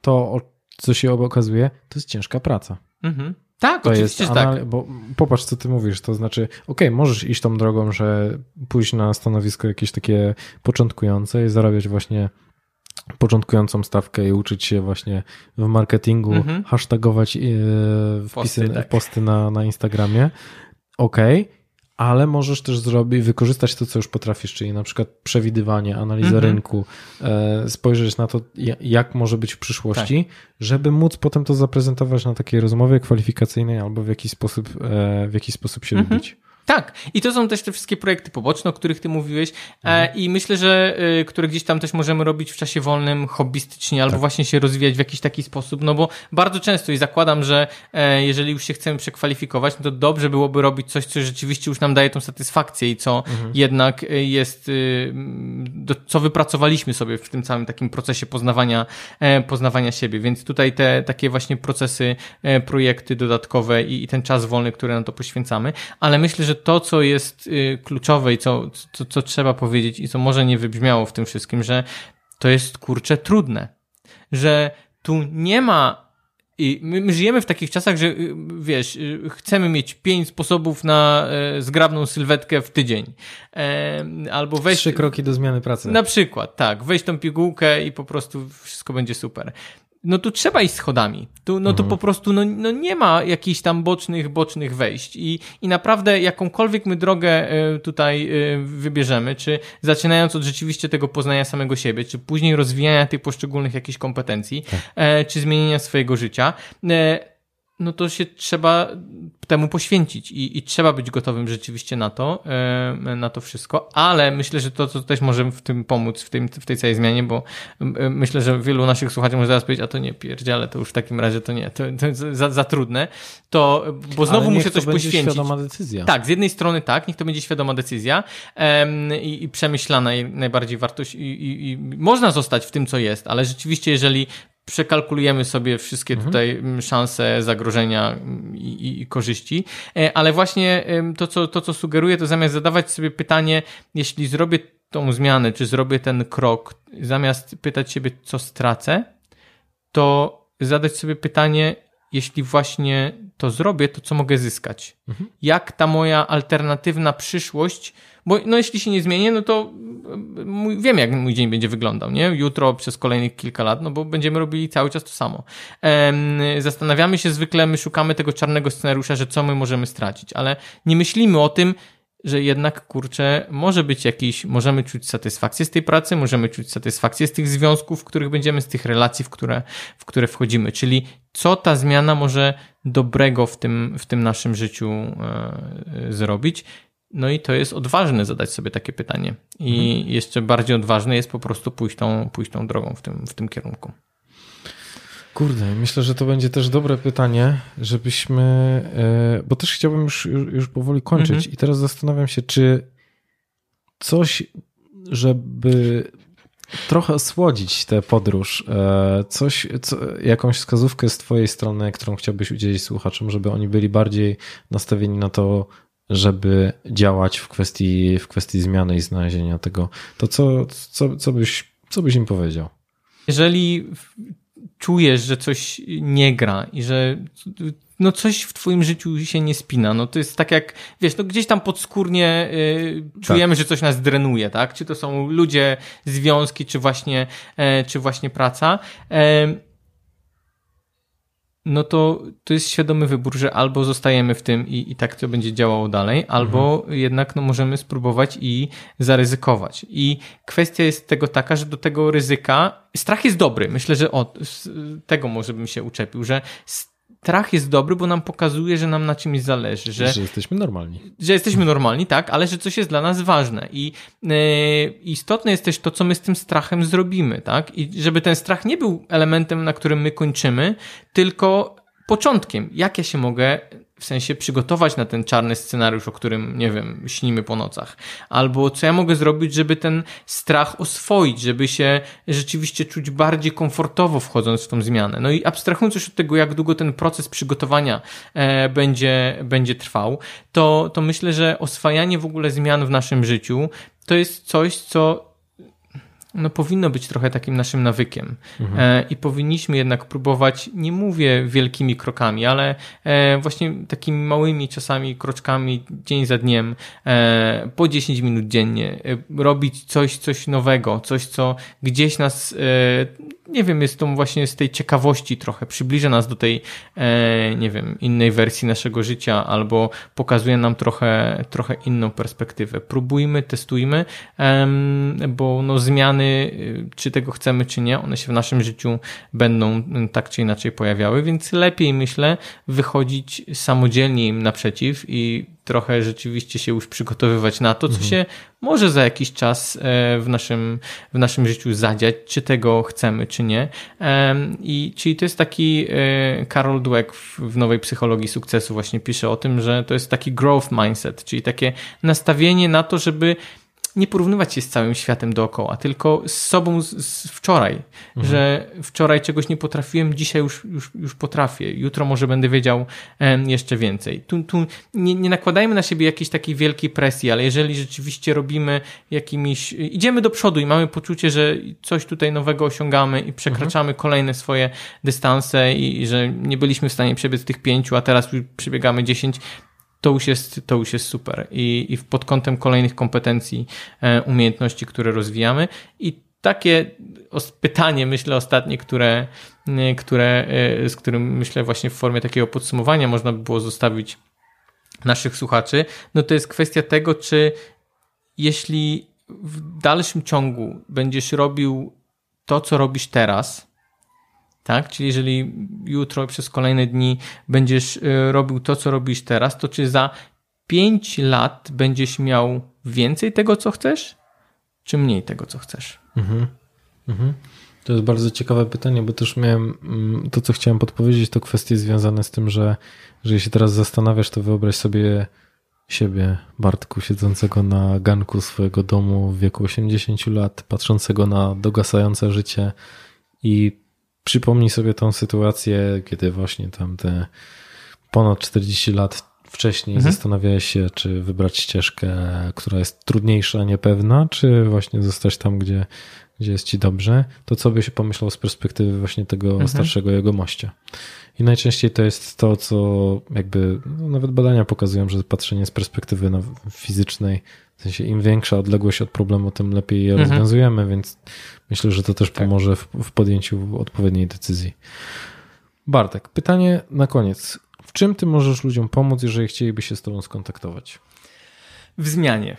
B: to, co się okazuje, to jest ciężka praca.
A: Mhm. Tak, to oczywiście, jest tak.
B: Bo popatrz, co ty mówisz, to znaczy, ok, możesz iść tą drogą, że pójść na stanowisko jakieś takie początkujące i zarabiać właśnie początkującą stawkę i uczyć się właśnie w marketingu, mhm. hashtagować e, wpisy, posty, tak. posty na, na Instagramie. Ok, ale możesz też zrobić, wykorzystać to, co już potrafisz, czyli na przykład przewidywanie, analizę mhm. rynku, e, spojrzeć na to, jak może być w przyszłości, tak. żeby móc potem to zaprezentować na takiej rozmowie kwalifikacyjnej albo w jakiś sposób, e, w jakiś sposób się mhm. lubić.
A: Tak, i to są też te wszystkie projekty poboczne, o których ty mówiłeś e, mhm. i myślę, że e, które gdzieś tam też możemy robić w czasie wolnym, hobbystycznie, albo tak. właśnie się rozwijać w jakiś taki sposób, no bo bardzo często i zakładam, że e, jeżeli już się chcemy przekwalifikować, no to dobrze byłoby robić coś, co rzeczywiście już nam daje tą satysfakcję i co mhm. jednak jest, co wypracowaliśmy sobie w tym całym takim procesie poznawania, poznawania siebie, więc tutaj te takie właśnie procesy, projekty dodatkowe i, i ten czas wolny, który na to poświęcamy, ale myślę, że to, co jest y, kluczowe i co, co, co trzeba powiedzieć i co może nie wybrzmiało w tym wszystkim, że to jest kurcze trudne. Że tu nie ma i my, my, żyjemy w takich czasach, że y, wiesz, y, chcemy mieć pięć sposobów na e, zgrabną sylwetkę w tydzień. E, albo wejść.
B: Trzy kroki do zmiany pracy.
A: Na przykład, tak. Wejść tą pigułkę i po prostu wszystko będzie super no tu trzeba iść schodami. Tu, no mhm. to po prostu no, no nie ma jakichś tam bocznych, bocznych wejść. I, I naprawdę jakąkolwiek my drogę e, tutaj e, wybierzemy, czy zaczynając od rzeczywiście tego poznania samego siebie, czy później rozwijania tych poszczególnych jakichś kompetencji, tak. E, czy zmienienia swojego życia, no to się trzeba temu poświęcić i, i trzeba być gotowym rzeczywiście na to, e, na to wszystko, ale myślę, że to, co też może w tym pomóc, w, tym, w tej całej zmianie, bo e, myślę, że wielu naszych słuchaczy może zaraz powiedzieć, a to nie pierdziele, to już w takim razie to nie, to, to za, za trudne, to, bo znowu muszę coś poświęcić.
B: świadoma decyzja.
A: Tak, z jednej strony tak, niech to będzie świadoma decyzja i, i przemyślana i najbardziej wartość i, i, i można zostać w tym, co jest, ale rzeczywiście, jeżeli przekalkulujemy sobie wszystkie mhm. tutaj mm, szanse, zagrożenia i, i, korzyści, e, ale właśnie to co, to, co sugeruję, to zamiast zadawać sobie pytanie, jeśli zrobię tą zmianę, czy zrobię ten krok, zamiast pytać siebie, co stracę, to zadać sobie pytanie, jeśli właśnie to zrobię, to co mogę zyskać? Mhm. Jak ta moja alternatywna przyszłość bo no, jeśli się nie zmienię, no to mój, wiem, jak mój dzień będzie wyglądał, nie? Jutro przez kolejnych kilka lat, no bo będziemy robili cały czas to samo. Zastanawiamy się zwykle, my szukamy tego czarnego scenariusza, że co my możemy stracić, ale nie myślimy o tym, że jednak, kurczę, może być jakiś, możemy czuć satysfakcję z tej pracy, możemy czuć satysfakcję z tych związków, w których będziemy, z tych relacji, w które, w które wchodzimy. Czyli co ta zmiana może dobrego w tym, w tym naszym życiu e, zrobić. No i to jest odważne zadać sobie takie pytanie. I mhm. jeszcze bardziej odważne jest po prostu pójść tą, pójść tą drogą w tym, w tym kierunku.
B: Kurde, myślę, że to będzie też dobre pytanie, żebyśmy, e, bo też chciałbym już, już powoli kończyć mhm. i teraz zastanawiam się, czy coś, żeby trochę osłodzić tę podróż, e, coś, co, jakąś wskazówkę z twojej strony, którą chciałbyś udzielić słuchaczom, żeby oni byli bardziej nastawieni na to, żeby działać w kwestii, w kwestii zmiany i znalezienia tego, to co, co, co, byś, co byś im powiedział?
A: Jeżeli czujesz, że coś nie gra i że no coś w twoim życiu się nie spina, no to jest tak jak, wiesz, no gdzieś tam podskórnie y, czujemy, tak. że coś nas drenuje, tak? Czy to są ludzie, związki, czy właśnie, e, czy właśnie praca. E, no to to jest świadomy wybór, że albo zostajemy w tym i, i tak to będzie działało dalej, albo mhm. jednak no, możemy spróbować i zaryzykować. I kwestia jest tego taka, że do tego ryzyka strach jest dobry. Myślę, że od tego może bym się uczepił, że strach jest dobry, bo nam pokazuje, że nam na czymś zależy. Że,
B: że jesteśmy normalni.
A: Że jesteśmy normalni, tak, ale że coś jest dla nas ważne. I yy, istotne jest też to, co my z tym strachem zrobimy, tak? I żeby ten strach nie był elementem, na którym my kończymy, tylko początkiem. Jak ja się mogę w sensie przygotować na ten czarny scenariusz, o którym, nie wiem, śnimy po nocach. Albo co ja mogę zrobić, żeby ten strach oswoić, żeby się rzeczywiście czuć bardziej komfortowo wchodząc w tą zmianę. No i abstrahując już od tego, jak długo ten proces przygotowania e, będzie, będzie trwał, to, to myślę, że oswajanie w ogóle zmian w naszym życiu to jest coś, co no powinno być trochę takim naszym nawykiem. Mhm. E, I powinniśmy jednak próbować, nie mówię wielkimi krokami, ale e, właśnie takimi małymi czasami kroczkami, dzień za dniem, e, po 10 minut dziennie, robić coś, coś nowego, coś, co gdzieś nas, nie wiem, jest to właśnie z tej ciekawości trochę, przybliża nas do tej, nie wiem, innej wersji naszego życia, albo pokazuje nam trochę, trochę inną perspektywę. Próbujmy, testujmy, bo no zmiany Y, czy tego chcemy, czy nie, one się w naszym życiu będą y, tak czy inaczej pojawiały, więc lepiej myślę wychodzić samodzielnie im naprzeciw i trochę rzeczywiście się już przygotowywać na to, co mhm. się może za jakiś czas e, w naszym, w naszym życiu zadziać, czy tego chcemy, czy nie. I czyli to jest taki e, Karol Dweck w nowej psychologii sukcesu właśnie pisze o tym, że to jest taki growth mindset, czyli takie nastawienie na to, żeby nie porównywać się z całym światem dookoła, tylko z sobą z, z wczoraj, mhm. że wczoraj czegoś nie potrafiłem, dzisiaj już, już, już potrafię, jutro może będę wiedział jeszcze więcej. Tu, tu nie, nie nakładajmy na siebie jakiejś takiej wielkiej presji, ale jeżeli rzeczywiście robimy jakimiś, idziemy do przodu i mamy poczucie, że coś tutaj nowego osiągamy i przekraczamy mhm. kolejne swoje dystanse i, i że nie byliśmy w stanie przebiec tych pięciu, a teraz już przebiegamy dziesięć, to już jest, to już jest super. I, i pod kątem kolejnych kompetencji, e, umiejętności, które rozwijamy. I takie pytanie, myślę, ostatnie, które, e, które, e, z którym myślę właśnie w formie takiego podsumowania można by było zostawić naszych słuchaczy, no to jest kwestia tego, czy jeśli w dalszym ciągu będziesz robił to, co robisz teraz, tak? Czyli jeżeli jutro przez kolejne dni będziesz y, robił to, co robisz teraz, to czy za 5 lat będziesz miał więcej tego, co chcesz, czy mniej tego, co chcesz? Mhm.
B: Mhm. To jest bardzo ciekawe pytanie, bo też miałem mm, to, co chciałem podpowiedzieć, to kwestie związane z tym, że, że jeśli teraz zastanawiasz, to wyobraź sobie siebie, Bartku, siedzącego na ganku swojego domu w wieku 80 lat, patrzącego na dogasające życie i przypomnij sobie tą sytuację, kiedy właśnie tam te ponad 40 lat wcześniej mhm. zastanawiałeś się, czy wybrać ścieżkę, która jest trudniejsza, niepewna, czy właśnie zostać tam, gdzie, gdzie jest ci dobrze, to co by się pomyślał z perspektywy właśnie tego mhm. starszego jego mościa. I najczęściej to jest to, co jakby, no nawet badania pokazują, że patrzenie z perspektywy fizycznej, w sensie im większa odległość od problemu, tym lepiej je mhm. rozwiązujemy, więc myślę, że to też tak. pomoże w, w podjęciu odpowiedniej decyzji. Bartek, pytanie na koniec. W czym ty możesz ludziom pomóc, jeżeli chcieliby się z tobą skontaktować?
A: W zmianie.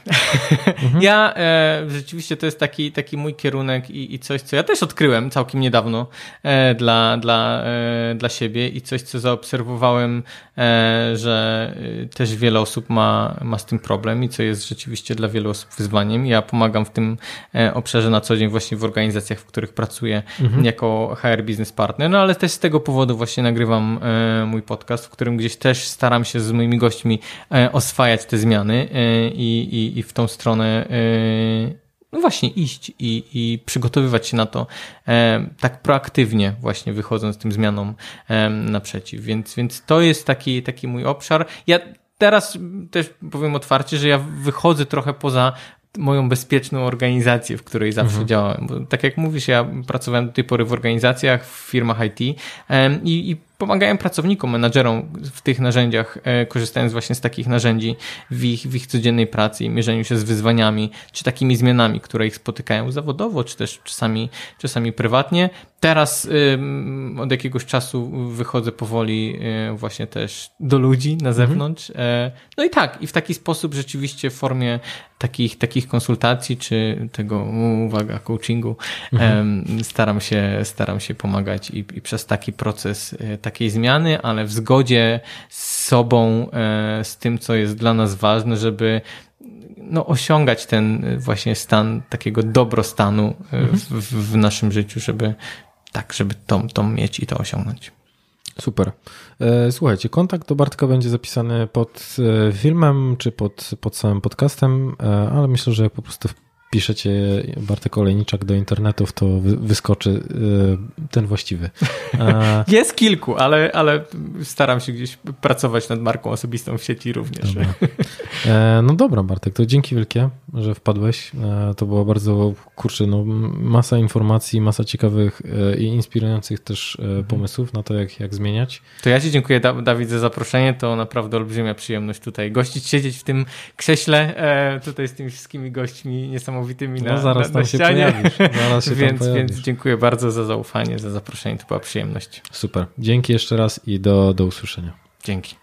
A: Mhm. Ja e, rzeczywiście to jest taki, taki mój kierunek i, i coś, co ja też odkryłem całkiem niedawno e, dla, dla, e, dla siebie i coś, co zaobserwowałem, e, że e, też wiele osób ma, ma z tym problem i co jest rzeczywiście dla wielu osób wyzwaniem. Ja pomagam w tym e, obszarze na co dzień właśnie w organizacjach, w których pracuję mhm. jako HR Business Partner, no ale też z tego powodu właśnie nagrywam mój podcast, w którym gdzieś też staram się z moimi gośćmi oswajać te zmiany i, i, i w tą stronę yy, no właśnie iść i, i przygotowywać się na to e, tak proaktywnie właśnie wychodząc tym zmianom e, naprzeciw. Więc, więc to jest taki, taki mój obszar. Ja teraz też powiem otwarcie, że ja wychodzę trochę poza moją bezpieczną organizację, w której zawsze mhm. działałem. Bo tak jak mówisz, ja pracowałem do tej pory w organizacjach, w firmach IT i, i pomagają pracownikom, menadżerom w tych narzędziach, e, korzystając właśnie z takich narzędzi w ich, w ich codziennej pracy i mierzeniu się z wyzwaniami, czy takimi zmianami, które ich spotykają zawodowo, czy też czasami, czasami prywatnie. Teraz od jakiegoś czasu wychodzę powoli e, właśnie też do ludzi na zewnątrz. Mhm. No i tak, i w taki sposób rzeczywiście w formie takich, takich konsultacji, czy tego, uwaga, coachingu, mhm. staram, się, staram się pomagać i, i przez taki proces e, takiej zmiany, ale w zgodzie z sobą, e, z tym, co jest dla nas ważne, żeby no, osiągać ten właśnie stan takiego dobrostanu mhm. w, w, naszym życiu, żeby tak, żeby to, to mieć i to osiągnąć.
B: Super. E, słuchajcie, kontakt do Bartka będzie zapisany pod e, filmem czy pod, pod samym podcastem, e, ale myślę, że po prostu piszecie Bartek Olejniczak do internetów, to wyskoczy y, ten właściwy.
A: Jest kilku, ale, ale staram się gdzieś pracować nad marką osobistą w sieci również.
B: Dobra. E, no dobra, Bartek, to dzięki wielkie, że wpadłeś. E, to była bardzo, kurczę, no, masa informacji, masa ciekawych e, i inspirujących też mhm. pomysłów na to, jak, jak zmieniać.
A: To ja Ci dziękuję, Dawid, za zaproszenie. To naprawdę olbrzymia przyjemność tutaj gościć, siedzieć w tym krześle tutaj z tymi wszystkimi gośćmi niesamowitymi niesamowitymi na, no, zaraz na, na ścianie. Zaraz się więc, więc dziękuję bardzo za zaufanie, za zaproszenie. To była przyjemność.
B: Super. Dzięki jeszcze raz i do, do usłyszenia.
A: Dzięki.